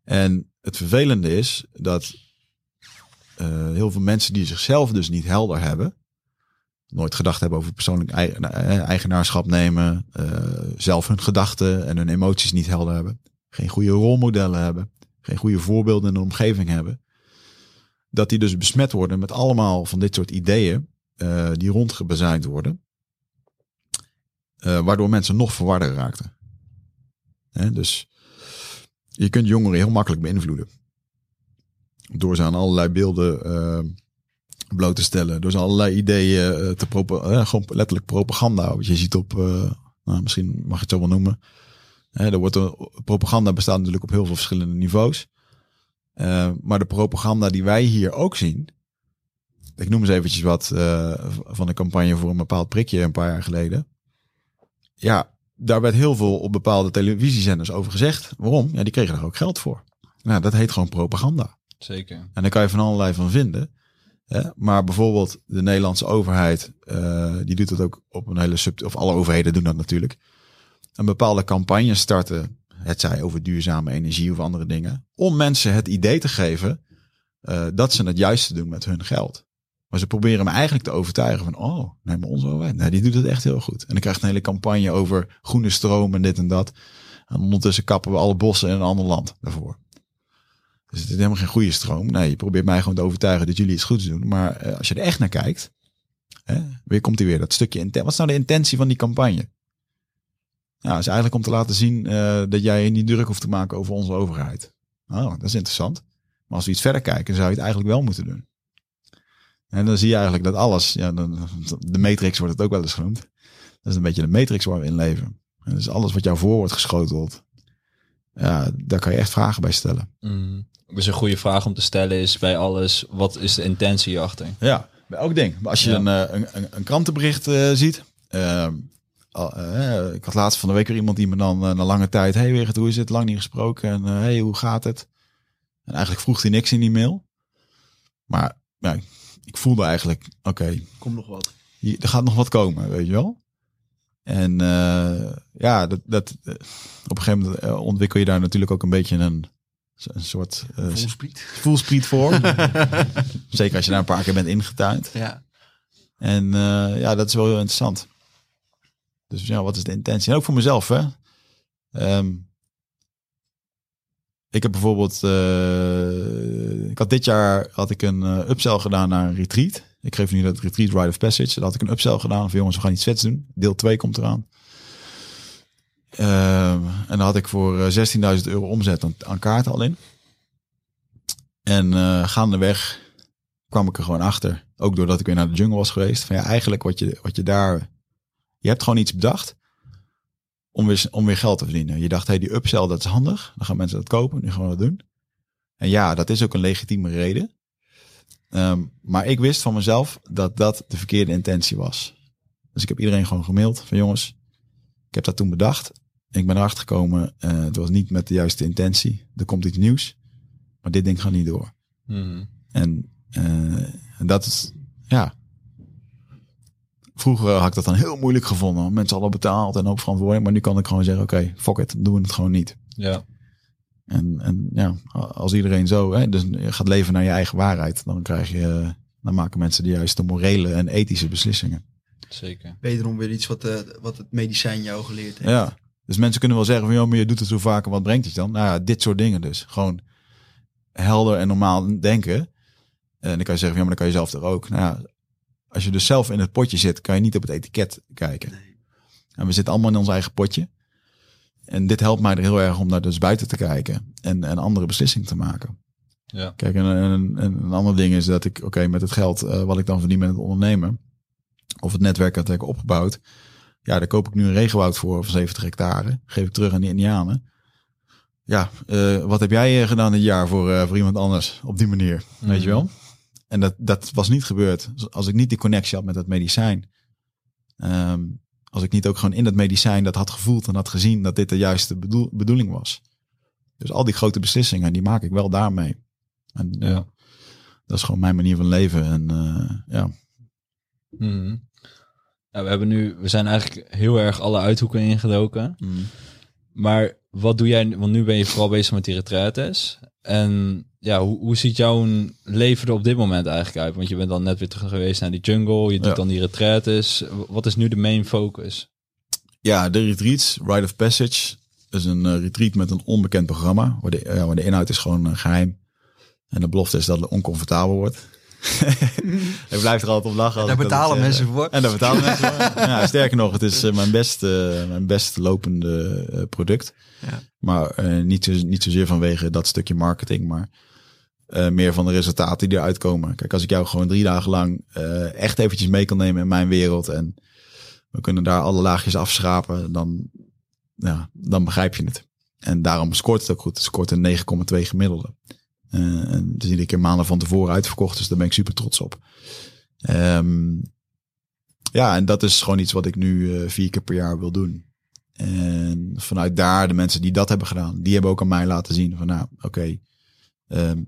En het vervelende is dat heel veel mensen die zichzelf dus niet helder hebben, nooit gedacht hebben over persoonlijk ei- eigenaarschap nemen, zelf hun gedachten en hun emoties niet helder hebben, geen goede rolmodellen hebben, geen goede voorbeelden in de omgeving hebben, dat die dus besmet worden met allemaal van dit soort ideeën eh, die rondgebazuind worden, eh, waardoor mensen nog verwarder raakten. Dus je kunt jongeren heel makkelijk beïnvloeden. Door ze aan allerlei beelden eh, bloot te stellen. Door ze allerlei ideeën te gewoon letterlijk propaganda. Wat je ziet op, nou, misschien mag je het zo wel noemen. Hè, er wordt een, propaganda bestaat natuurlijk op heel veel verschillende niveaus. Eh, maar de propaganda die wij hier ook zien. Ik noem eens eventjes wat eh, van de campagne voor een bepaald prikje een paar jaar geleden. Ja, daar werd heel veel op bepaalde televisiezenders over gezegd. Waarom? Ja, die kregen er ook geld voor. Nou, dat heet gewoon propaganda. Zeker. En daar kan je van allerlei van vinden. Hè? Maar bijvoorbeeld de Nederlandse overheid, eh, die doet dat ook op een hele sub... Of alle overheden doen dat natuurlijk. Een bepaalde campagne starten, het zij over duurzame energie of andere dingen. Om mensen het idee te geven eh, dat ze het juiste doen met hun geld. Maar ze proberen hem eigenlijk te overtuigen van, oh, nee, maar onze overheid, nee, die doet het echt heel goed. En dan krijgt een hele campagne over groene stroom en dit en dat. En ondertussen kappen we alle bossen in een ander land daarvoor. Dus het is helemaal geen goede stroom. Nee, je probeert mij gewoon te overtuigen dat jullie iets goeds doen. Maar eh, als je er echt naar kijkt, hè, weer komt hij weer dat stukje. Wat is nou de intentie van die campagne? Nou, is eigenlijk om te laten zien eh, dat jij je niet druk hoeft te maken over onze overheid. Oh, dat is interessant. Maar als we iets verder kijken, zou je het eigenlijk wel moeten doen. En dan zie je eigenlijk dat alles, ja, de matrix wordt het ook wel eens genoemd. Dat is een beetje de matrix waar we in leven. En dus alles wat jou voor wordt geschoteld, ja, daar kan je echt vragen bij stellen. Mm. Dus een goede vraag om te stellen is bij alles, wat is de intentie hierachter? Ja, bij elk ding. Maar als je Ja. een, eh, een, een, een krantenbericht eh, ziet. Al- eh, ik had laatst van de week weer iemand die me dan eh, na lange tijd... Hey Wigert, hoe is het? Lang niet gesproken. En eh, hey, hoe gaat het? En eigenlijk vroeg hij niks in die mail. Maar ja, ik voelde eigenlijk... Oké, Kom nog wat. hier- er gaat nog wat komen, weet je wel? En ja, dat, dat, op een gegeven moment ontwikkel je daar natuurlijk ook een beetje een, een soort Volspriet. voelspriet voor. Zeker als je daar een paar keer bent ingetuind. Ja. En ja, dat is wel heel interessant. Dus ja, wat is de intentie? En ook voor mezelf, hè. Ehm, ik heb bijvoorbeeld... eh, ik had dit jaar had ik een eh, upsell gedaan naar een retreat. Ik geef nu dat retreat Rite of Passage. Daar had ik een upsell gedaan. Van jongens, we gaan iets vets doen. Deel 2 komt eraan. Ehm, en dan had ik voor eh, 16.000 euro omzet aan, kaarten al in. En eh gaandeweg kwam ik er gewoon achter. Ook doordat ik weer naar de jungle was geweest. Van ja, eigenlijk wat je, wat je daar... Je hebt gewoon iets bedacht om weer, om weer geld te verdienen. Je dacht, hey, die upsell, dat is handig. Dan gaan mensen dat kopen. Nu gaan we dat doen. En ja, dat is ook een legitieme reden. Ehm, maar ik wist van mezelf dat dat de verkeerde intentie was. Dus ik heb iedereen gewoon gemaild van jongens, ik heb dat toen bedacht. Ik ben erachter gekomen, eh, het was niet met de juiste intentie. Er komt iets nieuws, maar dit ding gaat niet door. Mm. En, eh, en dat is, ja. Vroeger had ik dat dan heel moeilijk gevonden. Mensen hadden betaald en ook verantwoording. Maar nu kan ik gewoon zeggen, oké, fuck it, doen we het gewoon niet. Ja. En, en ja, als iedereen zo hè, dus gaat leven naar je eigen waarheid, dan krijg je, dan maken mensen de juiste morele en ethische beslissingen. Zeker. Wederom weer iets wat, eh, wat het medicijn jou geleerd heeft. Ja. Dus mensen kunnen wel zeggen van, ja, maar je doet het zo vaak en wat brengt het dan? Nou ja, dit soort dingen dus. Gewoon helder en normaal denken. En dan kan je zeggen, van, ja, maar dan kan je zelf er ook. Nou ja, als je dus zelf in het potje zit, kan je niet op het etiket kijken. En we zitten allemaal in ons eigen potje. En dit helpt mij er heel erg om daar dus buiten te kijken en een andere beslissing te maken. Ja. Kijk, en, en, en een ander ding is dat ik, oké, met het geld eh, wat ik dan verdien met het ondernemen, of het netwerk dat ik heb opgebouwd, ja, daar koop ik nu een regenwoud voor van 70 hectare, geef ik terug aan de Indianen. Ja, eh, wat heb jij eh, gedaan dit jaar voor, voor iemand anders op die manier, weet je wel? En dat, dat was niet gebeurd als ik niet die connectie had met dat medicijn. Ehm, als ik niet ook gewoon in dat medicijn dat had gevoeld en had gezien dat dit de juiste bedoel, bedoeling was. Dus al die grote beslissingen, die maak ik wel daarmee. En ja, Ja. dat is gewoon mijn manier van leven. En eh, ja, Mhm. Ja, we hebben nu, we zijn eigenlijk heel erg alle uithoeken ingedoken. Maar wat doe jij, want nu ben je vooral bezig met die retraites. En ja, hoe, hoe ziet jouw leven er op dit moment eigenlijk uit? Want je bent dan net weer terug geweest naar die jungle, je doet Ja. dan die retraites. Wat is nu de main focus? ja, de retreats, Rite of Passage, is een eh, retreat met een onbekend programma. Waar de, ja, waar de inhoud is gewoon eh, geheim. En de belofte is dat het oncomfortabel wordt. Ik blijf er altijd op lachen. Daar betalen mensen voor. En daar betalen mensen voor. Ja, sterker nog, het is eh, mijn best, eh, mijn best lopende eh, product. Ja. Maar niet, zo, niet zozeer vanwege dat stukje marketing, maar meer van de resultaten die eruit komen. Kijk, als ik jou gewoon drie dagen lang echt eventjes mee kan nemen in mijn wereld en we kunnen daar alle laagjes afschrapen, dan, ja, dan begrijp je het. En daarom scoort het ook goed. Het scoort een 9,2 gemiddelde. Eh, en het is iedere keer maanden van tevoren uitverkocht, dus daar ben ik super trots op. Ehm, ja, en dat is gewoon iets wat ik nu eh, vier keer per jaar wil doen. En vanuit daar, de mensen die dat hebben gedaan, die hebben ook aan mij laten zien van nou, oké, ehm,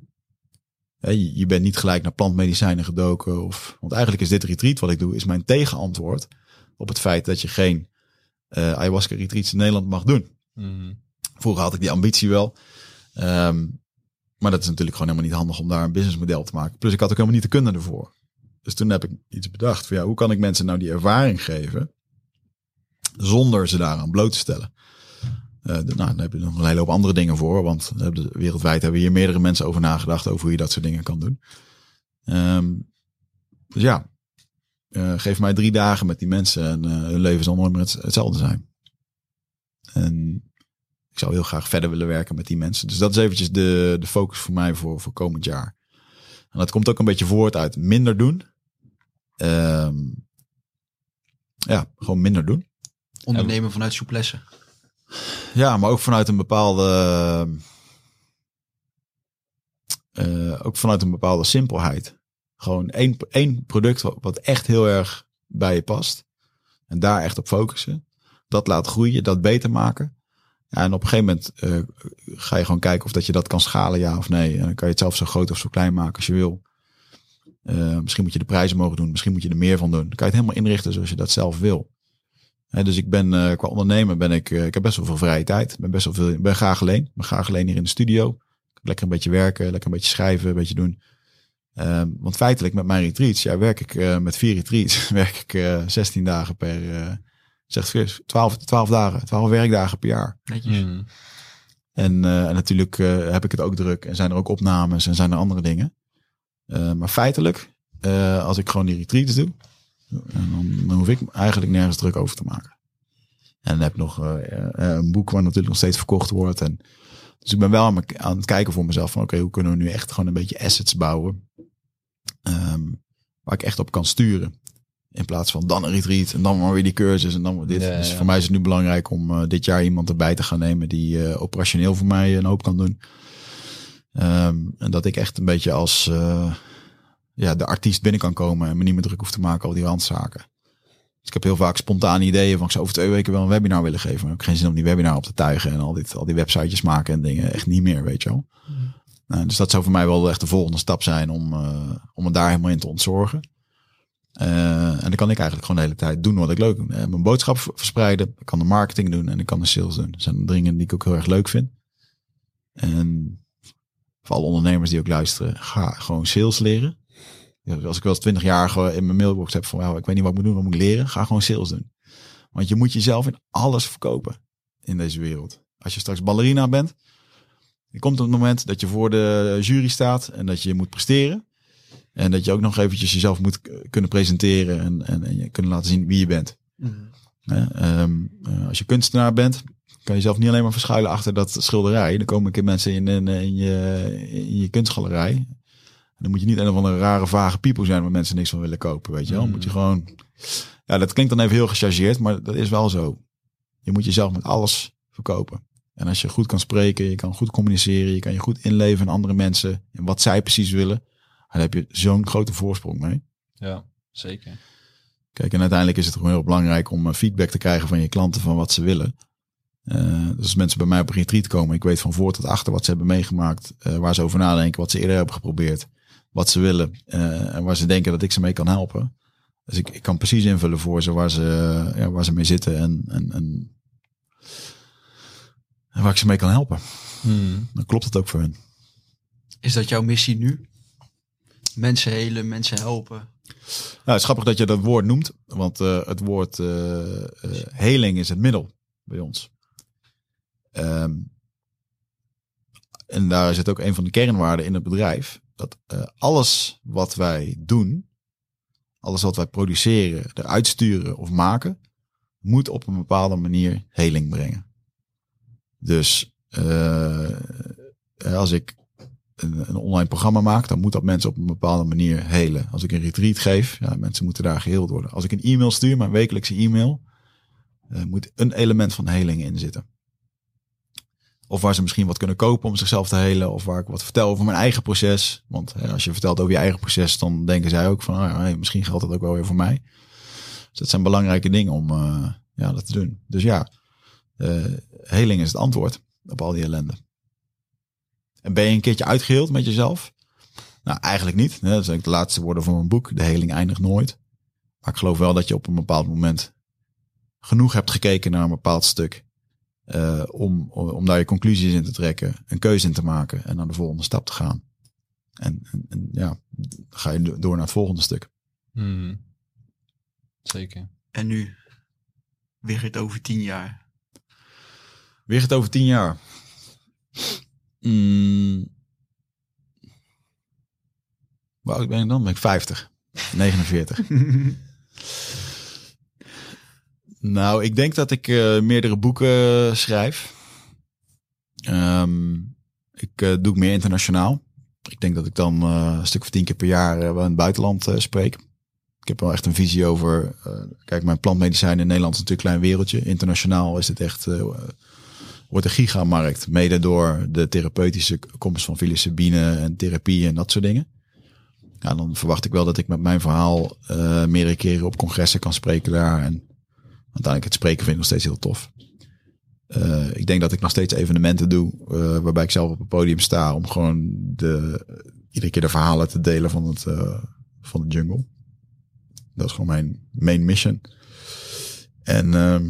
je, bent niet gelijk naar plantmedicijnen gedoken. Of, want eigenlijk is dit retreat wat ik doe, is mijn tegenantwoord op het feit dat je geen eh ayahuasca retreats in Nederland mag doen. Vroeger had ik die ambitie wel. Ehm, maar dat is natuurlijk gewoon helemaal niet handig om daar een businessmodel te maken. Plus ik had ook helemaal niet de kunde ervoor. Dus toen heb ik iets bedacht van ja, hoe kan ik mensen nou die ervaring geven zonder ze daaraan bloot te stellen. Eh, nou, daar heb je nog een hele hoop andere dingen voor, want wereldwijd hebben hier meerdere mensen over nagedacht over hoe je dat soort dingen kan doen. Ehm, dus ja, eh, geef mij drie dagen met die mensen en eh, hun leven zal nooit meer het- hetzelfde zijn. En ik zou heel graag verder willen werken met die mensen. Dus dat is eventjes de, de focus voor mij voor, voor komend jaar. En dat komt ook een beetje voort uit minder doen. Ehm, ja, gewoon minder doen. Ondernemen vanuit souplesse. Ja, maar ook vanuit een bepaalde. eh, ook vanuit een bepaalde simpelheid. Gewoon één, één product wat, wat echt heel erg bij je past. En daar echt op focussen. Dat laat groeien, dat beter maken. En op een gegeven moment eh, ga je gewoon kijken of dat je dat kan schalen, ja of nee. En dan kan je het zelf zo groot of zo klein maken als je wil. Eh, misschien moet je de prijzen mogen doen, misschien moet je er meer van doen. Dan kan je het helemaal inrichten zoals je dat zelf wil. Dus ik ben eh, qua ondernemer ben ik, ik heb best wel veel vrije tijd. Ben best wel veel, ben graag alleen. Ben graag alleen hier in de studio. Lekker een beetje werken, lekker een beetje schrijven, een beetje doen. Ehm, want feitelijk met mijn retreats, ja, werk ik met vier retreats, werk ik eh 16 dagen per, zeg het 12, 12 dagen, 12 werkdagen per jaar. Netjes. Mhm. En, eh, en natuurlijk eh, heb ik het ook druk en zijn er ook opnames en zijn er andere dingen. Eh, maar feitelijk, eh, als ik gewoon die retreats doe, en dan, dan hoef ik eigenlijk nergens druk over te maken. En dan heb ik nog eh, eh, een boek waar natuurlijk nog steeds verkocht wordt. En, dus ik ben wel aan, aan het kijken voor mezelf van oké, hoe kunnen we nu echt gewoon een beetje assets bouwen. ehm, waar ik echt op kan sturen. In plaats van dan een retreat en dan maar weer die cursus en dan weer dit. Ja, dus ja. voor mij is het nu belangrijk om eh, dit jaar iemand erbij te gaan nemen die eh, operationeel voor mij een hoop kan doen. Ehm, en dat ik echt een beetje als eh, ja, de artiest binnen kan komen en me niet meer druk hoef te maken over die randzaken. Dus ik heb heel vaak spontane ideeën van ik zou over twee weken wel een webinar willen geven. Maar ik heb geen zin om die webinar op te tuigen en al, dit, al die websitejes maken en dingen. Echt niet meer, weet je wel. Nou, dus dat zou voor mij wel echt de volgende stap zijn om, om me daar helemaal in te ontzorgen. Eh, en dan kan ik eigenlijk gewoon de hele tijd doen wat ik leuk vind. Eh, mijn boodschap verspreiden. Ik kan de marketing doen en ik kan de sales doen. Dat zijn dingen die ik ook heel erg leuk vind. En voor alle ondernemers die ook luisteren, ga gewoon sales leren. Ja, als ik wel eens twintig jaar in mijn mailbox heb van, ik weet niet wat ik moet doen, wat moet ik leren? Ga gewoon sales doen. Want je moet jezelf in alles verkopen in deze wereld. Als je straks ballerina bent, komt het moment dat je voor de jury staat en dat je moet presteren. En dat je ook nog eventjes jezelf moet kunnen presenteren en, en, en je kunnen laten zien wie je bent. Hè, ehm, eh, als je kunstenaar bent, kan je zelf niet alleen maar verschuilen achter dat schilderij. Dan komen een keer mensen in, in, in, je, in je kunstgalerij. En dan moet je niet een of andere rare vage piepel zijn waar mensen niks van willen kopen, weet je wel. Dan Moet je gewoon... Ja, dat klinkt dan even heel gechargeerd, maar dat is wel zo. Je moet jezelf met alles verkopen. En als je goed kan spreken, je kan goed communiceren, je kan je goed inleven in andere mensen en wat zij precies willen, dan heb je zo'n grote voorsprong mee. Ja, zeker. Kijk, en uiteindelijk is het gewoon heel belangrijk om eh, feedback te krijgen van je klanten van wat ze willen. Eh, dus als mensen bij mij op een retreat komen, ik weet van voor tot achter wat ze hebben meegemaakt, eh, waar ze over nadenken, wat ze eerder hebben geprobeerd, wat ze willen en waar ze denken dat ik ze mee kan helpen. Dus ik, ik kan precies invullen voor ze waar ze, ja, waar ze mee zitten en, en, en, en waar ik ze mee kan helpen. Dan klopt het ook voor hun. Is dat jouw missie nu? Mensen helen, mensen helpen. Nou, het is grappig dat je dat woord noemt, want eh, het woord eh, heling is het middel bij ons. Ehm, en daar zit ook een van de kernwaarden in het bedrijf. Dat alles wat wij doen, alles wat wij produceren, eruit sturen of maken, moet op een bepaalde manier heling brengen. Dus als ik een, een online programma maak, dan moet dat mensen op een bepaalde manier helen. Als ik een retreat geef, ja, mensen moeten daar geheeld worden. Als ik een e-mail stuur, mijn wekelijkse e-mail, eh, moet een element van heling in zitten. Of waar ze misschien wat kunnen kopen om zichzelf te helen. Of waar ik wat vertel over mijn eigen proces. Want als je vertelt over je eigen proces, dan denken zij ook van, ah, misschien geldt dat ook wel weer voor mij. Dus dat zijn belangrijke dingen om eh, ja, dat te doen. Dus ja, eh, heling is het antwoord op al die ellende. En ben je een keertje uitgeheeld met jezelf? Nou, eigenlijk niet. hè. Dat zijn ook de laatste woorden van mijn boek. De heling eindigt nooit. Maar ik geloof wel dat je op een bepaald moment genoeg hebt gekeken naar een bepaald stuk. eh, om, om daar je conclusies in te trekken, een keuze in te maken en naar de volgende stap te gaan. En, en, en ja, ga je do- door naar het volgende stuk. Hmm. Zeker. En nu? Weer het over tien jaar. Weer het over tien jaar. Mm. Hoe oud ben ik dan? Ben ik 50. 49. nou, ik denk dat ik eh, meerdere boeken schrijf. Ehm, ik eh, doe ik meer internationaal. Ik denk dat ik dan eh, een stuk of tien keer per jaar eh, wel in het buitenland eh, spreek. Ik heb wel echt een visie over. eh, kijk, mijn plantmedicijn in Nederland is natuurlijk een klein wereldje. Internationaal is het echt. Wordt een gigamarkt. Mede door de therapeutische komst van psilocybine en therapie en dat soort dingen. Ja, dan verwacht ik wel dat ik met mijn verhaal eh, meerdere keren op congressen kan spreken daar. En uiteindelijk het spreken vind ik nog steeds heel tof. Eh, ik denk dat ik nog steeds evenementen doe eh, waarbij ik zelf op het podium sta om gewoon de, iedere keer de verhalen te delen van, het, van de jungle. Dat is gewoon mijn main mission. En ehm,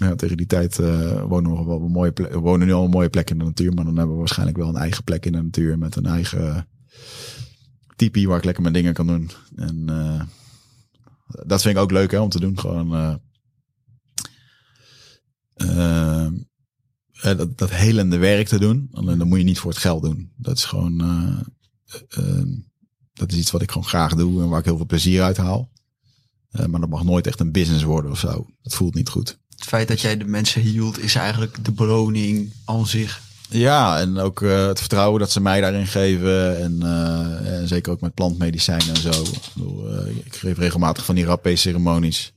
ja, tegen die tijd eh, wonen we wel een mooie plek. Wonen nu al een mooie plek in de natuur, maar dan hebben we waarschijnlijk wel een eigen plek in de natuur met een eigen tipi waar ik lekker mijn dingen kan doen. En eh, dat vind ik ook leuk hè, om te doen. Gewoon eh, dat, dat helende werk te doen. Dan moet je niet voor het geld doen. Dat is gewoon dat is iets wat ik gewoon graag doe en waar ik heel veel plezier uit haal. Maar dat mag nooit echt een business worden of zo. Dat voelt niet goed. Het feit dat jij de mensen hield is eigenlijk de beloning aan zich. Ja, en ook eh, het vertrouwen dat ze mij daarin geven. En, eh, en zeker ook met plantmedicijnen en zo. Ik, bedoel, eh, ik geef regelmatig van die rapé-ceremonies.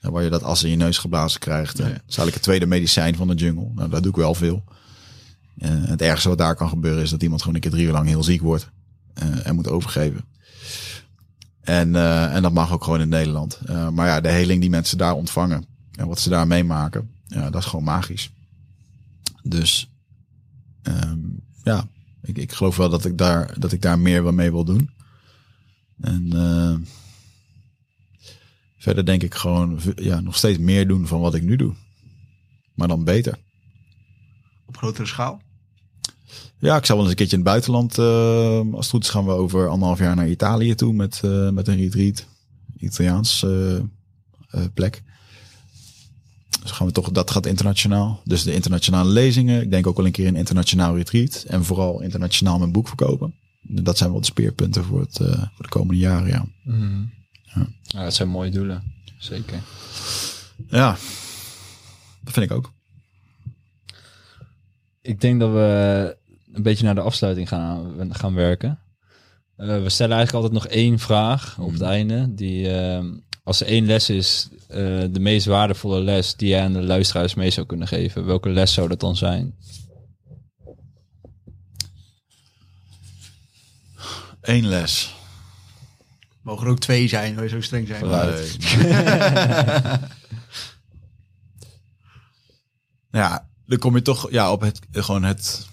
waar je dat as in je neus geblazen krijgt. En Dat is eigenlijk het tweede medicijn van de jungle. Nou, daar doe ik wel veel. Het ergste wat daar kan gebeuren is dat iemand gewoon een keer drie uur lang heel ziek wordt. en moet overgeven. En, en dat mag ook gewoon in Nederland. Maar ja, de heling die mensen daar ontvangen. En wat ze daar meemaken. Ja, dat is gewoon magisch. Dus Ehm, ja, ik, ik geloof wel dat ik daar, dat ik daar meer mee wil doen. En eh, verder denk ik gewoon ja, nog steeds meer doen van wat ik nu doe. Maar dan beter. op grotere schaal? Ja, ik zou wel eens een keertje in het buitenland. eh, als het goed is gaan we over anderhalf jaar naar Italië toe met, eh, met een retreat. Italiaans eh, eh, plek. Dus gaan we toch, dat gaat internationaal. Dus de internationale lezingen. Ik denk ook wel een keer een internationaal retreat. En vooral internationaal mijn boek verkopen. Dat zijn wel de speerpunten voor, het, eh, voor de komende jaren, ja. Ja, dat zijn mooie doelen. Zeker. Ja, dat vind ik ook. Ik denk dat we een beetje naar de afsluiting gaan, gaan werken. Eh, we stellen eigenlijk altijd nog één vraag op het einde. Die, eh, als er één les is, eh, de meest waardevolle les die jij aan de luisteraars mee zou kunnen geven. Welke les zou dat dan zijn? Eén les. Mogen er ook twee zijn, wil je zo streng zijn? Ja, dan kom je toch ja, op het, gewoon het,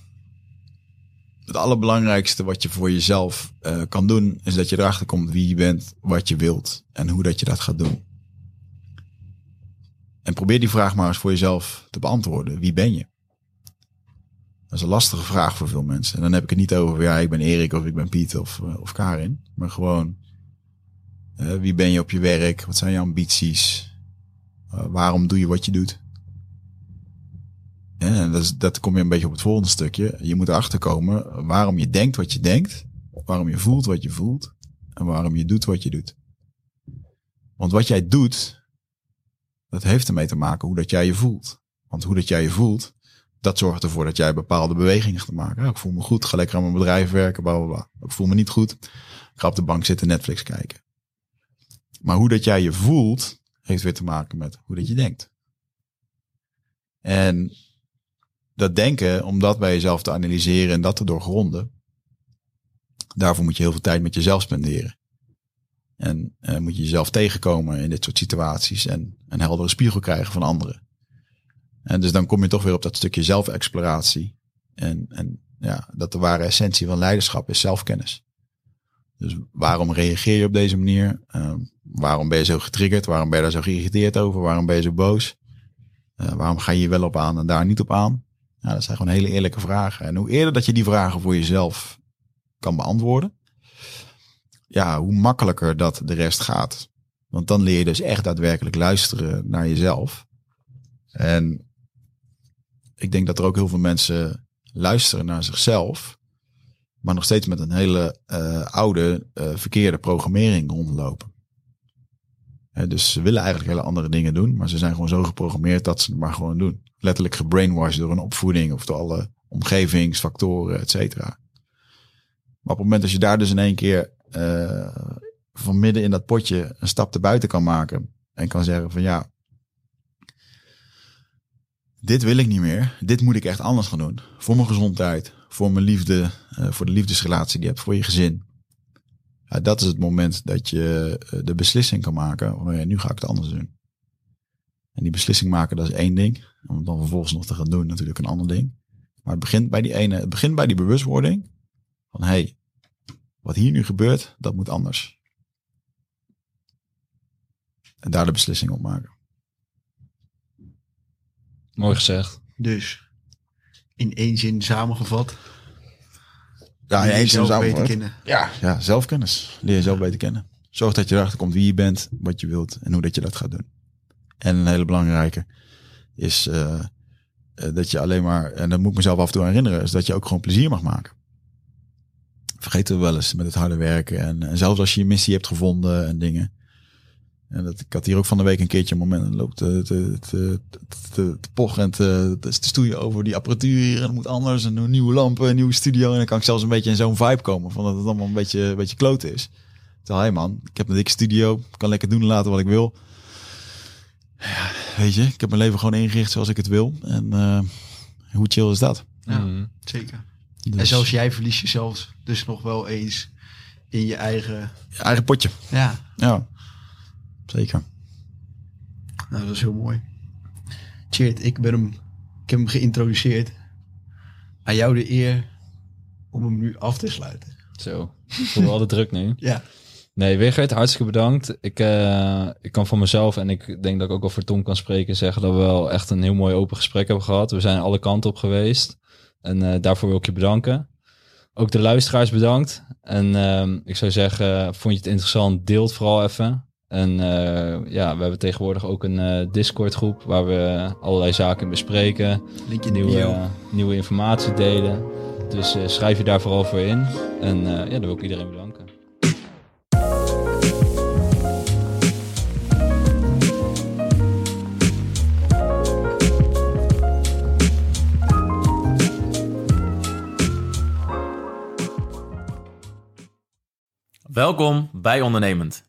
het allerbelangrijkste wat je voor jezelf eh, kan doen, is dat je erachter komt wie je bent, wat je wilt en hoe dat je dat gaat doen. En probeer die vraag maar eens voor jezelf te beantwoorden. Wie ben je? Dat is een lastige vraag voor veel mensen. En dan heb ik het niet over, ja, ik ben Erik of ik ben Piet of, eh, of Karin. Maar gewoon, eh, wie ben je op je werk? Wat zijn je ambities? Waarom doe je wat je doet? En dat, is, dat kom je een beetje op het volgende stukje. Je moet erachter komen waarom je denkt wat je denkt. Waarom je voelt wat je voelt. En waarom je doet wat je doet. Want wat jij doet, dat heeft ermee te maken hoe dat jij je voelt. Want hoe dat jij je voelt, dat zorgt ervoor dat jij bepaalde bewegingen gaat maken. Ja, ik voel me goed, ga lekker aan mijn bedrijf werken, bla bla bla. Ik voel me niet goed, ik ga op de bank zitten Netflix kijken. Maar hoe dat jij je voelt, heeft weer te maken met hoe dat je denkt. En dat denken, om dat bij jezelf te analyseren en dat te doorgronden, daarvoor moet je heel veel tijd met jezelf spenderen. En eh, moet je jezelf tegenkomen in dit soort situaties en een heldere spiegel krijgen van anderen. En dus dan kom je toch weer op dat stukje zelfexploratie. En, en ja, dat de ware essentie van leiderschap is zelfkennis. Dus waarom reageer je op deze manier? Uh, waarom ben je zo getriggerd? Waarom ben je daar zo geïrriteerd over? Waarom ben je zo boos? Uh, waarom ga je hier wel op aan en daar niet op aan? Ja, dat zijn gewoon hele eerlijke vragen. En hoe eerder dat je die vragen voor jezelf kan beantwoorden, ja, hoe makkelijker dat de rest gaat. Want dan leer je dus echt daadwerkelijk luisteren naar jezelf. En ik denk dat er ook heel veel mensen luisteren naar zichzelf, maar nog steeds met een hele uh, oude, uh, verkeerde programmering rondlopen. Dus ze willen eigenlijk hele andere dingen doen, maar ze zijn gewoon zo geprogrammeerd dat ze het maar gewoon doen. Letterlijk gebrainwashed door een opvoeding of door alle omgevingsfactoren, et cetera. Maar op het moment dat je daar dus in één keer uh, van midden in dat potje een stap te buiten kan maken en kan zeggen van ja, dit wil ik niet meer. Dit moet ik echt anders gaan doen. Voor mijn gezondheid, voor mijn liefde, uh, voor de liefdesrelatie die je hebt, voor je gezin. Ja, dat is het moment dat je uh, de beslissing kan maken. Van, ja, nu ga ik het anders doen. En die beslissing maken, dat is één ding. Om het dan vervolgens nog te gaan doen, natuurlijk een ander ding. Maar het begint bij die ene, het begint bij die bewustwording. Van hé, hey, wat hier nu gebeurt, dat moet anders. En daar de beslissing op maken. Mooi gezegd. Dus, in één zin samengevat. Ja, in één zin samengevat. Kennen. Ja, ja, zelfkennis. Leer jezelf beter kennen. Zorg dat je erachter komt wie je bent, wat je wilt en hoe dat je dat gaat doen. En een hele belangrijke is uh, uh, dat je alleen maar, en dat moet ik mezelf af en toe herinneren, is dat je ook gewoon plezier mag maken. Vergeten we wel eens met het harde werken. En, en zelfs als je je missie hebt gevonden en dingen. En dat, ik had hier ook van de week een keertje een moment. En loopt te, te, te, te, te pochen en te, te stoeien over die apparatuur hier. En het moet anders. En een nieuwe lampen, een nieuwe studio. En dan kan ik zelfs een beetje in zo'n vibe komen. Van dat het allemaal een beetje, een beetje kloten is. Terwijl, hey man, ik heb een dikke studio. Ik kan lekker doen en laten wat ik wil. Ja, weet je, ik heb mijn leven gewoon ingericht zoals ik het wil. En uh, hoe chill is dat? Ja, mm. zeker. Dus. En zelfs jij verliest jezelf dus nog wel eens in je eigen... Je eigen potje. Ja. Ja. Zeker. Nou, dat is heel mooi. Cheert, ik ben hem, ik heb hem geïntroduceerd. Aan jou de eer om hem nu af te sluiten. Zo, ik voel wel de druk nu. ja. Nee, Wigert, hartstikke bedankt. Ik, eh, ik kan van mezelf en ik denk dat ik ook al voor Tom kan spreken zeggen dat we wel echt een heel mooi open gesprek hebben gehad. We zijn alle kanten op geweest en eh, daarvoor wil ik je bedanken. Ook de luisteraars bedankt. En ehm, ik zou zeggen, vond je het interessant, deel het vooral even. En eh, ja, we hebben tegenwoordig ook een eh, Discord groep waar we allerlei zaken bespreken. Linkje in de Nieuwe, nieuwe informatie delen. Dus eh, schrijf je daar vooral voor in. En eh, ja, dan wil ik iedereen bedanken. Welkom bij Ondernemend,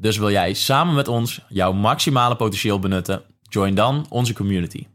Dus wil jij samen met ons jouw maximale potentieel benutten? Join dan onze community.